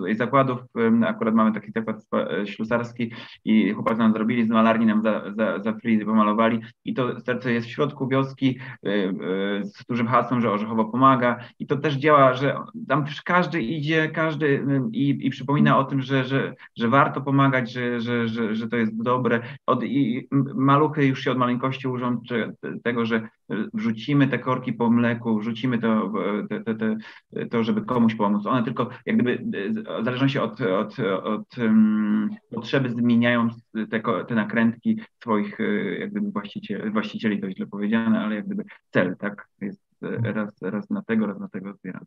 e, zakładów, akurat mamy taki zakład e, ślusarski i chłopaki nam zrobili, z malarni nam za, za, za free pomalowali i to serce jest w środku wioski e, z dużym hasłem, że Orzechowo pomaga i to też działa, że tam każdy idzie, każdy i, i przypomina o tym, że, że, że warto pomagać, że, że, że, że to jest dobre. Od, i maluchy już się od maleńkości uczą, tego, że wrzucimy te korki po mleku, wrzucimy to, te, te, te, to żeby komuś pomóc. One tylko jak gdyby w zależności od, od, od um, potrzeby zmieniają te, te nakrętki swoich jak gdyby właścicieli, właścicieli, to źle powiedziane, ale jak gdyby cel, tak? Jest raz, raz na tego, raz na tego zbieramy.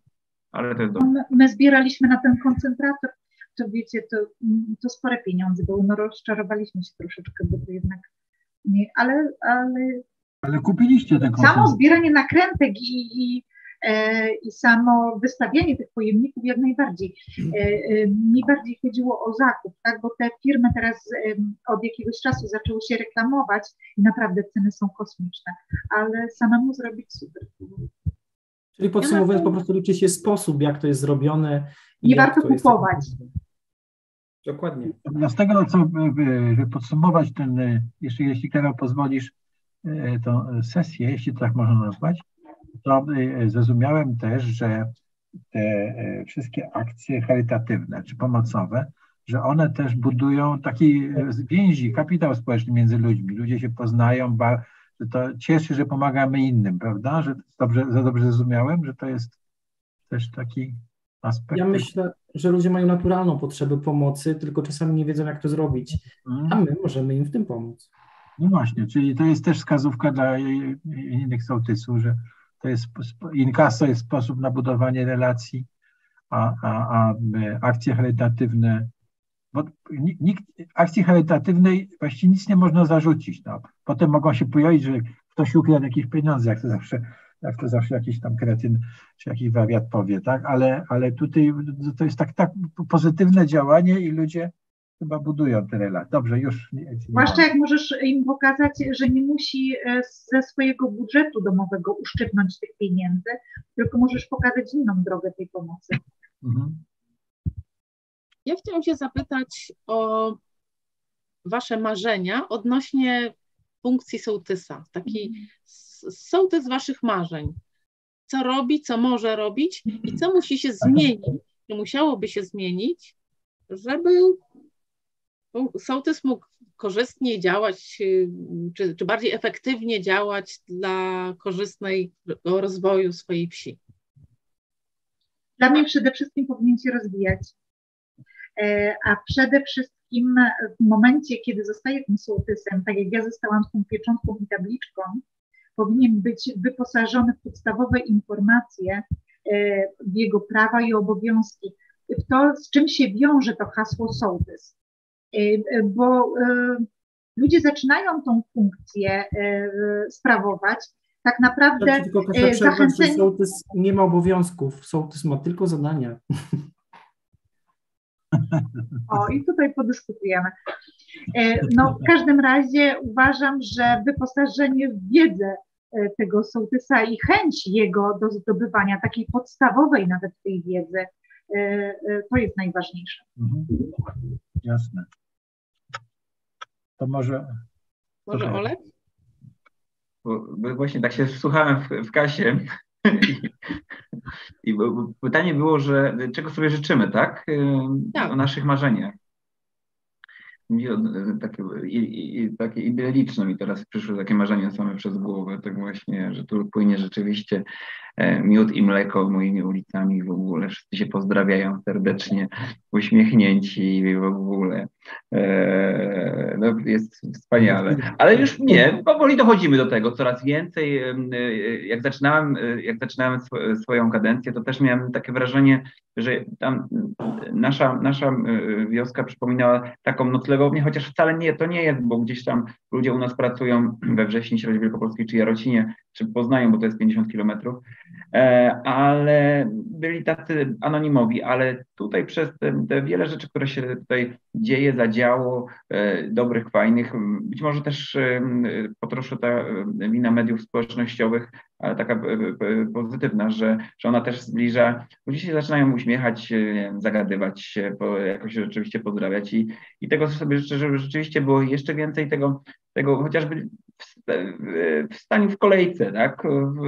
Ale to jest dobre. My, my zbieraliśmy na ten koncentrator, to wiecie, to, to spore pieniądze były, no rozczarowaliśmy się troszeczkę, bo to jednak nie, ale, ale ale kupiliście te Samo zbieranie nakrętek i, i, e, i samo wystawianie tych pojemników jak najbardziej. E, e, mi bardziej chodziło o zakup, tak? bo te firmy teraz e, od jakiegoś czasu zaczęły się reklamować i naprawdę ceny są kosmiczne, ale samemu zrobić super. Czyli podsumowując, po prostu liczy się sposób, jak to jest zrobione. Nie warto kupować. Dokładnie. Z tego, co, żeby podsumować ten, jeszcze jeśli Karol pozwolisz, E, tą sesję, jeśli tak można nazwać, to e, zrozumiałem też, że te e, wszystkie akcje charytatywne czy pomocowe, że one też budują taki więzi, kapitał społeczny między ludźmi. Ludzie się poznają, że to cieszy, że pomagamy innym, prawda? Że dobrze, za dobrze zrozumiałem, że to jest też taki aspekt. Ja myślę, że ludzie mają naturalną potrzebę pomocy, tylko czasami nie wiedzą, jak to zrobić, a my możemy im w tym pomóc. No właśnie, czyli to jest też wskazówka dla innych sołtysów, że to jest inkaso jest sposób na budowanie relacji, a, a, a akcje charytatywne, bo nikt, akcji charytatywnej właściwie nic nie można zarzucić. No. Potem mogą się pojawić, że ktoś ukradł jakieś pieniądze, jak to zawsze, jak to zawsze jakiś tam kretyn czy jakiś wariat powie, tak? Ale, ale tutaj to jest tak, tak pozytywne działanie i ludzie chyba budują te relacje. Dobrze, już. Nie, nie Zwłaszcza jak możesz im pokazać, że nie musi e, ze swojego budżetu domowego uszczypnąć tych pieniędzy, tylko możesz pokazać inną drogę tej pomocy. Mhm. Ja chciałam się zapytać o Wasze marzenia odnośnie funkcji sołtysa. Taki mhm. sołtys Waszych marzeń. Co robi, co może robić i co musi się zmienić, czy musiałoby się zmienić, żeby sołtys mógł korzystnie działać, y, czy, czy bardziej efektywnie działać dla korzystnego rozwoju swojej wsi? Dla mnie przede wszystkim powinien się rozwijać. E, a przede wszystkim w momencie, kiedy zostaje tym sołtysem, tak jak ja zostałam tą pieczątką i tabliczką, powinien być wyposażony w podstawowe informacje e, jego prawa i obowiązki, w to, z czym się wiąże to hasło sołtys. Y, y, bo y, ludzie zaczynają tą funkcję sprawować, tak naprawdę tylko zachęceni... Sołtys nie ma obowiązków, sołtys ma tylko zadania. O, i tutaj podyskutujemy. No, w każdym razie uważam, że wyposażenie w wiedzę tego sołtysa i chęć jego do zdobywania takiej podstawowej nawet tej wiedzy, to jest najważniejsze. Mhm. Jasne. To może. Może Olek? Bo, bo właśnie tak się słuchałem w, w kasie. I, pytanie było, że czego sobie życzymy, tak? tak. O naszych marzeniach takie, i, i, takie idealiczne mi teraz przyszły takie marzenia same przez głowę, tak właśnie, że tu płynie rzeczywiście e, miód i mleko moimi ulicami w ogóle, wszyscy się pozdrawiają serdecznie, uśmiechnięci w ogóle. E, no, jest wspaniale. Ale już nie, powoli dochodzimy do tego coraz więcej. E, jak zaczynałem, jak zaczynałem swoją kadencję, to też miałem takie wrażenie, że tam nasza, nasza wioska przypominała taką noclegownię, chociaż wcale nie, to nie jest, bo gdzieś tam ludzie u nas pracują we Wrześni, Środzie Wielkopolskiej czy Jarocinie, czy Poznają, bo to jest 50 kilometrów, e, ale byli tacy anonimowi, ale tutaj przez te, te, wiele rzeczy, które się tutaj dzieje, zadziało, e, dobrych, fajnych, być może też po trosze ta wina mediów społecznościowych, taka pozytywna, że, że ona też zbliża, ludzie się zaczynają uśmiechać, wiem, zagadywać się, jakoś rzeczywiście pozdrawiać i, i tego sobie życzę, żeby rzeczywiście było jeszcze więcej tego, tego chociażby w stanie w kolejce, tak? W,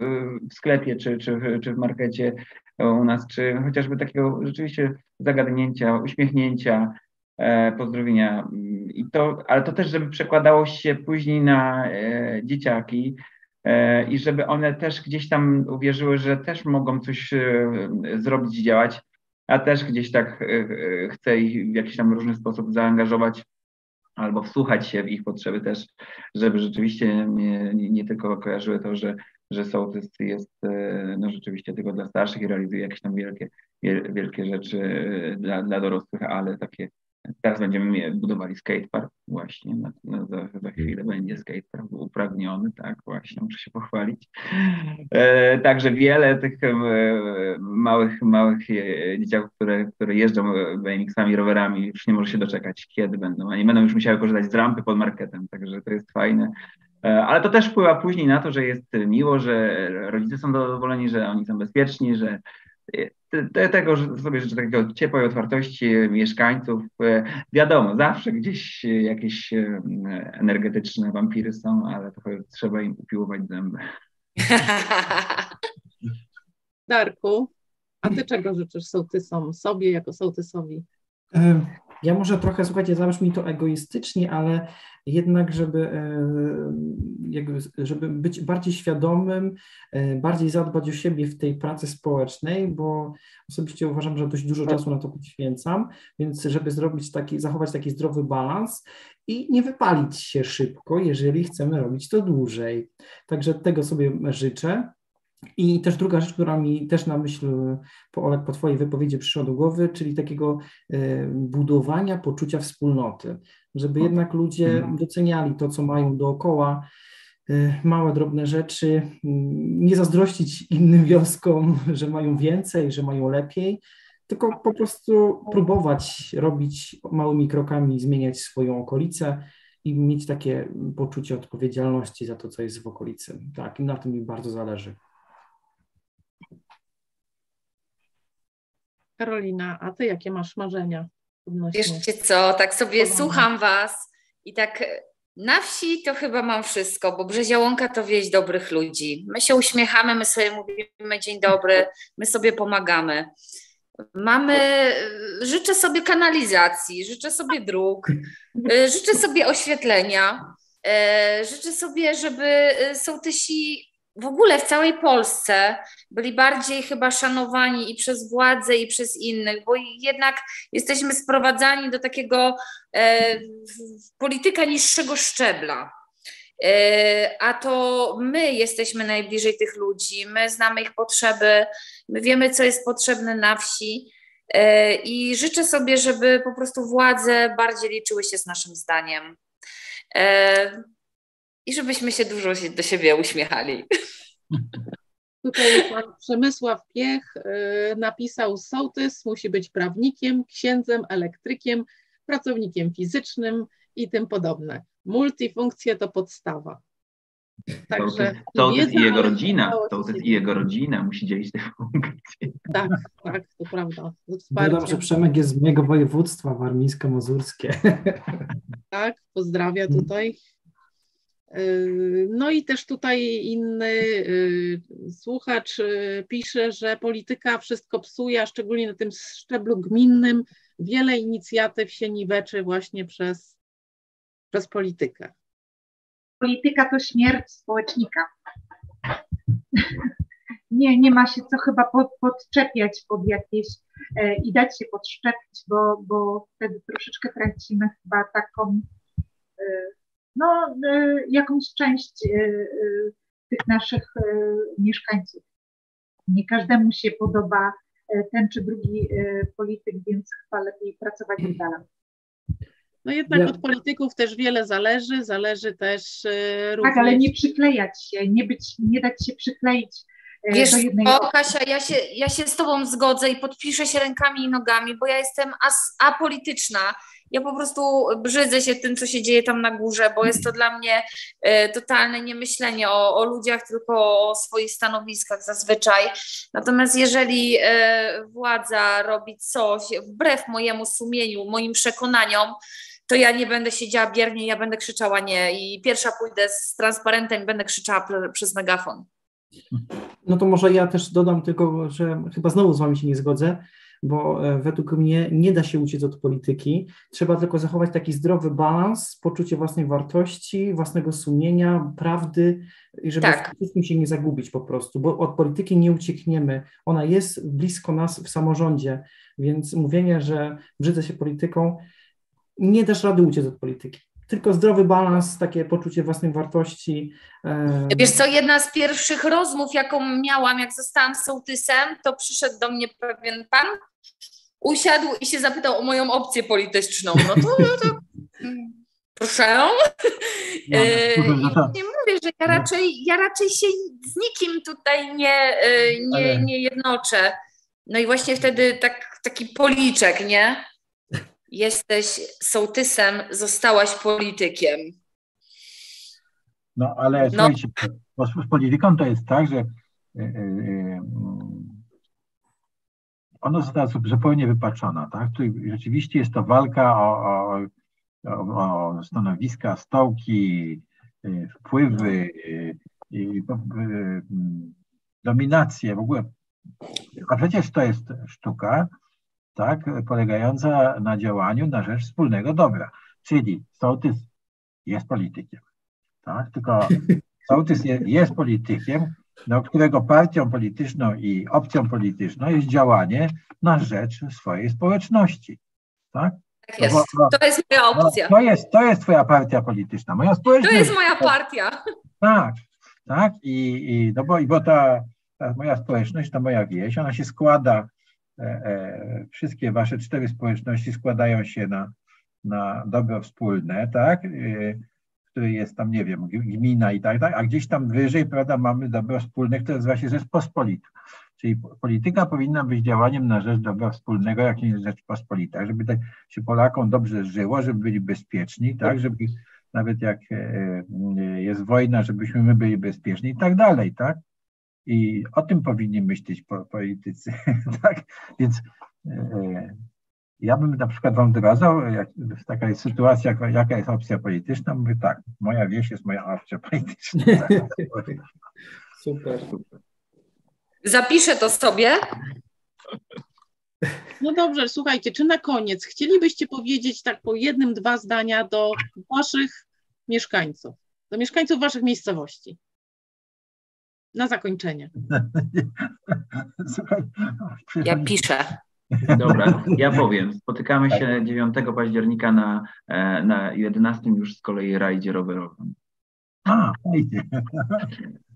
w, sklepie czy, czy, czy w markecie u nas, czy chociażby takiego rzeczywiście zagadnięcia, uśmiechnięcia, e, pozdrowienia. I to, ale to też, żeby przekładało się później na e, dzieciaki e, i żeby one też gdzieś tam uwierzyły, że też mogą coś e, zrobić, działać. a też gdzieś tak e, e, chcę ich w jakiś tam różny sposób zaangażować albo wsłuchać się w ich potrzeby też, żeby rzeczywiście nie, nie tylko kojarzyły to, że, że sołtys jest e, no, rzeczywiście tylko dla starszych i realizuje jakieś tam wielkie, wielkie rzeczy e, dla, dla dorosłych, ale takie Teraz będziemy budowali skatepark właśnie, na, na, za, za chwilę będzie skatepark uprawniony, tak właśnie, muszę się pochwalić. E, także wiele tych e, małych, małych e, dzieciaków, które, które jeżdżą BMX-ami, rowerami, już nie może się doczekać, kiedy będą, a nie będą już musiały korzystać z rampy pod marketem, także to jest fajne. E, ale to też wpływa później na to, że jest miło, że rodzice są zadowoleni, że oni są bezpieczni, że tego że sobie życzę takiego ciepłej otwartości mieszkańców. E, wiadomo, zawsze gdzieś jakieś e, energetyczne wampiry są, ale to trzeba im upiłować zęby. Darku, a ty czego życzysz sołtysom, sobie jako sołtysowi? Ja może trochę, słuchajcie, zabrzmi to egoistycznie, ale jednak, żeby, żeby być bardziej świadomym, e, bardziej zadbać o siebie w tej pracy społecznej, bo osobiście uważam, że dość dużo czasu na to poświęcam, więc żeby zrobić taki, zachować taki zdrowy balans i nie wypalić się szybko, jeżeli chcemy robić to dłużej. Także tego sobie życzę. I też druga rzecz, która mi też na myśl po, Olek, po Twojej wypowiedzi przyszła do głowy, czyli takiego e, budowania poczucia wspólnoty, żeby jednak ludzie mhm. doceniali to, co mają dookoła, e, małe, drobne rzeczy, nie zazdrościć innym wioskom, że mają więcej, że mają lepiej, tylko po prostu próbować robić małymi krokami, zmieniać swoją okolicę i mieć takie poczucie odpowiedzialności za to, co jest w okolicy. Tak, i na tym mi bardzo zależy. Karolina, a ty jakie masz marzenia? Wieszcie co, tak sobie słucham was i tak e, na wsi to chyba mam wszystko, bo Brzeziołąka to wieś dobrych ludzi. My się uśmiechamy, my sobie mówimy dzień dobry, my sobie pomagamy. Mamy, e, życzę sobie kanalizacji, życzę sobie dróg, e, życzę sobie oświetlenia, życzę sobie, żeby sołtysi w ogóle w całej Polsce byli bardziej chyba szanowani i przez władze, i przez innych, bo jednak jesteśmy sprowadzani do takiego e, polityka niższego szczebla. E, a to my jesteśmy najbliżej tych ludzi, my znamy ich potrzeby, my wiemy, co jest potrzebne na wsi. E, I życzę sobie, żeby po prostu władze bardziej liczyły się z naszym zdaniem. I żebyśmy się dużo do siebie uśmiechali. Tutaj pan Przemysław Piech napisał, sołtys musi być prawnikiem, księdzem, elektrykiem, pracownikiem fizycznym i tym podobne. Multifunkcje to podstawa. Także sołtys i jego rodzina, sołtys i jego rodzina musi dzielić te funkcje. Tak, tak, to prawda. Dodam, że Przemek jest z mojego województwa warmińsko-mazurskie. Tak, pozdrawia tutaj. Yy, no i też tutaj inny yy, słuchacz yy, pisze, że polityka wszystko psuje, a szczególnie na tym szczeblu gminnym wiele inicjatyw się niweczy właśnie przez, przez politykę. Polityka to śmierć społecznika. Nie, nie ma się co chyba pod, podczepiać pod jakieś e, i dać się podszczepić, bo, bo wtedy troszeczkę tracimy chyba taką e, no, e, jakąś część e, e, tych naszych e, mieszkańców. Nie każdemu się podoba ten czy drugi polityk, więc chyba lepiej pracować z dala. No jednak ja. od polityków też wiele zależy, zależy też również... Tak, ale nie przyklejać się, nie, być, nie dać się przykleić Wiesz do jednej o, Kasia, ja się, ja się z Tobą zgodzę i podpiszę się rękami i nogami, bo ja jestem as, apolityczna ja po prostu brzydzę się tym, co się dzieje tam na górze, bo jest to dla mnie e, totalne niemyślenie o, o ludziach, tylko o swoich stanowiskach zazwyczaj. Natomiast jeżeli e, władza robi coś wbrew mojemu sumieniu, moim przekonaniom, to ja nie będę siedziała biernie, ja będę krzyczała nie i pierwsza pójdę z transparentem i będę krzyczała przez megafon. No to może ja też dodam tylko, że chyba znowu z Wami się nie zgodzę, bo e, według mnie nie da się uciec od polityki. Trzeba tylko zachować taki zdrowy balans, poczucie własnej wartości, własnego sumienia, prawdy i żeby tak. w wszystkim się nie zagubić po prostu, bo od polityki nie uciekniemy. Ona jest blisko nas w samorządzie, więc mówienie, że brzydzę się polityką, nie dasz rady uciec od polityki tylko zdrowy balans, takie poczucie własnej wartości. Wiesz co, jedna z pierwszych rozmów, jaką miałam, jak zostałam sołtysem, to przyszedł do mnie pewien pan, usiadł i się zapytał o moją opcję polityczną. No to, no to proszę. No, no nie mówię, że ja raczej, ja raczej się z nikim tutaj nie, e, nie, nie jednoczę. No i właśnie wtedy tak, taki policzek, nie? Jesteś sołtysem, zostałaś politykiem. No ale no. słuchajcie, z polityką to jest tak, że e, e, ona została zupełnie wypaczona. Tak? Tu rzeczywiście jest to walka o, o, o, stanowiska, stołki, wpływy, dominację w ogóle. A przecież to jest sztuka, tak, polegająca na działaniu na rzecz wspólnego dobra. Czyli sołtys jest politykiem, tak? Tylko sołtys jest, jest politykiem, do którego partią polityczną i opcją polityczną jest działanie na rzecz swojej społeczności. Tak? Tak jest. to jest moja opcja. to, jest, to jest twoja partia polityczna. Moja społeczność. To jest moja partia. Tak, tak. I, i, no bo, i bo ta, ta moja społeczność, ta moja wieś, ona się składa, e, e, wszystkie wasze cztery społeczności składają się na, na dobro wspólne, tak? E, który jest tam, nie wiem, gmina i tak dalej, a gdzieś tam wyżej, prawda, mamy dobro wspólne, które nazywa się Rzeczpospolita. Czyli polityka powinna być działaniem na rzecz dobra wspólnego, jak nie Rzeczpospolita, żeby się Polakom dobrze żyło, żeby byli bezpieczni, tak, żeby nawet jak e, e, jest wojna, żebyśmy my byli bezpieczni i tak dalej, tak? I o tym powinni myśleć politycy, tak? Więc e, ja bym na przykład wam doradzał, jak taka jest sytuacja, jaka jest opcja polityczna, mówię tak, moja wieś jest moja opcja polityczna. super. Zapiszę to sobie. No dobrze, słuchajcie, czy na koniec chcielibyście powiedzieć tak po jednym, dwa zdania do waszych mieszkańców, do mieszkańców waszych miejscowości? Na zakończenie. Słuchaj, ja piszę. Dobra, ja powiem. Spotykamy się 9 października na, e, na 11 już z kolei rajdzie rowerowym. A, fajnie.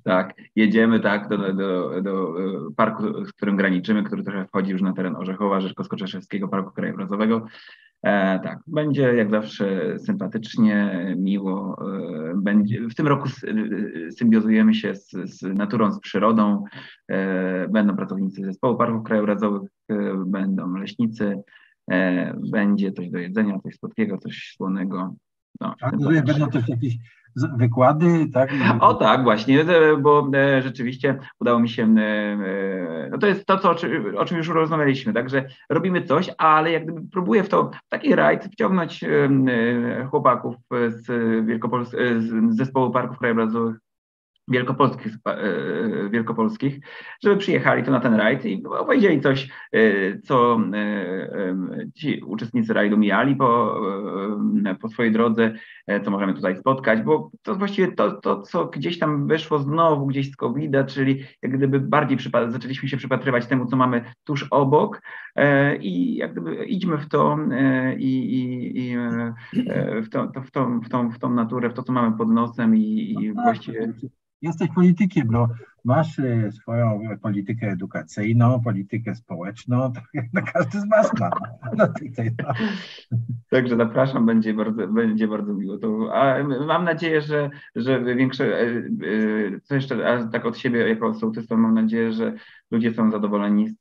Tak, jedziemy tak do, do, do e, parku, z którym graniczymy, który trochę wchodzi już na teren Orzechowa, Rzeszkowsko-Czeszewskiego Parku Krajobrazowego. E, tak, będzie jak zawsze sympatycznie, miło. E, będzie, w tym roku symbiozujemy się z, z naturą, z przyrodą. E, będą pracownicy zespołu parków krajobrazowych, e, będą leśnicy, e, będzie coś do jedzenia, coś słodkiego, coś słonego. No, A będą też jakieś wykłady, tak? O tak, właśnie, e, bo e, rzeczywiście udało mi się, e, no to jest to, co, o czym już rozmawialiśmy, także robimy coś, ale jak gdyby próbuję w to, w taki rajd wciągnąć chłopaków z, Wielkopols z zespołu parków krajobrazowych wielkopolskich, e, wielkopolskich, żeby przyjechali tu na ten rajd i opowiedzieli coś, e, co e, ci uczestnicy rajdu mijali po, po swojej drodze, co możemy tutaj spotkać, bo to właściwie to, to co gdzieś tam wyszło znowu gdzieś z covid czyli jak gdyby bardziej zaczęliśmy się przypatrywać temu, co mamy tuż obok i jak gdyby idźmy w to i, i, i w, to, w, tą, w, tą, w tą naturę, w to, co mamy pod nosem i, i no, właściwie jesteś politykiem, bo masz e, swoją politykę edukacyjną, politykę społeczną, tak jak na każdy z was ma. No, tutaj, no. Także zapraszam, będzie bardzo, będzie bardzo miło. To, a mam nadzieję, że, że większe, e, e, co jeszcze tak od siebie jako sołtystą, mam nadzieję, że ludzie są zadowoleni z,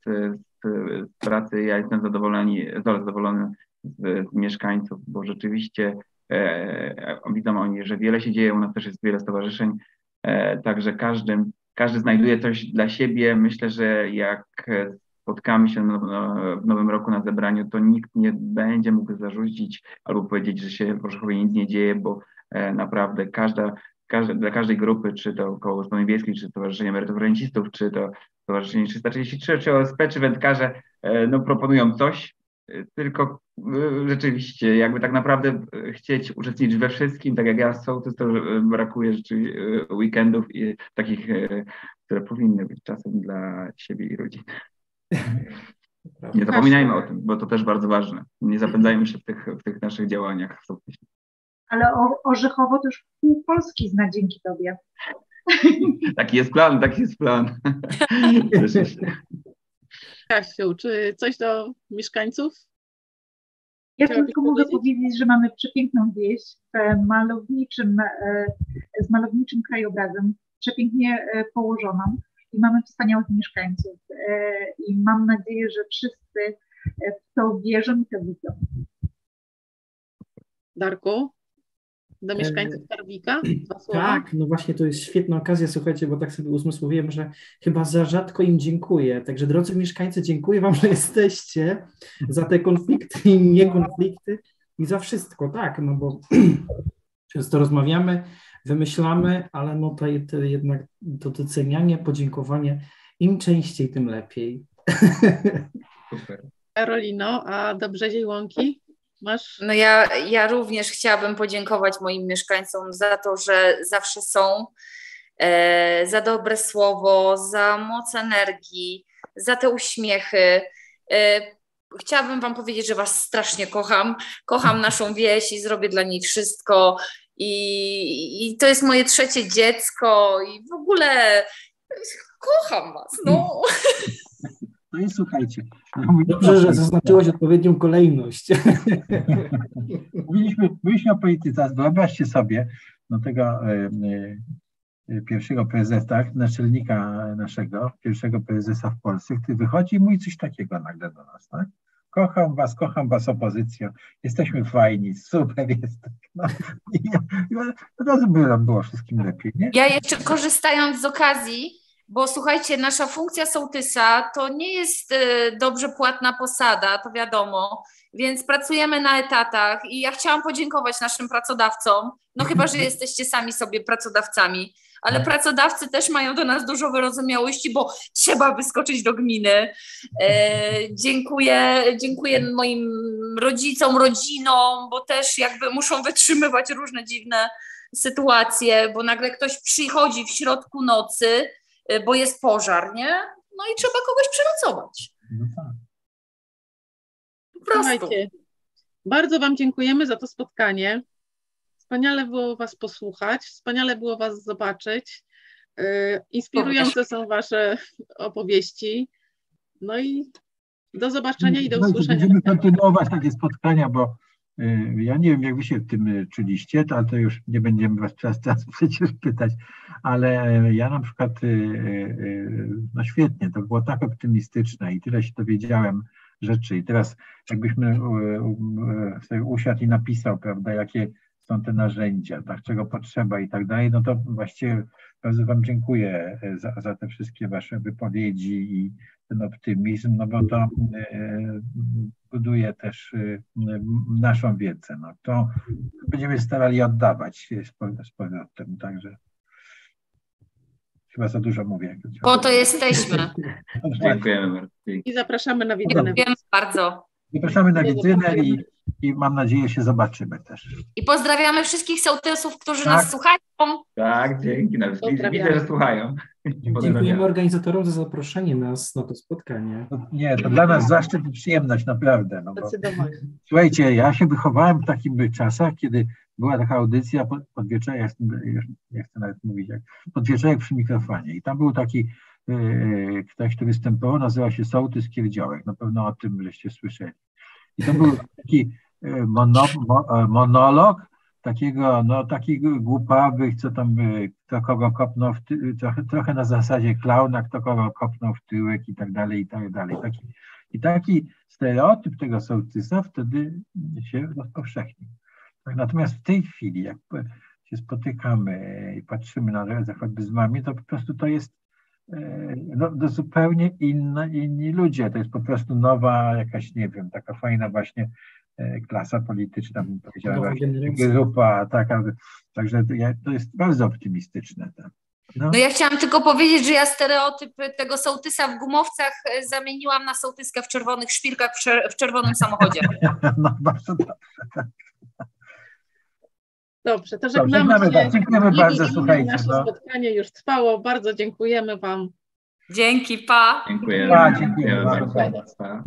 z pracy, ja jestem zadowoleni, zadowolony z, z mieszkańców, bo rzeczywiście e, widzą oni, że wiele się dzieje, u nas też jest wiele stowarzyszeń, także każdy, każdy znajduje coś dla siebie. Myślę, że jak spotkamy się w nowym roku na zebraniu, to nikt nie będzie mógł zarzucić albo powiedzieć, że się w Orzechowie nic nie dzieje, bo e, naprawdę każda, każda, dla każdej grupy, czy to koło gospodyń wiejskich, czy Stowarzyszenie Emerytów Rencistów, czy to Stowarzyszenie 333, czy OSP, czy wędkarze, e, no, proponują coś, tylko rzeczywiście, jakby tak naprawdę y, chcieć uczestniczyć we wszystkim, tak jak ja z sołtys, to brakuje rzeczywiście y, weekendów i takich, które powinny być czasem dla siebie i rodziny. Nie zapominajmy o tym, bo to też bardzo ważne. Nie zapędzajmy się w tych, w tych naszych działaniach. Ale o, Orzechowo to już pół Polski zna dzięki Tobie. Taki jest plan, taki jest plan. Kasiu, czy coś do mieszkańców? Ja tylko mogę powiedzieć, że mamy przepiękną wieś w malowniczym, e, z malowniczym krajobrazem, przepięknie e, położoną i mamy wspaniałych mieszkańców. E, I mam nadzieję, że wszyscy w to wierzą i to widzą. Darku? Do e, mieszkańców Karwika? Tak, no właśnie to jest świetna okazja, słuchajcie, bo tak sobie uzmysłowiłem, że chyba za rzadko im dziękuję. Także drodzy mieszkańcy, dziękuję Wam, że jesteście za te konflikty i niekonflikty i za wszystko, tak, no bo często rozmawiamy, wymyślamy, ale no to, to jednak to docenianie, podziękowanie, im częściej, tym lepiej. Super. Karolino, a do Brzeziej Łąki? Masz? No ja, ja również chciałabym podziękować moim mieszkańcom za to, że zawsze są, e, za dobre słowo, za moc energii, za te uśmiechy. E, chciałabym Wam powiedzieć, że Was strasznie kocham. Kocham naszą wieś i zrobię dla niej wszystko. I, i to jest moje trzecie dziecko i w ogóle kocham Was. No. No i słuchajcie. Dobrze, że zaznaczyłaś odpowiednią kolejność. Mówiliśmy, mówiliśmy o polityce, wyobraźcie sobie no tego e, e, pierwszego prezesa, naczelnika naszego, pierwszego prezesa w Polsce, który wychodzi i mówi coś takiego nagle do nas, tak? Kocham was, kocham was opozycją, jesteśmy fajni, super jest. No, i, i od razu było, było wszystkim lepiej, nie? Ja jeszcze korzystając z okazji, bo słuchajcie, nasza funkcja sołtysa to nie jest e, dobrze płatna posada, to wiadomo, więc pracujemy na etatach i ja chciałam podziękować naszym pracodawcom, no chyba, że jesteście sami sobie pracodawcami, ale pracodawcy też mają do nas dużo wyrozumiałości, bo trzeba wyskoczyć do gminy. E, dziękuję, dziękuję moim rodzicom, rodzinom, bo też jakby muszą wytrzymywać różne dziwne sytuacje, bo nagle ktoś przychodzi w środku nocy, bo jest pożar, nie? No i trzeba kogoś przenocować. No tak. Po prostu. Słuchajcie, bardzo Wam dziękujemy za to spotkanie. Wspaniale było Was posłuchać, wspaniale było Was zobaczyć. Y, inspirujące są Wasze opowieści. No i Do zobaczenia i do Słuchajcie, usłyszenia. Będziemy kontynuować takie spotkania, bo y, ja nie wiem, jak wy się w tym y, czuliście, ale to już nie będziemy was przez czas przecież pytać, ale y, ja na przykład, y, y, no świetnie, to było tak optymistyczne i tyle się dowiedziałem rzeczy. I teraz jakbyśmy y, y, sobie usiadł i napisał, prawda, jakie są te narzędzia, tak, czego potrzeba i tak dalej, no to właściwie bardzo Wam dziękuję y, za, za te wszystkie Wasze wypowiedzi i ten optymizm, no bo to e, buduje też e, naszą wiedzę. No to będziemy starali oddawać z pow- z powrotem, także chyba za dużo mówię. Po to jesteśmy. Dziękujemy bardzo. I zapraszamy na widzę. Dziękujemy bardzo. Zapraszamy na widzynę i, i mam nadzieję się zobaczymy też. I pozdrawiamy wszystkich sołtysów, którzy Tak. nas słuchają. Tak, dzięki. Nawet widzę, że słuchają. Dziękujemy organizatorom za zaproszenie nas na to spotkanie. To, nie, to dla nas zaszczyt i przyjemność, naprawdę. No bo, Zdecydowanie. słuchajcie, ja się wychowałem w takich czasach, kiedy była taka audycja pod, podwieczorek, nie chcę nawet mówić, jak podwieczorek przy mikrofonie i tam był taki ktoś, kto występował, nazywał się Sołtys Kierdziołek, na pewno o tym żeście słyszeli. I to był taki e, monolog takiego, no takich głupawych, co tam, kto kogo kopnął, w ty, trochę, trochę na zasadzie klauna, kto kogo kopnął w tyłek i tak dalej, i tak dalej. Taki, I taki stereotyp tego sołtysa wtedy się rozpowszechnił. Tak, Natomiast w tej chwili, jak się spotykamy i patrzymy na choćby z wami, to po prostu to jest e, no, to zupełnie inne, inni ludzie. To jest po prostu nowa jakaś, nie wiem, taka fajna właśnie e, klasa polityczna, bym powiedziała, grupa taka. Także to, ja- to jest bardzo optymistyczne. Tak. No, No ja chciałam tylko powiedzieć, że ja stereotyp tego sołtysa w gumowcach e, zamieniłam na sołtyskę w czerwonych szpilkach w, czer- w czerwonym samochodzie. no bardzo dobrze. Dobrze, to Dobrze, żegnamy żegnamy się. Dziękujemy bardzo, słuchajcie, Nasze no. spotkanie już trwało. Bardzo dziękujemy Wam. Dzięki, pa. Dziękujemy. A, dziękuję Dziękujemy bardzo. bardzo. Pa.